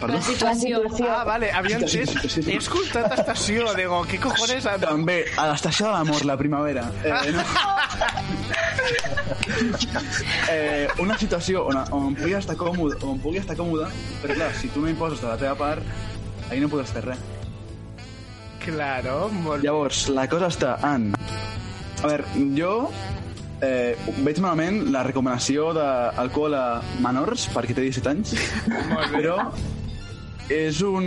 Perdó? La situació. Ah, vale, havia Estació, entès... estació. He escoltat estació, digo, què cojones... També, a l'estació de l'amor, la primavera. Eh, no. eh, una situació on, on pugui estar còmode, on pugui estar còmode, però clar, si tu no imposes de la teva part, ahí no podràs fer res. Claro, molt Llavors, la cosa està en... A veure, jo eh, veig malament la recomanació d'alcohol a menors perquè té 17 anys, però és un,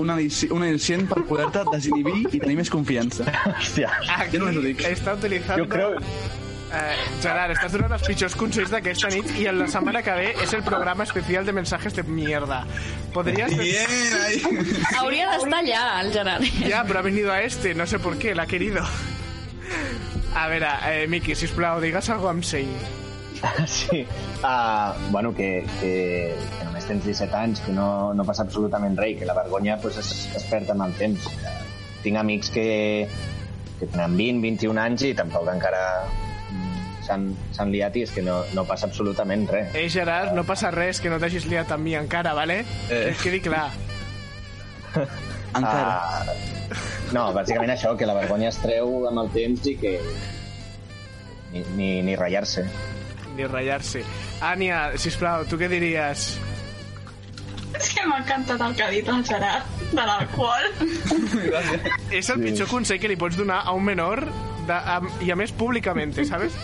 un, al·lici- un al·licient per poder-te desinhibir i tenir més confiança. Hòstia. Aquí Jo només ho dic. està utilitzant... Jo crec- Eh, Gerard, estàs donant els pitjors consells d'aquesta nit i en la setmana que ve és el programa especial de mensajes de mierda. Podrías... Bien, ahí. Hauria d'estar allà, el Gerard. Ya, pero ha venido a este, no sé por qué, la ha querido. A veure, eh, Miki, sisplau, digues algo amb seny. Sí. Uh, bueno, que, que, que només tens 17 anys, que no, no passa absolutament res, que la vergonya pues, es, es perd amb el temps. Tinc amics que, que tenen 20, 21 anys i tampoc encara s'han liat i és que no, no passa absolutament res. Eh, Gerard, no passa res que no t'hagis liat amb mi encara, vale? Eh. Que quedi clar. Encara. Uh, no, bàsicament això, que la vergonya es treu amb el temps i que ni, ni, ni ratllar-se. Ni ratllar-se. Ània, sisplau, tu què diries? És que m'ha encantat el que ha dit el Gerard de l'alcohol. És el pitjor consell que li pots donar a un menor de, a, i a més públicament, ¿sabes?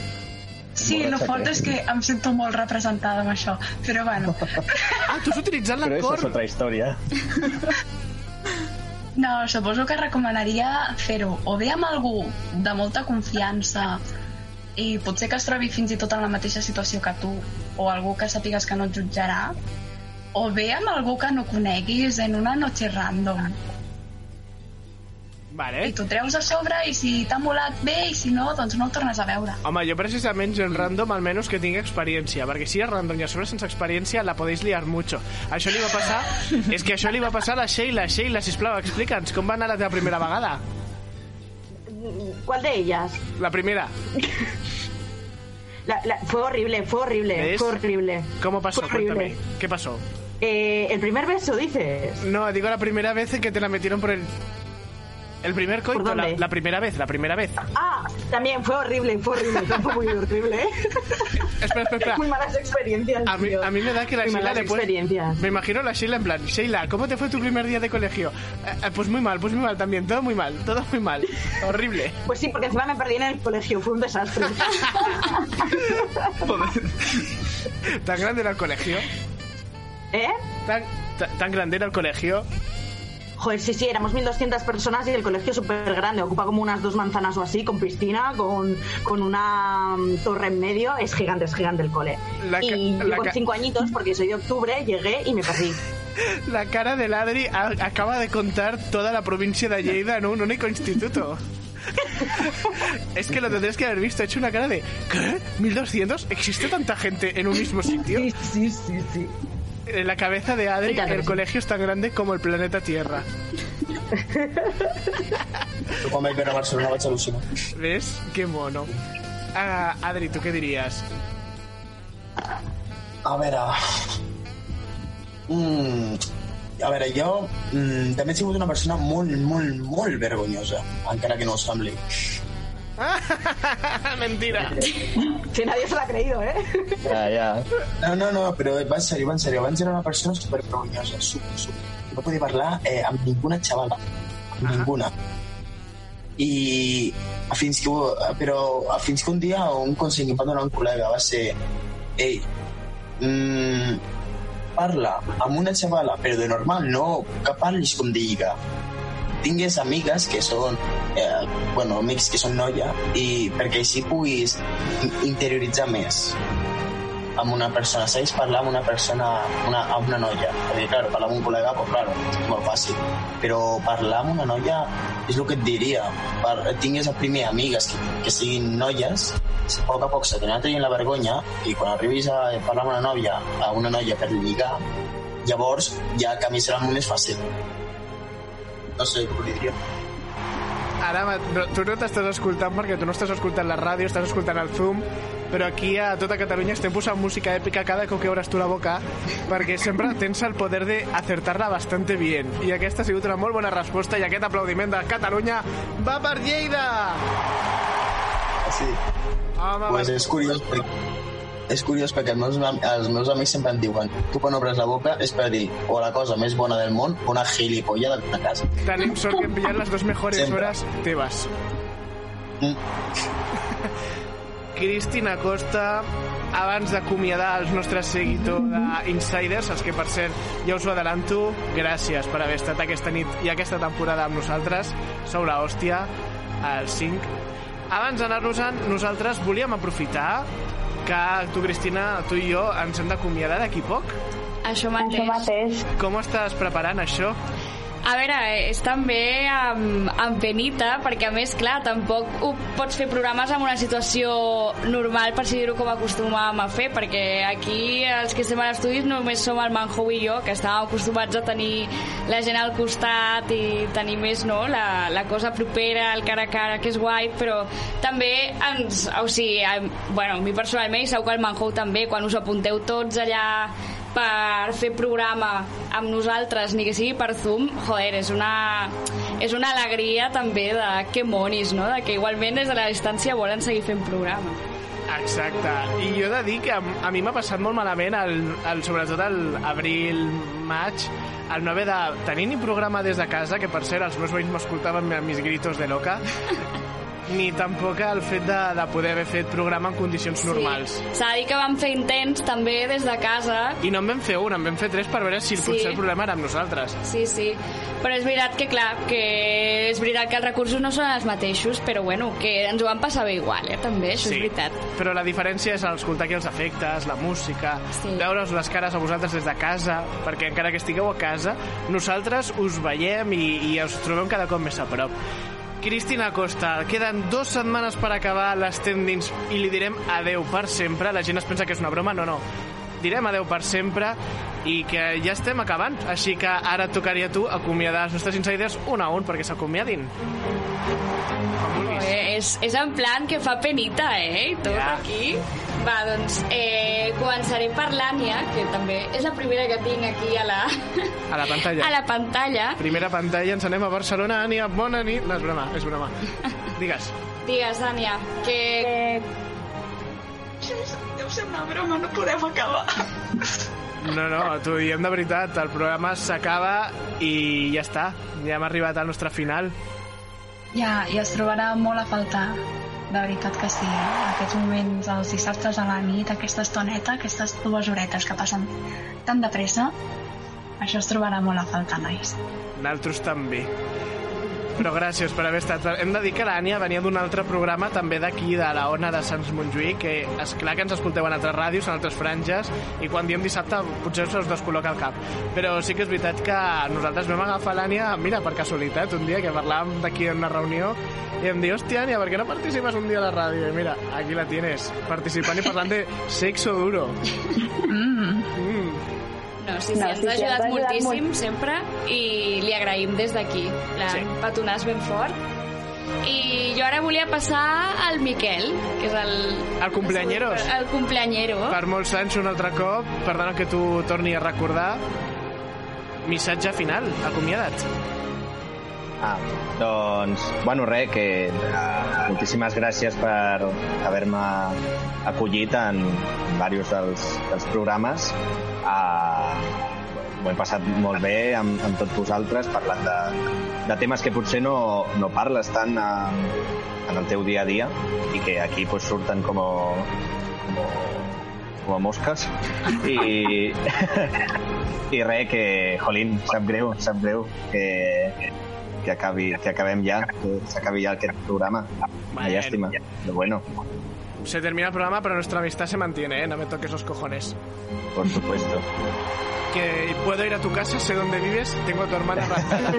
Sí, el fort és que em sento molt representada amb això, però bueno. Ah, tu has utilitzat Però això és otra història. No, suposo que recomanaria fer-ho o bé amb algú de molta confiança i potser que es trobi fins i tot en la mateixa situació que tu o algú que sàpigues que no et jutjarà o bé amb algú que no coneguis en una noche random. Vale. I t'ho treus a sobre i si t'ha molat bé i si no, doncs no el tornes a veure. Home, jo precisament gent random almenys que tingui experiència, perquè si és random i a sobre sense experiència la podéis liar mucho. Això li va passar... és que això li va passar a la Sheila. Sheila, sisplau, explica'ns com va anar la teva primera vegada. ¿Cuál de ellas? La primera. La- la- fue horrible, fue horrible, ¿Ves? fue horrible. ¿Cómo pasó? Fue horrible. Cuéntame. ¿Qué pasó? Eh, ¿El primer beso dices? No, digo la primera vez en que te la metieron por el... El primer coito, ¿Por la, primera vez, la primera vez. Ah, también fue horrible, fue horrible, fue muy horrible. ¿eh? Espera, espera, espera. Muy malas experiencias. A mí, tío. a mí me da que la Muy Sheila le puede... Me imagino la Sheila en plan, Sheila, ¿cómo te fue tu primer día de colegio? "Eh, eh, pues muy mal, pues muy mal también, todo muy mal, todo muy mal. Horrible. Pues sí, porque encima me perdí en el colegio, fue un desastre. ¿Tan grande era el colegio? ¿Eh? ¿Tan, ta- tan grande era el colegio? Joder, sí, sí, éramos 1.200 personas y el colegio es súper grande, ocupa como unas dos manzanas o así, con piscina, con, con una mm, torre en medio, es gigante, es gigante el cole. La y yo con cinco añitos, porque soy de octubre, llegué y me perdí. La cara de Adri a- acaba de contar toda la provincia de Lleida en un único instituto. es que lo tendrías que haber visto. He hecho una cara de ¿Qué? ¿1200? ¿Existe tanta gente en un mismo sitio? Sí, sí, sí, sí. En la cabeza de Adri, Sí, el sí. colegio es tan grande como el planeta Tierra. Barcelona. ¿Ves? Qué mono. Ah, Adri, ¿tú qué dirías? A veure... Mm, a veure, jo mm, també he sigut una persona molt, molt, molt vergonyosa, encara que no ho sembli. Mentira. Que nadie se lo ha creído, ¿eh? Ja, ja. No, no, no, però va en sèrio, va en sèrio. Abans era una persona super vergonyosa, super, super. No podia parlar eh, amb ninguna xavala, amb ninguna. I fins que, però fins que un dia un consell que em va donar un col·lega va ser ei, mm, parla amb una xavala, però de normal, no que parlis com de lligar. Tingues amigues que són, eh, bueno, amics que són noia, i perquè així puguis in- interioritzar més amb una persona, saps parlar amb una persona, una, amb una noia. Perquè, clar, parlar amb un col·lega, pues, claro, és molt fàcil. Però parlar amb una noia és el que et diria. Per, tingues a primer amigues que, que siguin noies, a poc a poc se t'anirà traient la vergonya i quan arribis a parlar amb una nòvia, a una noia per lligar, llavors ja camí serà molt més fàcil. No sé, què li diria. Ara, no, tu no t'estàs escoltant perquè tu no estàs escoltant la ràdio, estàs escoltant el Zoom, però aquí a tota Catalunya estem posant música èpica cada cop que obres tu la boca perquè sempre tens el poder de acertar-la bastante bien. I aquesta ha sigut una molt bona resposta i aquest aplaudiment de Catalunya va per Lleida! Sí. Home, Pues va- és curiós, perquè, és curiós perquè els meus, els meus amics sempre em diuen tu quan obres la boca és per dir o la cosa més bona del món o una gilipollada de casa. Tenim sort que hem pillat les dues mejores Sempre. horas teves. Cristina Costa, abans d'acomiadar els nostres seguidors d'Insiders, els que per cert ja us ho adelanto, gràcies per haver estat aquesta nit i aquesta temporada amb nosaltres. Sou la hòstia, al 5. Abans d'anar-nos-en, nosaltres volíem aprofitar que tu, Cristina, tu i jo ens hem d'acomiadar d'aquí poc. Això mateix. Això mateix. Com estàs preparant això? A veure, és també amb, amb penita, perquè a més, clar, tampoc ho pots fer programes en una situació normal, per si dir-ho com acostumàvem a fer, perquè aquí els que estem a l'estudi només som el Manjo i jo, que estàvem acostumats a tenir la gent al costat i tenir més, no?, la, la cosa propera, el cara a cara, que és guai, però també ens... O sigui, a, bueno, a mi personalment, i segur que el Manjo també, quan us apunteu tots allà per fer programa amb nosaltres, ni que sigui per Zoom, joder, és una, és una alegria també de que monis, no? De que igualment des de la distància volen seguir fent programa. Exacte. I jo he de dir que a, mi m'ha passat molt malament, el, el, sobretot el abril, maig, el no haver de tenir ni programa des de casa, que per cert els meus veïns m'escoltaven amb mis gritos de loca, ni tampoc el fet de, de poder haver fet programa en condicions normals. S'ha de dir que vam fer intents també des de casa. I no en vam fer un, en vam fer tres per veure si Sí. potser el problema era amb nosaltres. Sí, sí. Però és veritat que, clar, que és veritat que els recursos no són els mateixos, però bueno, que ens ho vam passar bé igual, eh, també, això és veritat. Però la diferència és escoltar aquí els efectes, la música, sí. veure-us les cares a vosaltres des de casa, perquè encara que estigueu a casa, nosaltres us veiem i, i us trobem cada cop més a prop. Cristina Costa, queden dues setmanes per acabar les tendins i li direm adeu per sempre. La gent es pensa que és una broma, no, no. Direm adeu per sempre i que ja estem acabant. Així que ara et tocaria a tu acomiadar els nostres insiders un a un perquè s'acomiadin. Eh, és, és en plan que fa penita, eh? I tot Ja. aquí. Va, doncs, eh, començaré per l'Ània, que també és la primera que tinc aquí a la, A la pantalla. a la pantalla. Primera pantalla, ens anem a Barcelona. Ània, bona nit. No, és broma, és broma. Digues. Digues, Ània, que... Deu ser una broma, no podem acabar. No, no, t'ho diem de veritat. El programa s'acaba i ja està. Ja hem arribat al nostre final. Ja, i es trobarà molt a faltar. De veritat que sí. Aquests moments, els dissabtes a la nit, aquesta estoneta, aquestes dues horetes que passen tan de pressa, això es trobarà molt a faltar, nois. Naltros també. Però gràcies per haver estat. Hem de dir que l'Ània venia d'un altre programa també d'aquí, de la Ona de Sants Montjuïc, que és clar que ens escolteu en altres ràdios, en altres franges, i quan diem dissabte potser se us descol·loca el cap. Però sí que és veritat que nosaltres vam agafar l'Ània, mira, per casualitat, un dia que parlàvem d'aquí en una reunió, i em diu, hòstia, Ània, per què no participes un dia a la ràdio? I mira, aquí la tienes, participant i parlant de sexo duro. Mm. No, sí, sí, No, ens sí, ha sí, ajudat moltíssim molt. sempre i li agraïm des d'aquí. Sí. Sí. Petonàs ben fort. I jo ara volia passar al Miquel, que és el... El cumpleañeros. El cumpleañero. Per molts anys un altre cop, perdona que tu torni a recordar, missatge final, acomiadat. Ah, doncs, bueno, res, que uh, moltíssimes gràcies per haver-me acollit en diversos dels, dels programes. Uh, ho he passat molt bé amb, amb tots vosaltres, parlant de, de temes que potser no, no parles tant en, en el teu dia a dia i que aquí pues, surten com a, com a, com a mosques. I, i res, que, jolín, sap greu, sap greu que, que, acabi, que acabem ja, que s'acabi ja aquest programa. Una Bueno. llàstima, però bueno, Se termina el programa, pero nuestra amistad se mantiene, ¿eh? No me toques los cojones. por supuesto. Que puedo ir a tu casa, sé dónde vives, tengo a tu hermana raptada.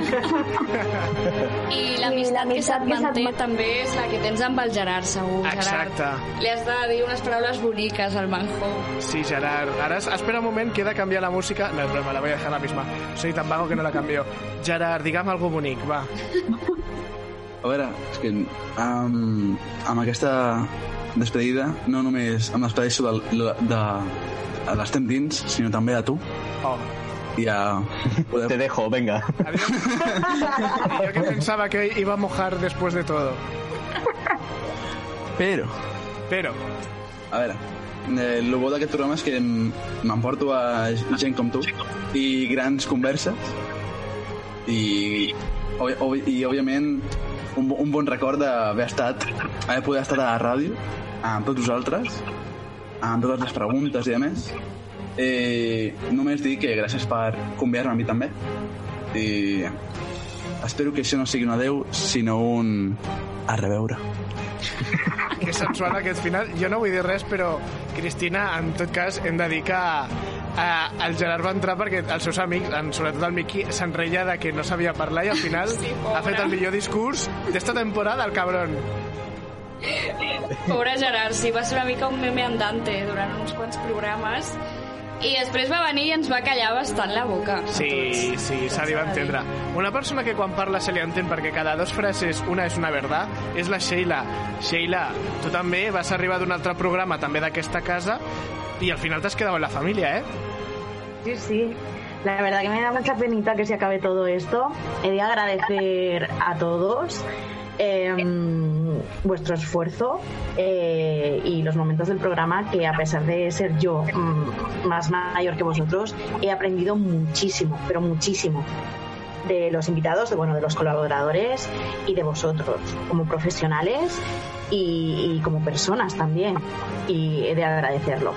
I l'amistat que se't manté també és la que tens amb el Gerard, segur, Exacte. Gerard. Li has de dir unes paraules boniques al Manjo. Sí, Gerard. Ara, es- espera un moment, que he de canviar la música. No, es broma, la voy a dejar la misma. Soy tan vago que no la cambio. Gerard, digue'm algo bonic, va. A veure, és que um, amb aquesta despedida no només em despedeixo de, de, de, de l'estem dins, sinó també a tu. Oh. I a... Poder... Te dejo, venga. Y yo que pensaba que iba a mojar después de todo. Però... Però... A veure, eh, el bo d'aquest programa és que em- m'emporto a gent com tu i grans converses i, obvi, i òbviament un, un bon record d'haver estat haver poder estar a la ràdio amb tots vosaltres amb totes les preguntes i a més eh, només dir que gràcies per convidar-me a mi també i espero que això no sigui un adeu sinó un a reveure Que sensual aquest final. Jo no vull dir res, però Cristina, en tot cas, hem de dir que eh, el Gerard va entrar perquè els seus amics, en, sobretot el Miqui, se'n reia de que no sabia parlar i al final Sí, ha fet el millor discurs d'esta temporada, el cabron. Pobre Gerard, sí, va ser una mica un meme andante durant uns quants programes i després va venir i ens va callar bastant la boca. Sí, sí, se li va entendre. Una persona que quan parla se li entén perquè cada dos frases una és una verdad és la Sheila. Sheila, tu també vas arribar d'un altre programa també d'aquesta casa i al final t'has quedat en la família, eh? Sí, sí. La verdad que me da mucha penita que se acabe todo esto. He de agradecer a todos eh, vuestro esfuerzo eh, y los momentos del programa que a pesar de ser yo mm, más mayor que vosotros, he aprendido muchísimo, pero muchísimo. de los invitados, de bueno, de los colaboradores y de vosotros como profesionales y, y como personas también. Y he de agradecerlo.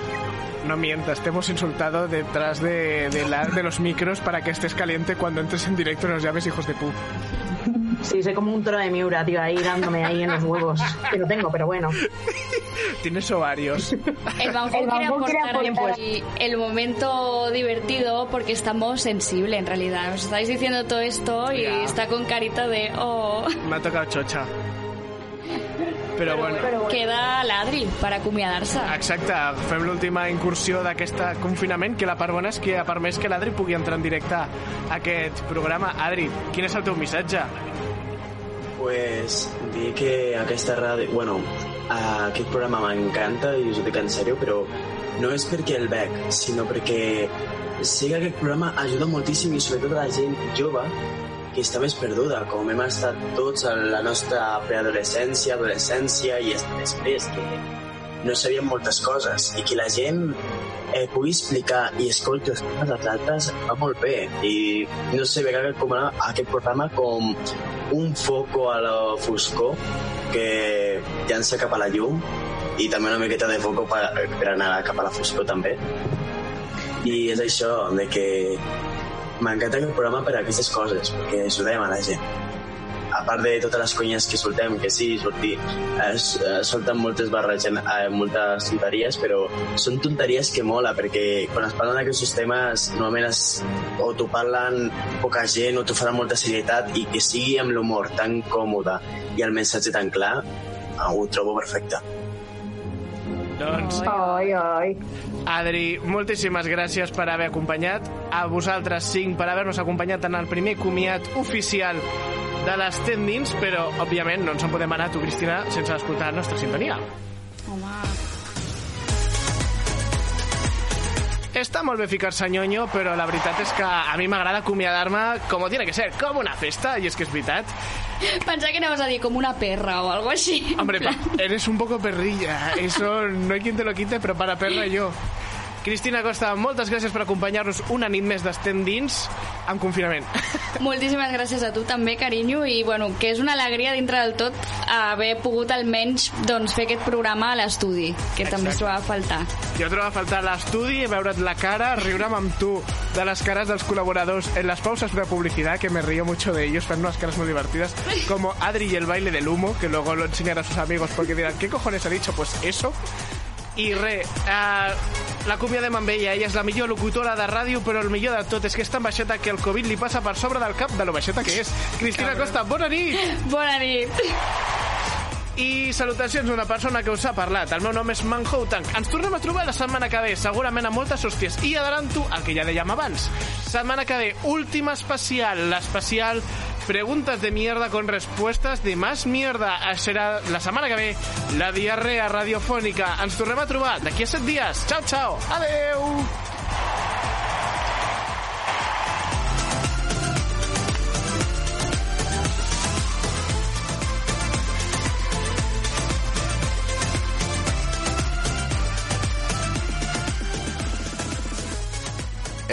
No mientas, te hemos insultado detrás de, de, la- de los micros para que estés caliente cuando entres en directo y nos llames hijos de pu. Sí, soy como un toro de Miura, tío, ahí dándome ahí en los huevos. Que no tengo, pero bueno. Tienes ovarios. El Banjo El quiere Banjo quiere aportar el momento divertido porque estamos sensible en realidad. Os estáis diciendo todo esto y Ya. está con carita de oh. M'ha tocat xotxa. Però, bueno. Queda l'Adri per acomiadar-se. Exacte, fem l'última incursió d'aquest confinament, que la part bona és que ha permès que l'Adri pugui entrar en directe a aquest programa. Adri, quin és el teu missatge? Pues dir que aquesta ràdio... Bueno, aquest programa m'encanta i us ho dic en sèrio, però no és perquè el veig, sinó perquè sé que aquest programa ajuda moltíssim i sobretot a la gent jove que està més perduda, com hem estat tots en la nostra preadolescència, adolescència i després, que no sabíem moltes coses i que la gent eh, pugui explicar i escolti els temes dels altres va molt bé. I no sé, veig aquest, com, aquest programa com un foco a la foscor que llança cap a la llum i també una miqueta de foco per, per anar cap a la foscor també. I és això de que m'encanta aquest programa per aquestes coses perquè ajudem a la gent a part de totes les conyes que soltem, que sí, sortir, es, es solten moltes barres, eh, moltes tonteries, però són tonteries que mola, perquè quan es parlen d'aquests temes, normalment es, o t'ho parlen poca gent, o t'ho fan amb molta serietat, i que sigui amb l'humor tan còmode i el missatge tan clar, ho trobo perfecte. Doncs... Ai, ai. Adri, moltíssimes gràcies per haver acompanyat. A vosaltres cinc per haver-nos acompanyat en el primer comiat oficial de les tendins, però, òbviament, no ens en podem anar, tu, Cristina, sense escoltar la nostra sintonia. Home... Està molt bé ficar-se nyonyo, però la veritat és que a mi m'agrada acomiadar-me com tiene que ser, com una festa, i és que és veritat. Pensava que anaves a dir com una perra o algo així. Hombre, pa, eres un poco perrilla, eso no hay quien te lo quite, però para perra yo. Cristina Costa, moltes gràcies per acompanyar-nos una nit més d'Estem dins en confinament. Moltíssimes gràcies a tu també, carinyo, i bueno, que és una alegria dintre del tot haver pogut almenys doncs, fer aquest programa a l'estudi, que també es trobava a faltar. Jo trobava a faltar l'estudi, veure't la cara, riure'm amb tu de les cares dels col·laboradors en las pausas de publicidad, que me río mucho de ellos, fan unas caras muy divertidas, como Adri y el baile del humo, que luego lo enseñará a sus amigos porque dirán, ¿qué cojones ha dicho? Pues eso. I res, uh, la acomiadem amb ella. Ella és la millor locutora de ràdio, però el millor de tot és que és tan baixeta que el Covid li passa per sobre del cap de lo baixeta que és. Cristina Costa, bona nit! Bona nit! I salutacions a una persona que us ha parlat. El meu nom és Manhou Tank. Ens tornem a trobar la setmana que ve, segurament amb moltes hòsties. I adelanto el que ja dèiem abans. Setmana que ve, última especial, l'especial Preguntas de mierda con respuestas de más mierda. Serà la setmana que ve la diarrea radiofònica. Ens tornem a trobar d'aquí a set dies. Ciao, ciao. Adeu.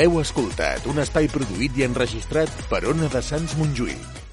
Heu escoltat un espai produït i enregistrat per Ona de Sants Montjuïc.